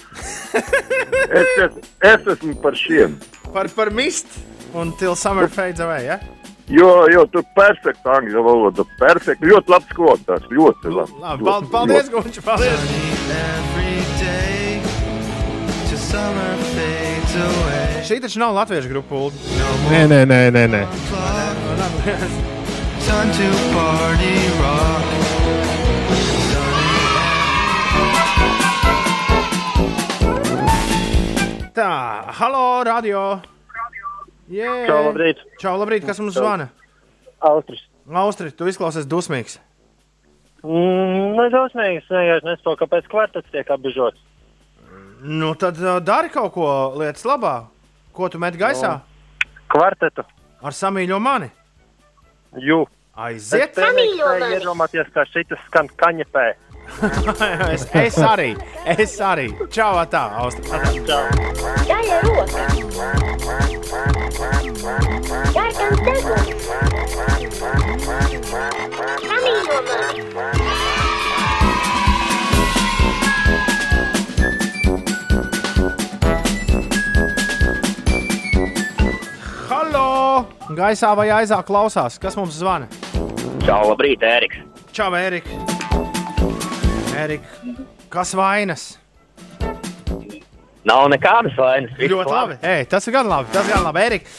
Es, es, es esmu par šiem.
par, par mist un till summer fades away. Ja?
Jo, jo tu perfekti angļu valodu, perfekti. Ļoti labs skolotājs, ļoti labs.
Labi, pal- paldies! Paldies!
Fades away.
Šī taču nav latviešu grupa. Ulu.
Nē, nē, nē, nē. nē.
Time to party rock.
Tā, halo, radio! Yeah.
Čau, labrīt.
Čau, labrīt, kas mums
Čau.
zvana?
Austris.
Austri, tu izklausies dusmīgs.
Mm, Nedausmīgs, vienkārši nesaprotu, kāpēc kvartets tiek apbežots.
Nu, tad uh, dari kaut ko lietas labā. Ko tu met gaisā?
Kvartetu.
Ar samīļo mani.
Jū.
Aiziet!
Samīļo iedomāties, kā šitas skan kaņepē.
Es, es arī, es arī. Čau, tā, Austri.
Gaļa roka. Sarkans deguns. Samīļo mani.
Halo! Gaisā vai aizā klausās? Kas mums zvana?
Čau, labrīt, Ēriks.
Čau, Erika! Erika, kas vainas?
Nav nekādas vainas. viss
Ļoti labi. Ei, tas ir gan labi. Tas gan labi. Erika,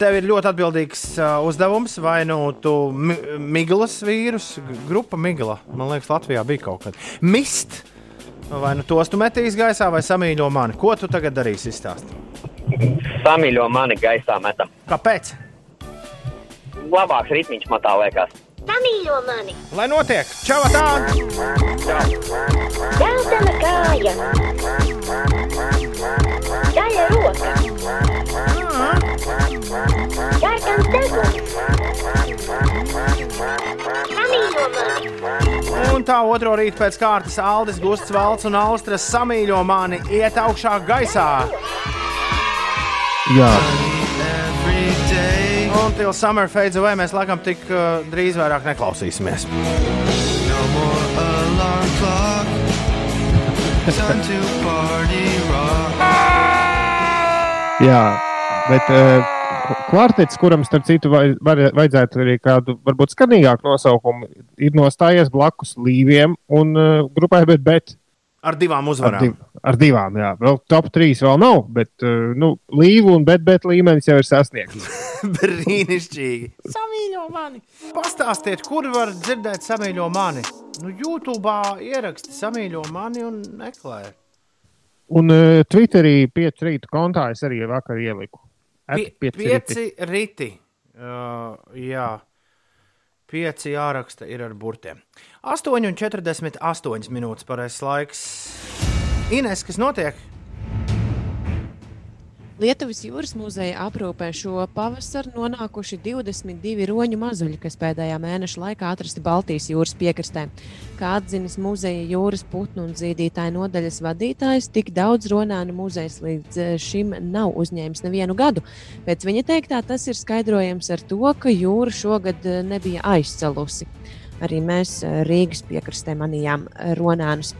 tev ir ļoti atbildīgs uh, uzdevums. Vai nu tu mi Miglas vīrus, grupa Migla, man liekas, Latvijā bija kaut kad. Mist! Vai nu tos tu metīs gaisā, vai samīļo mani? Ko tu tagad darīsi? Izstāst.
Samīļo mani gaisā metam.
Kāpēc?
Labāks ritmiņš man tā liekas.
Samīļo mani.
Lai notiek! Čau, tā!
Dzeltena kāja. Gaļa roka. Sarkans deguns. Samīļo mani.
Un tā otro rītu pēc kārtas Aldis, Gusts, Valts un Austras samīļo mani iet augšā gaisā.
Jā.
Un til summer fades away mēs laikam tik uh, drīz vairāk neklausīsimies.
No more alarm clock. Time to party rock.
Jā, bet uh, kvartets, kuram starp citu var, vajadzētu arī kādu varbūt skanīgāku nosaukumu, ir nostājies blakus līviem un uh, grupai, bet, bet
Ar divām
ar,
uzvarām.
div, ar divām, jā, vēl top trīs vēl nav, bet uh, nu, līvu un bet, bet līmenis jau ir sasniegts.
Brīnišķīgi. Samīļo mani. Pastāstiet, kur var dzirdēt samīļo mani. Nu, YouTube ieraksti samīļo mani un meklē.
Un uh, Twitterī pieci rītu kontā es arī vakar ieliku.
Pie,
pieci
pieci riti. Uh, jā. Pieci jāraksta ir ar burtiem. 8,48 minūtes pareizais laiks. Ines, kas notiek?
Lietuvas jūras muzeja aprūpē šo pavasaru nonākuši 22 roņu mazuļi, kas pēdējā mēneša laikā atrasti Baltijas jūras piekrastē. Kā atzinis muzeja jūras putnu un zīdītāju nodaļas vadītājs, tik daudz ronānu muzejs līdz eh, šim nav uzņēmis nevienu gadu. Pēc viņa teiktā tas ir skaidrojams ar to, ka jūra šogad eh, nebija aizcelusi. Arī mēs eh, Rīgas piekrastē manījām ronānus.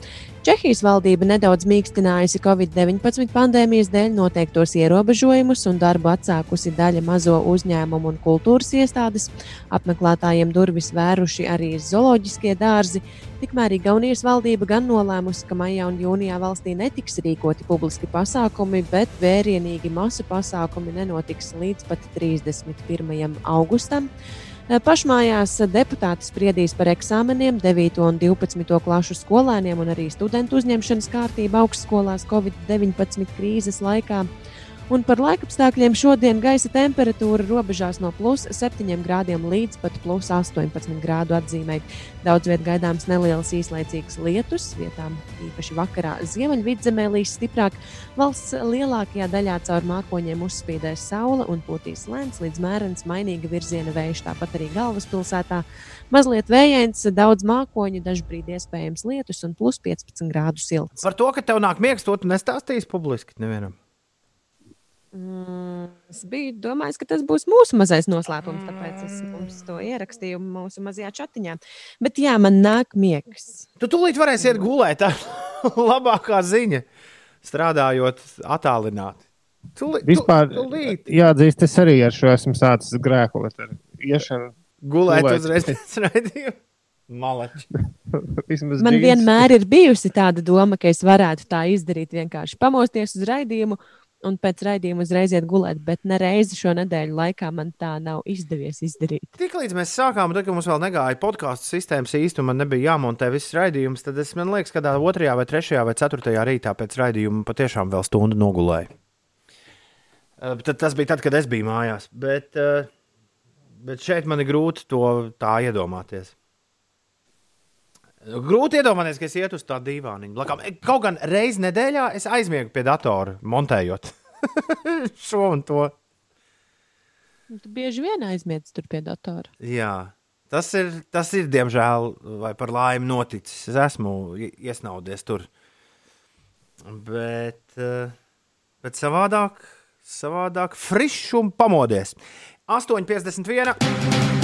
Čehijas valdība nedaudz mīkstinājusi Covid-19 pandēmijas dēļ noteiktos ierobežojumus un darbu atsākusi daļa mazo uzņēmumu un kultūras iestādes. Apmeklētājiem durvis vēruši arī zooloģiskie dārzi. Tikmēr Igaunijas valdība gan nolēmusi, ka maijā un jūnijā valstī netiks rīkoti publiski pasākumi, bet vērienīgi masu pasākumi nenotiks līdz pat 31. augustam. Eh, Pašmājās deputāti spriedīs par eksāmeniem 9. un 12. klasu skolēniem un arī studentu uzņemšanas kārtību augstskolās Covid-19 krīzes laikā. Un par laikapstākļiem šodien gaisa temperatūra robežās no plus 7 grādiem līdz pat plus 18 grādu atzīmē. Daudz vietā gaidāms neliels īslaicīgs lietus, vietām īpaši vakarā ziemeļvidzemē līs stiprāk. Valsts lielākajā daļā caur mākoņiem uzspīdēs saule un pūtīs lēns līdz mērens mainīga virziena vējš. Tāpat arī galvaspilsētā mazliet vējains, daudz mākoņu, dažbrīd iespējams lietus un plus 15 grādu silts.
Par to, ka tev nāk miegs, to tu nestāstīsi publiski nevienam.
Mm, es biju domājis, ka tas būs mūsu mazais noslēpums, tāpēc es mums to ierakstīju mūsu mazajā chatiņā. Bet jā, man nāk miegs.
Tu tūlīt varēsi iet gulēt. Tā ir labākā ziņa, strādājot attālināti. Tūlīt,
Vispār
tūlīt.
jāatzīst, es arī ar šo esmu sācis grēkot. Ar iešanu,
Gulēt uzreiz pēc raidījuma. Malači.
Man vienmēr ir bijusi tāda doma, ka es varētu tā izdarīt. Vienkārši pamosties uz raidījumu un pēc raidījuma uzreiz iet gulēt, bet nereizi šo nedēļu laikā man tā nav izdevies izdarīt.
Tiklīdz mēs sākām, tad, kad mums vēl negāja podkāstu sistēmas un man nebija jāmontē viss raidījums, tad es liekas, ka tādā otrajā, vai trešajā, vai ceturtajā rītā pēc raidījuma patiešām vēl stundu nogulēju. Uh, Tad tas bija tad, kad es biju mājās. Bet, uh, bet šeit man ir grūti to tā iedomāties. Grūti iedomāties, ka es ietu uz tādu dīvāniņu. Blakām. Kaut gan reizi nedēļā es aizmiegu pie datora, montējot šo un to.
Un Tu bieži vien aizmiedz tur pie datora.
Jā, tas ir, tas ir diemžēl, vai par laimi noticis. Es esmu iesnaudies tur. Bet, eh, bet savādāk, savādāk frišs un pamodies. 8,51.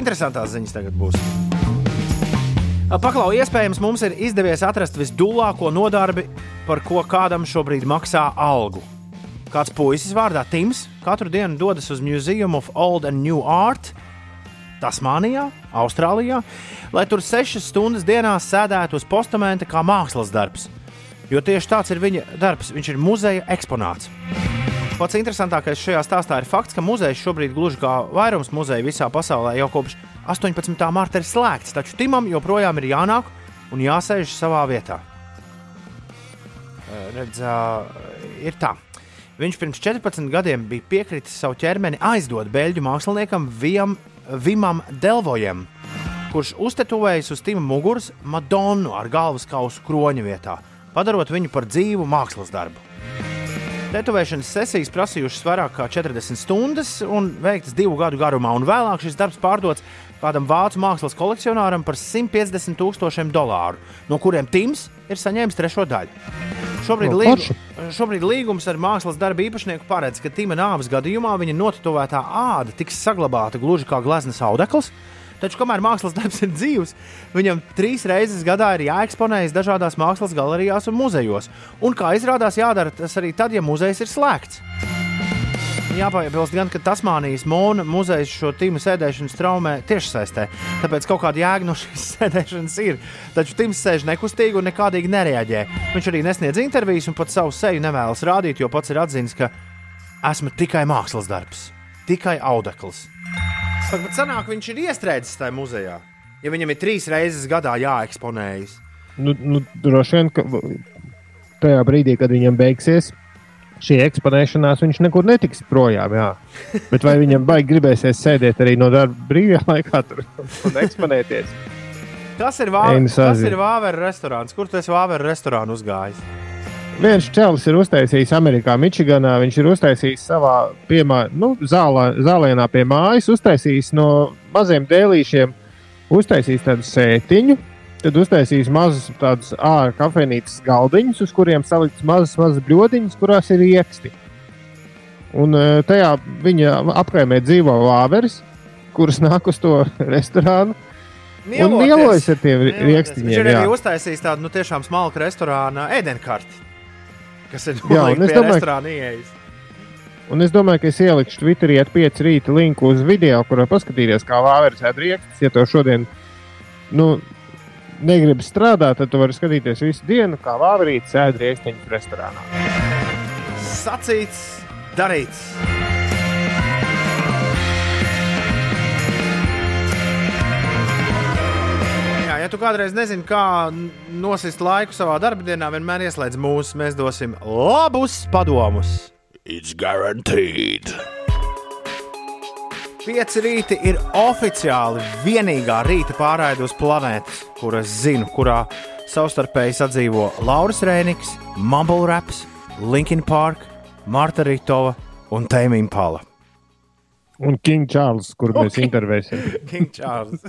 Interesantās ziņas tagad būs. Paklau, iespējams, mums ir izdevies atrast visdūlāko nodarbi, par ko kādam šobrīd maksā algu. Kāds puisis vārdā Tims katru dienu dodas uz Museum of Old and New Art, Tasmānijā, Austrālijā, lai tur sešas stundas dienā sēdētu uz postamenta kā mākslas darbs. Jo tieši tāds ir viņa darbs, viņš ir muzeja eksponāts. Pats interesantākais šajā stāstā ir fakts, ka muzejs šobrīd, gluži kā vairums muzeju visā pasaulē, jau kopš 18. marta ir slēgts. Taču Timam joprojām ir jānāk un jāsēž savā vietā. Redz, ir tā. Viņš pirms 14 gadiem bija piekritis savu ķermeni aizdot beļģu māksliniekam Vijam, Vimam Delvojam, kurš uztetuvējis uz Tima muguras Madonu ar galvas kausu kroņa vietā, padarot viņu par dzīvu mākslas darbu. Tetovēšanas sesijas prasījušas vairāk kā 40 stundas un veiktas divu gadu garumā, un vēlāk šis darbs pārdots kādam vācu mākslas kolekcionāram par 150 tūkstošiem dolāru, no kuriem Tims ir saņēmis trešo daļu. Šobrīd,
O,
līgu, šobrīd līgums ar mākslas darbu īpašnieku paredz, ka Tima nāves gadījumā viņa notetovētā āda tiks saglabāta gluži kā gleznas audekls. Taču, kamēr mākslas darbs ir dzīves, viņam trīs reizes gadā ir jāeksponējas dažādās mākslas galerijās un muzejos. Un, kā izrādās, jādara tas arī tad, ja muzejs ir slēgts. Jāpiebilst gan, ka Tasmānijas Mona muzejs šo tīmu sēdēšanu straumē tiešsaistē. Tāpēc kaut kāda jēga no šīs sēdēšanas ir. Taču Tims sēž nekustīgi un nekādīgi nereaģē. Viņš arī nesniedz intervijas un pat savu seju nevēlas rādīt, jo pats ir atzīmis, ka esmu tikai mākslas darbs, tikai audekls. Saka, bet sanāk, viņš ir iestrēdzis tajā muzejā. Ja viņam ir trīs reizes gadā jāeksponējas.
Nu, nu, droši vien, ka tajā brīdī, kad viņam beigsies šī eksponēšanās, viņš nekur netiks projām. Jā. Bet vai viņam baigi gribēsies sēdēt arī no darba brīvajā laikā tur un eksponēties?
Tas ir
nu
Vāveres restorāns. Kur tu esi Vāveres restorānu uzgājis?
Viens čels ir uztaisījis Amerikā, Mičiganā. Viņš ir uztaisījis savā piemā, nu, zālē, zālēnā pie mājas, uztaisījis no maziem dēlīšiem, uztaisījis tādu sētiņu, tad uztaisījis mazus tādus ārā kafejnīcas galdiņus, uz kuriem salikts mazas, mazas bļodiņas, kurās ir ieksti. Un tajā viņa apkaimē dzīvo vāveres, kuras nāk uz to restorānu. Un mielojas ar tiem
Mieloties.
rīkstiņiem.
Viņš ir arī uztaisījis tādu nu, tiešām smalku restorānu ēdienkarti. Kas ir
es
pie
domāju,
restorāna ieejas.
Un es domāju, ka es ielikšu Twitterī ar 5 rīta linku uz video, kurā paskatīties, kā vāveres ēd rīkstus. Ja tev šodien nu, negribi strādāt, tad tu vari skatīties visu dienu, kā vāverītes ēd rīkstiņus restorānā.
Sacīts, darīts. Ja tu kādreiz nezini, kā nosist laiku savā darbdienā, vienmēr ieslēdz mūsu. Mēs dosim labus padomus. It's guaranteed. Pieci rīti ir oficiāli vienīgā rīta pārraide uz planētas, kuras zinu, kurā savstarpēji sadzīvo Lauris Rēniks, Mumble Raps, Linkin Park, Marta Ritova un Tēmija Pala.
Un King Charles, kur mēs
Ok.
intervēsim.
King Charles.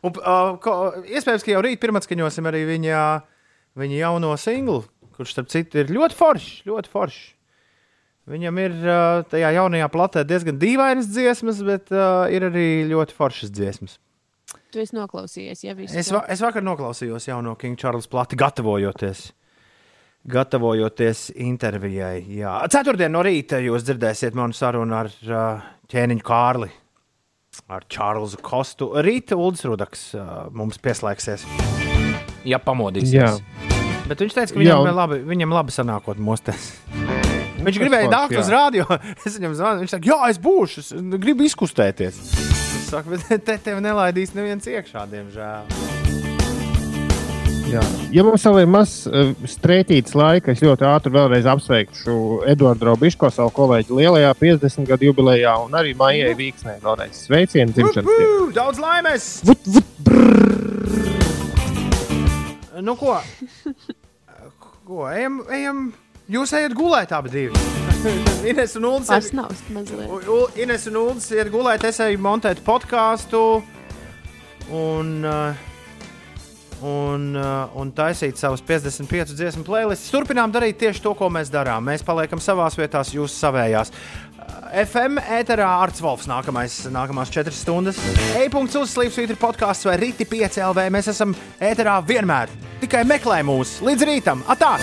Un, uh, ko, iespējams, ka jau rīt pirmatskaņosim arī viņa, viņa jauno singlu, kurš, starp citu, ir ļoti foršs. Ļoti foršs. Viņam ir uh, tajā jaunajā platē diezgan dīvainas dziesmas, bet uh, ir arī ļoti foršas dziesmas.
Tu esi noklausījies, ja viss
Es, va es vakar noklausījos jauno King Charles plati, gatavojoties. Gatavojoties intervijai. Jā. Ceturtdien no rīta jūs dzirdēsiet manu sarunu ar uh, ķēniņu Kārli, ar Čārlzu Kostu. Rīta Ulris Rudaks uh, mums pieslēgsies. Ja pamodīsies.
Jā.
Bet viņš teica, ka
Jā,
viņam,
un-
labi, viņam labi sanākot mosties. Viņš
tas
gribēja nākt uz
jā.
rādio. Es viņam zvanu. Viņš saka, jā, es būšu, es gribu izkustēties. Es saku, bet te tev nelaidīs neviens iekšā, diemžēl.
Jā. Ja mums vēl ir mazs uh, strētīts laika, es ļoti ātri vēlreiz apsveikšu Eduardu Robiško, savu kolēģi lielajā 50 gadu jubilejā, un arī Maijai Vīksnē. Vēlreiz sveicienu dzimšanas dienā.
Uhu, Daudz laimes! Nu, ko? ko? Ejam, ejam. Jūs ejat gulēt, abi divi. Ines un Ulas.
Pasnaust mazliet.
Ines un Ulas ir gulēt, es eju montēt podkāstu. Un, uh, un, uh, un taisīt savus 55 dziesmu playlists. Turpinām darīt tieši to, ko mēs darām. Mēs paliekam savā vietā, jūs savējās. Uh, FM ēterā Arts Volfs nākamais, nākamās 4 stundas. E-punkts uzslīps, ir podkāsts vai rīti 5 LV. Mēs esam ēterā vienmēr. Tikai meklē mūs līdz rītam. Atā!